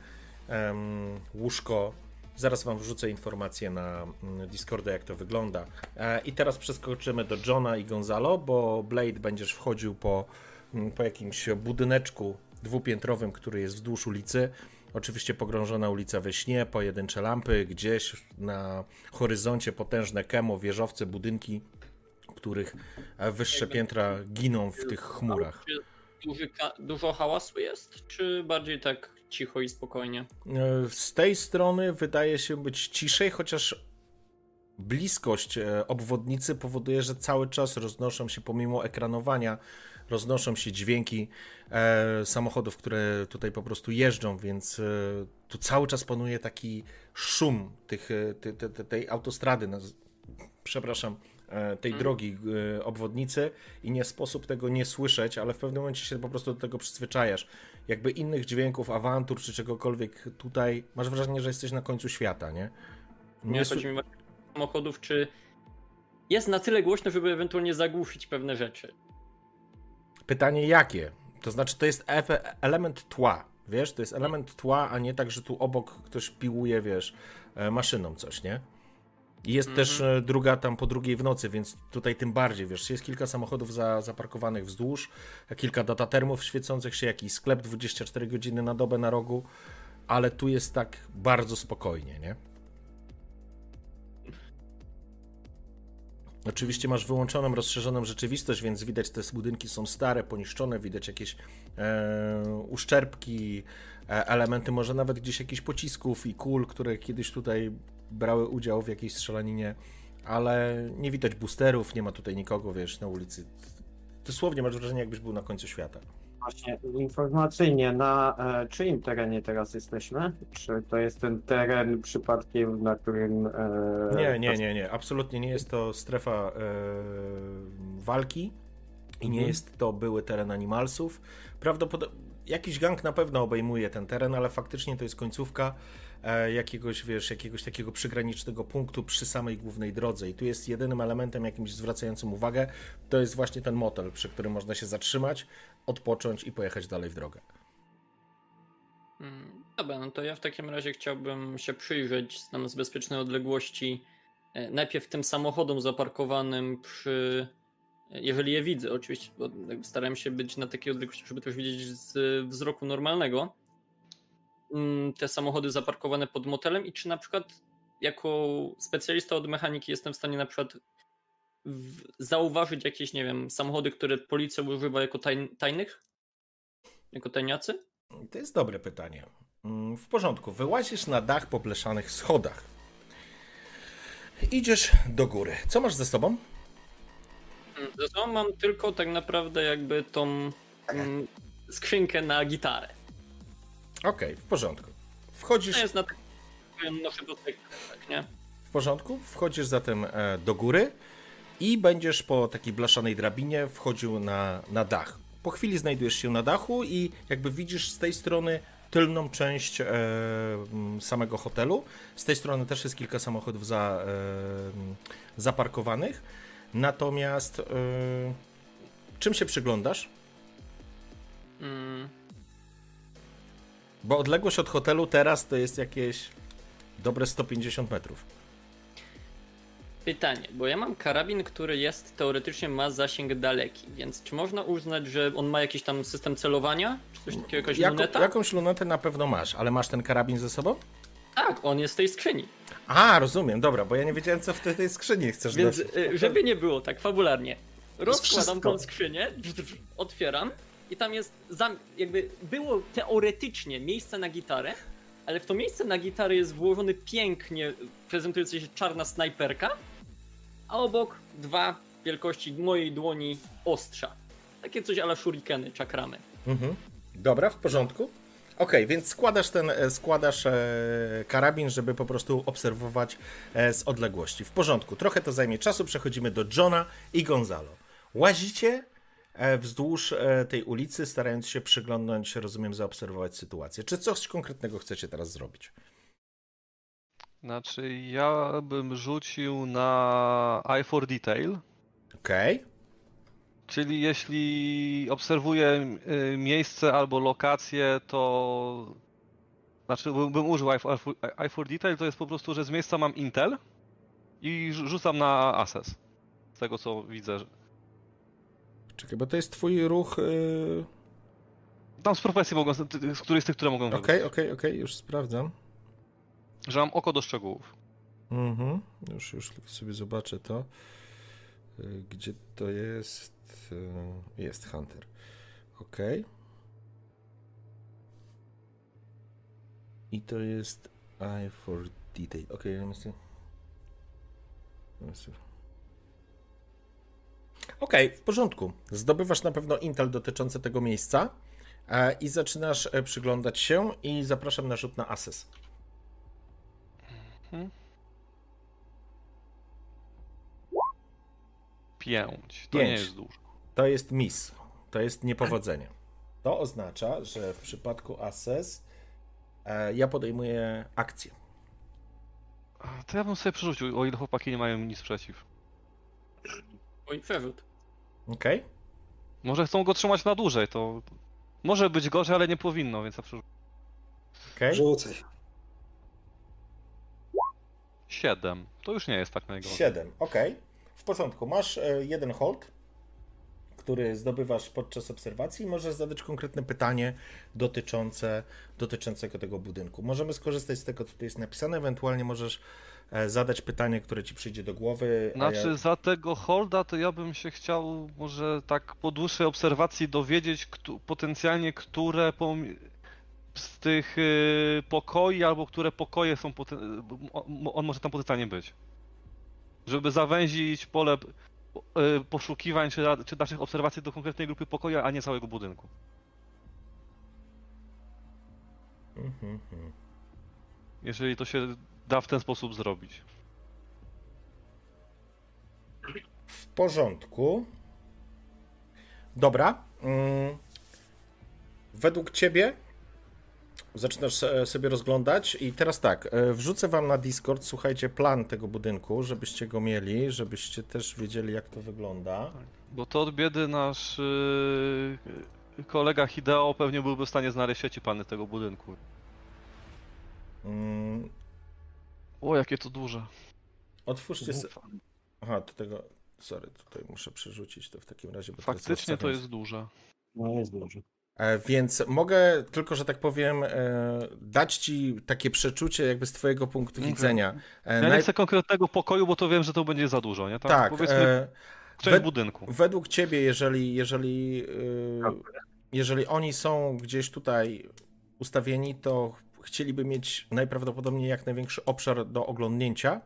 łóżko. Zaraz wam wrzucę informacje na mm, Discorda, jak to wygląda. E, I teraz przeskoczymy do Johna i Gonzalo, bo Blade będziesz wchodził po, mm, po jakimś budyneczku dwupiętrowym, który jest wzdłuż ulicy. Oczywiście pogrążona ulica we śnie, pojedyncze lampy, gdzieś na horyzoncie potężne kemo, wieżowce, budynki, których wyższe piętra giną w tych chmurach. Duży, dużo hałasu jest, czy bardziej tak cicho i spokojnie? E, z tej strony wydaje się być ciszej, chociaż bliskość e, obwodnicy powoduje, że cały czas roznoszą się, pomimo ekranowania, roznoszą się dźwięki e, samochodów, które tutaj po prostu jeżdżą, więc e, tu cały czas panuje taki szum tych, e, te, te, te, tej autostrady, no, przepraszam, tej mm. drogi obwodnicy i nie sposób tego nie słyszeć, ale w pewnym momencie się po prostu do tego przyzwyczajasz. Jakby innych dźwięków, awantur czy czegokolwiek tutaj, masz wrażenie, że jesteś na końcu świata, nie? Nie, nie chodzi mi samochodów, czy jest na tyle głośno, żeby ewentualnie zagłuszyć pewne rzeczy. Pytanie jakie? To znaczy, to jest element tła, wiesz? To jest element tła, a nie tak, że tu obok ktoś piłuje, wiesz, e, maszyną coś, nie? Jest też mhm. e, druga tam po drugiej w nocy, więc tutaj tym bardziej, wiesz, jest kilka samochodów za, zaparkowanych wzdłuż, kilka datatermów świecących się, jakiś sklep 24 godziny na dobę na rogu, ale tu jest tak bardzo spokojnie, nie? Oczywiście masz wyłączoną, rozszerzoną rzeczywistość, więc widać te budynki są stare, poniszczone, widać jakieś e, uszczerbki, e, elementy może nawet gdzieś jakichś pocisków i kul, które kiedyś tutaj brały udział w jakiejś strzelaninie, ale nie widać boosterów, nie ma tutaj nikogo, wiesz, na ulicy. Dosłownie masz wrażenie, jakbyś był na końcu świata. Właśnie, informacyjnie, na e, czyim terenie teraz jesteśmy? Czy to jest ten teren przypadkiem, na którym... E, nie, nie, nie, nie, absolutnie nie jest to strefa e, walki i nie mhm. jest to były teren animalsów. Prawdopodobnie jakiś gang na pewno obejmuje ten teren, ale faktycznie to jest końcówka jakiegoś, wiesz, jakiegoś takiego przygranicznego punktu przy samej głównej drodze. I tu jest jedynym elementem jakimś zwracającym uwagę, to jest właśnie ten motel, przy którym można się zatrzymać, odpocząć i pojechać dalej w drogę. Mm, dobra, no to ja w takim razie chciałbym się przyjrzeć tam z bezpiecznej odległości e, najpierw tym samochodom zaparkowanym przy jeżeli je widzę, oczywiście, bo staram się być na takiej odległości, żeby już widzieć z wzroku normalnego, te samochody zaparkowane pod motelem i czy na przykład jako specjalista od mechaniki jestem w stanie na przykład zauważyć jakieś, nie wiem, samochody, które policja używa jako tajn tajnych? Jako tajniacy? To jest dobre pytanie. Mm, w porządku. Wyłazisz na dach po bleszanych schodach. Idziesz do góry. Co masz ze sobą? Ze sobą mam tylko tak naprawdę jakby tą mm, skrzynkę na gitarę. Okej, okay, w porządku. Wchodzisz... To jest na noszę do tak, nie? W porządku. Wchodzisz zatem e, do góry i będziesz po takiej blaszanej drabinie wchodził na, na dach. Po chwili znajdujesz się na dachu i jakby widzisz z tej strony tylną część e, samego hotelu. Z tej strony też jest kilka samochodów za, e, zaparkowanych. Natomiast yy, czym się przyglądasz? Mm. Bo odległość od hotelu teraz to jest jakieś dobre 150 metrów. Pytanie, bo ja mam karabin, który jest teoretycznie ma zasięg daleki, więc czy można uznać, że on ma jakiś tam system celowania? Czy coś takiego, jakaś Jako, luneta? Jakąś lunetę na pewno masz, ale masz ten karabin ze sobą? Tak, on jest w tej skrzyni. A, rozumiem, dobra, bo ja nie wiedziałem, co w tej skrzyni chcesz Więc, dać. Y, żeby nie było tak fabularnie, rozkładam tą skrzynię, otwieram i tam jest, jakby było teoretycznie miejsce na gitarę, ale w to miejsce na gitarę jest włożony pięknie prezentująca się czarna snajperka, a obok dwa wielkości mojej dłoni ostrza. Takie coś ala shurikeny, czakramy. Mhm. Dobra, w porządku. OK, więc składasz ten, e, składasz e, karabin, żeby po prostu obserwować e, z odległości. W porządku, trochę to zajmie czasu, przechodzimy do Johna i Gonzalo. Łazicie wzdłuż e, tej ulicy, starając się przyglądnąć, rozumiem, zaobserwować sytuację. Czy coś konkretnego chcecie teraz zrobić? Znaczy, ja bym rzucił na Eye for Detail. Okej. Okay. Czyli jeśli obserwuję y, miejsce albo lokację, to. Znaczy, bym, użył eye for, eye for Detail, to jest po prostu, że z miejsca mam Intel i rzu- rzucam na Access. Z tego co widzę. Czekaj, bo to jest twój ruch... Yy... Tam z profesji mogą, z której z tych, które mogą Okej, okej, okej, już sprawdzam. Że mam oko do szczegółów. Mhm, już, już sobie zobaczę to. Y, Gdzie to jest? Y, Jest Hunter. Ok. I to jest Eye for Detail. Ok, let Okej, w porządku. Zdobywasz na pewno intel dotyczący tego miejsca e, i zaczynasz e, przyglądać się i zapraszam na rzut na assess. Pięć. To Pięć. nie jest dużo. To jest miss. To jest niepowodzenie. To oznacza, że w przypadku assess e, ja podejmuję akcję. To ja bym sobie przerzucił, o ile chłopaki nie mają nic przeciw. Oj, przerzut. Ok? Może chcą go trzymać na dłużej, to może być gorzej, ale nie powinno, więc ja przerzucę. Ok? Rzucaj. Siedem. To już nie jest tak najgorzej. 7. Ok. W porządku. Masz e, jeden hold, który zdobywasz podczas obserwacji i możesz zadać konkretne pytanie dotyczące, dotyczącego tego budynku. Możemy skorzystać z tego, co tu jest napisane, ewentualnie możesz zadać pytanie, które ci przyjdzie do głowy. Znaczy ja... za tego holda to ja bym się chciał może tak po dłuższej obserwacji dowiedzieć któ- potencjalnie, które z tych y, pokoi albo które pokoje są poten- on, może tam potencjalnie być. Żeby zawęzić pole p- y, poszukiwań czy, czy naszych obserwacji do konkretnej grupy pokoju, a nie całego budynku. Mhm, mhm. Jeżeli to się da w ten sposób zrobić. W porządku. Dobra. Mm. Według ciebie zaczynasz sobie rozglądać i teraz tak, e, wrzucę wam na Discord, słuchajcie, plan tego budynku, żebyście go mieli, żebyście też wiedzieli jak to wygląda. Bo to od biedy nasz y, kolega Hideo pewnie byłby w stanie znaleźć sieci plany tego budynku. Mm. O, jakie to duże. Otwórzcie se... Aha, do tego, sorry, tutaj muszę przerzucić to w takim razie, bo to Faktycznie to jest duże. No jest dużo. E, Więc mogę tylko, że tak powiem, e, dać ci takie przeczucie jakby z twojego punktu Okej. widzenia. E, Ja nie naj- chcę konkretnego pokoju, bo to wiem, że to będzie za dużo, nie? Tam Tak, powiedzmy e, część wed- budynku. według ciebie, jeżeli, jeżeli, jeżeli oni są gdzieś tutaj ustawieni, to chcieliby mieć najprawdopodobniej jak największy obszar do oglądnięcia,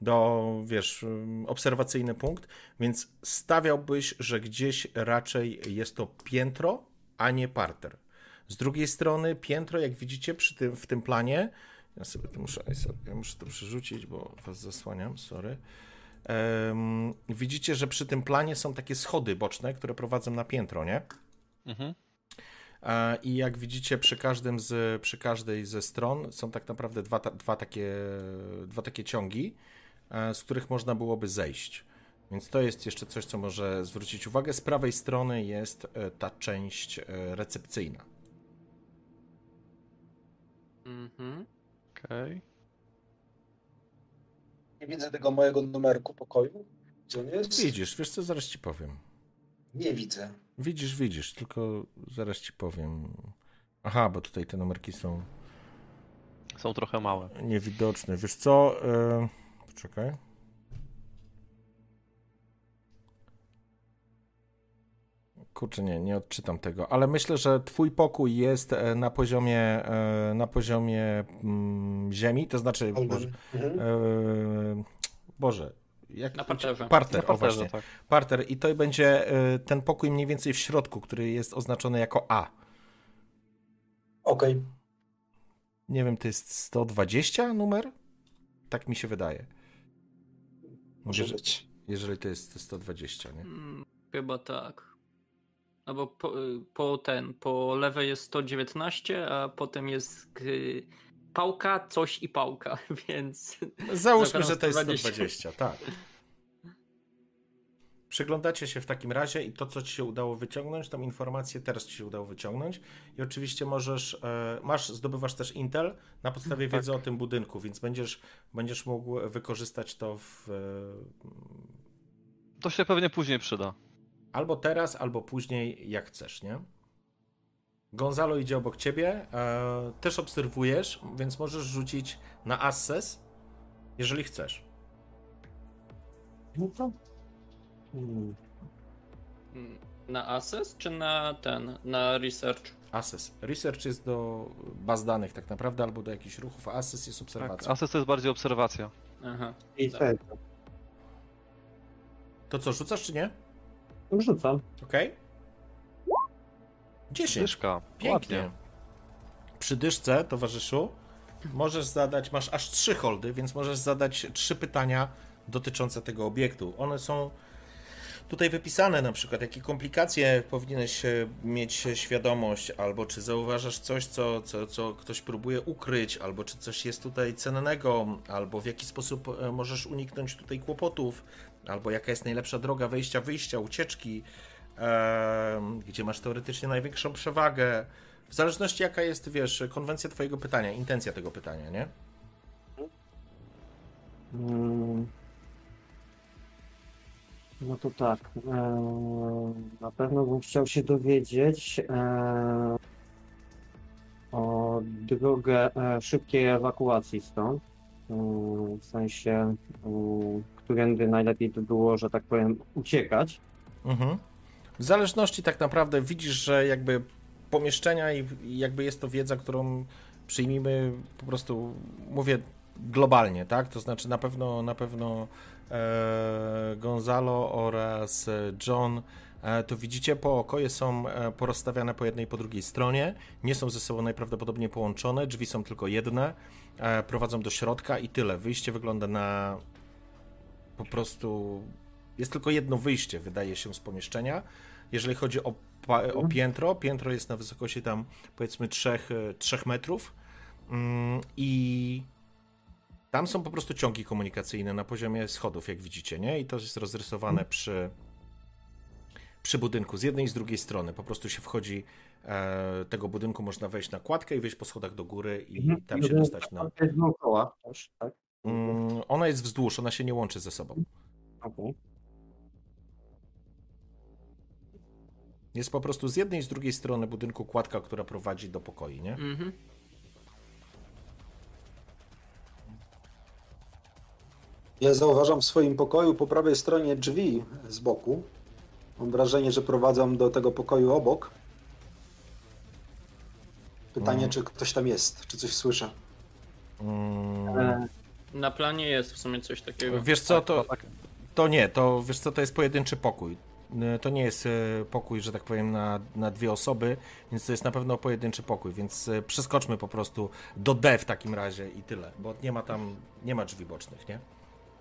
do, wiesz, obserwacyjny punkt, więc stawiałbyś, że gdzieś raczej jest to piętro, a nie parter. Z drugiej strony piętro, jak widzicie przy tym, w tym planie, ja sobie to muszę, ja muszę to przerzucić, bo was zasłaniam, sorry. Em, widzicie, że przy tym planie są takie schody boczne, które prowadzą na piętro, nie? Mhm. I jak widzicie, przy, każdym z, przy każdej ze stron są tak naprawdę dwa, ta, dwa, takie, dwa takie ciągi, z których można byłoby zejść. Więc to jest jeszcze coś, co może zwrócić uwagę. Z prawej strony jest e, ta część e, recepcyjna. Mhm. Okej. Nie widzę tego mojego numerku pokoju. Gdzie on jest? Widzisz, wiesz co, zaraz ci powiem. Nie widzę. Widzisz, widzisz, tylko zaraz ci powiem. Aha, bo tutaj te numerki są Są trochę małe. niewidoczne. Wiesz co? E, poczekaj. Kurczę, nie, nie odczytam tego, ale myślę, że twój pokój jest e, na poziomie, e, na poziomie mm, ziemi, to znaczy, Boże, Mhm. Boże jak, Na parterze. Parter, Na o właśnie, parterze, tak. parter i to będzie e, ten pokój mniej więcej w środku, który jest oznaczony jako A. Okej. Nie wiem, to jest 120 numer? Tak mi się wydaje. Może Jeżeli- być. Jeżeli to jest 120, nie? Mm, Chyba tak. No bo po, y, po ten, po lewej jest 119, a potem jest y, pałka, coś i pałka, więc Załóżmy, że to jest 120. 120, tak. Przyglądacie się w takim razie i to, co ci się udało wyciągnąć, tą informację teraz ci się udało wyciągnąć. I oczywiście możesz, e, masz, zdobywasz też Intel na podstawie Tak. wiedzy o tym budynku, więc będziesz, będziesz mógł wykorzystać to w, e, To się pewnie później przyda. albo teraz, albo później, jak chcesz, nie? Gonzalo idzie obok ciebie, e, też obserwujesz, więc możesz rzucić na Access, jeżeli chcesz. No to... Hmm. Mm, Na Access czy na ten, na Research? Access. Research jest do baz danych tak naprawdę, albo do jakichś ruchów, a Access jest Tak. obserwacja. Asys to jest bardziej obserwacja. Aha. I Tak. tak. To co, rzucasz czy nie? Rzucam. Okej. 10. Dyszka. Pięknie. Ładnie. Przy dyszce, towarzyszu, możesz zadać, masz aż trzy holdy, więc możesz zadać trzy pytania dotyczące tego obiektu. One są tutaj wypisane, na przykład, jakie komplikacje powinieneś e, mieć świadomość, albo czy zauważasz coś, co, co, co ktoś próbuje ukryć, albo czy coś jest tutaj cennego, albo w jaki sposób e, możesz uniknąć tutaj kłopotów, albo jaka jest najlepsza droga wejścia, wyjścia, ucieczki, gdzie masz teoretycznie największą przewagę. W zależności jaka jest, wiesz, konwencja twojego pytania, intencja tego pytania, nie? Mm. No to tak. Na pewno bym chciał się dowiedzieć o drogę e, szybkiej ewakuacji stąd. Mm, W sensie, mm, którędy najlepiej by było, że tak powiem, uciekać. Mhm. W zależności tak naprawdę widzisz, że jakby pomieszczenia i jakby jest to wiedza, którą przyjmijmy po prostu, mówię globalnie, tak? To znaczy na pewno, na pewno e, Gonzalo oraz John e, to widzicie po okoje są e, porozstawiane po jednej i po drugiej stronie, nie są ze sobą najprawdopodobniej połączone, drzwi są tylko jedne, e, prowadzą do środka i tyle. Wyjście wygląda na po prostu jest tylko jedno wyjście, wydaje się, z pomieszczenia. Jeżeli chodzi o, o piętro, piętro jest na wysokości tam powiedzmy 3, 3 metrów mm, i tam są po prostu ciągi komunikacyjne na poziomie schodów, jak widzicie, nie? I to jest rozrysowane przy, przy budynku z jednej i z drugiej strony. Po prostu się wchodzi e, tego budynku, można wejść na kładkę i wejść po schodach do góry i Mhm. tam się dostać na... To jest dookoła też, tak? Mm, ona jest wzdłuż, ona się nie łączy ze sobą. Okej. Jest po prostu z jednej i z drugiej strony budynku kładka, która prowadzi do pokoi, nie? Mhm. Ja zauważam w swoim pokoju po prawej stronie drzwi z boku. Mam wrażenie, że prowadzą do tego pokoju obok. Pytanie, Mhm. czy ktoś tam jest, czy coś słyszę. Mm, E, Na planie jest w sumie coś takiego. wiesz co, to, tak. to nie, to wiesz co, to jest pojedynczy pokój. Y, To nie jest y, pokój, że tak powiem, na, na dwie osoby, więc to jest na pewno pojedynczy pokój, więc y, przeskoczmy po prostu do D w takim razie i tyle, bo nie ma tam, nie ma drzwi bocznych, nie?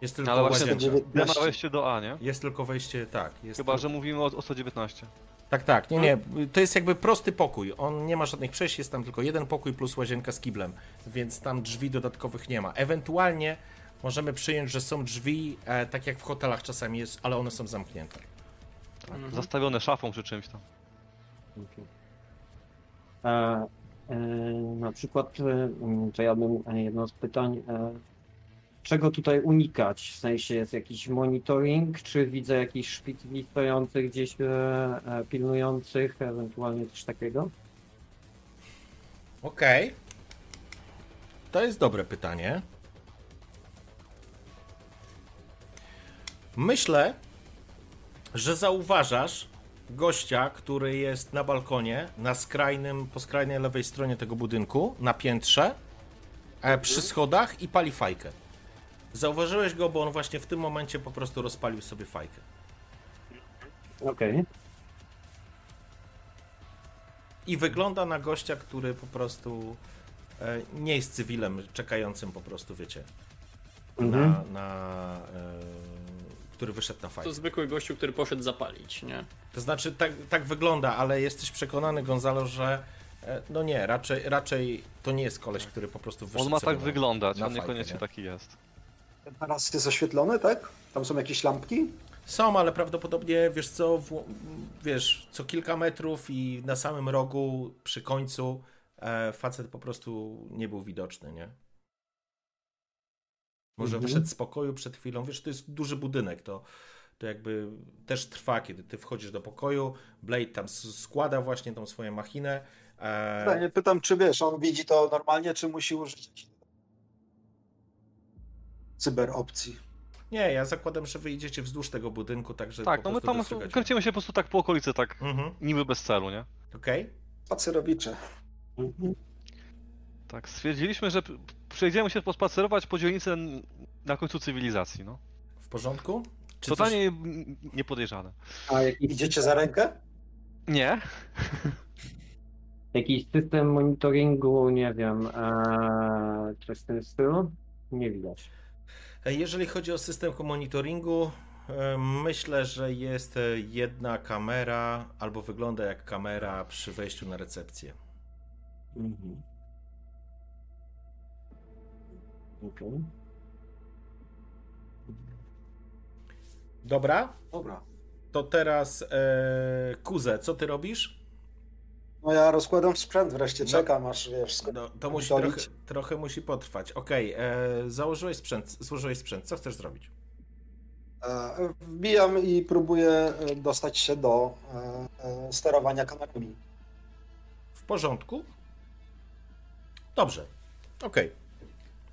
Jest tylko Ale właśnie Nie ma wejście do A, nie? Jest tylko wejście, tak. Jest Chyba, tylko- że mówimy o, o 119. Tak, tak, nie, nie, to jest jakby prosty pokój. On nie ma żadnych przejść, jest tam tylko jeden pokój plus łazienka z kiblem, więc tam drzwi dodatkowych nie ma. Ewentualnie możemy przyjąć, że są drzwi, e, tak jak w hotelach czasami jest, ale one są zamknięte. Mhm. Zastawione szafą czy czymś tam. E, e, na przykład, e, mm, to ja bym e, jedno z pytań, e, czego tutaj unikać? W sensie jest jakiś monitoring, czy widzę jakichś szpicli stojących gdzieś e, e, pilnujących, ewentualnie coś takiego? Okej. To jest dobre pytanie. Myślę, że zauważasz gościa, który jest na balkonie, na skrajnym, po skrajnej lewej stronie tego budynku, na piętrze, e, przy schodach i pali fajkę. Zauważyłeś go, bo on właśnie w tym momencie po prostu rozpalił sobie fajkę. Okej. I wygląda na gościa, który po prostu e, nie jest cywilem czekającym po prostu, wiecie, Mhm. na, na e, który wyszedł na fajkę. To zwykły gościu, który poszedł zapalić, nie? To znaczy, tak, tak wygląda, ale jesteś przekonany, Gonzalo, że e, no nie, raczej, raczej to nie jest koleś, który po prostu wyszedł On ma tak na- wyglądać, na on fajkę, niekoniecznie nie? taki jest. Ten taras jest oświetlony, tak? Tam są jakieś lampki? Są, ale prawdopodobnie, wiesz co, w, wiesz, co kilka metrów i na samym rogu, przy końcu, e, facet po prostu nie był widoczny, nie? Może Mhm. wyszedł z pokoju przed chwilą, wiesz, to jest duży budynek, to, to jakby też trwa, kiedy ty wchodzisz do pokoju, Blade tam składa właśnie tą swoją machinę. E, Pytanie, pytam, czy wiesz, on widzi to normalnie, czy musi użyć cyberopcji. nie, ja zakładam, że wy idziecie wzdłuż tego budynku, także Tak, no my tam kręcimy się po prostu tak po okolicy, tak Mhm, niby bez celu, nie? okej. Spacerowicze. Tak, stwierdziliśmy, że przejdziemy się pospacerować po dzielnicy na końcu cywilizacji, no. W porządku? Czy Totalnie n- niepodejrzane. A jakiś, Idziecie za rękę? Nie? jakiś system monitoringu, nie wiem, e, coś w tym stylu? Nie widać. E, Jeżeli chodzi o system monitoringu, e, myślę, że jest e, jedna kamera, albo wygląda jak kamera przy wejściu na recepcję. Mhm. Okej. Dobra, Dobra. to teraz e, Kuze, co ty robisz? No ja rozkładam sprzęt wreszcie, No. czekam aż wiesz, No, to musi trochę, trochę musi potrwać. Okej, e, założyłeś sprzęt, złożyłeś sprzęt, co chcesz zrobić? E, Wbijam i próbuję e, dostać się do e, e, sterowania kamerami. W porządku? Dobrze. Okej.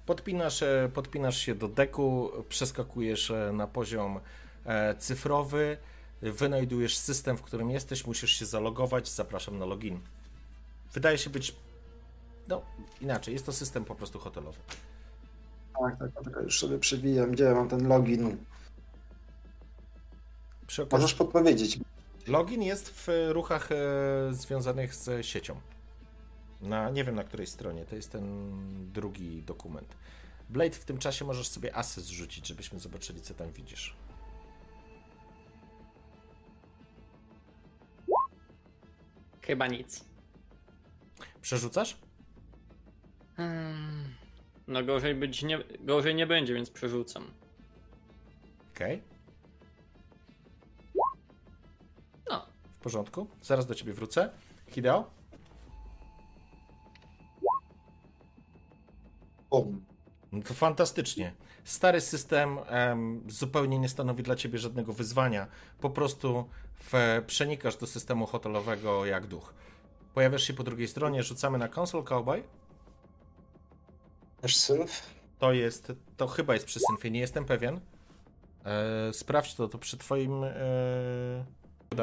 Podpinasz, e, podpinasz się do deku, przeskakujesz e, na poziom e, cyfrowy, wynajdujesz system, w którym jesteś, musisz się zalogować, zapraszam na login. Wydaje się być, no inaczej, jest to system po prostu hotelowy. Tak, tak, tak, już sobie przywijam, gdzie ja mam ten login. Okazji, Możesz podpowiedzieć. login jest w ruchach związanych z siecią. Na, nie wiem na której stronie, to jest ten drugi dokument. Blade, w tym czasie możesz sobie asy zrzucić, żebyśmy zobaczyli, co tam widzisz. Chyba nic. Przerzucasz? Hmm. No gorzej być nie, gorzej nie będzie, więc przerzucam. Okej, No, w porządku. Zaraz do ciebie wrócę. Hideo? Bum. No to fantastycznie. Stary system em, zupełnie nie stanowi dla ciebie żadnego wyzwania. Po prostu w, przenikasz do systemu hotelowego jak duch. Pojawiasz się po drugiej stronie, rzucamy na konsol Cowboy. Też sylf. To jest, to chyba jest przy Symfie, nie jestem pewien. E, sprawdź to, to przy twoim e,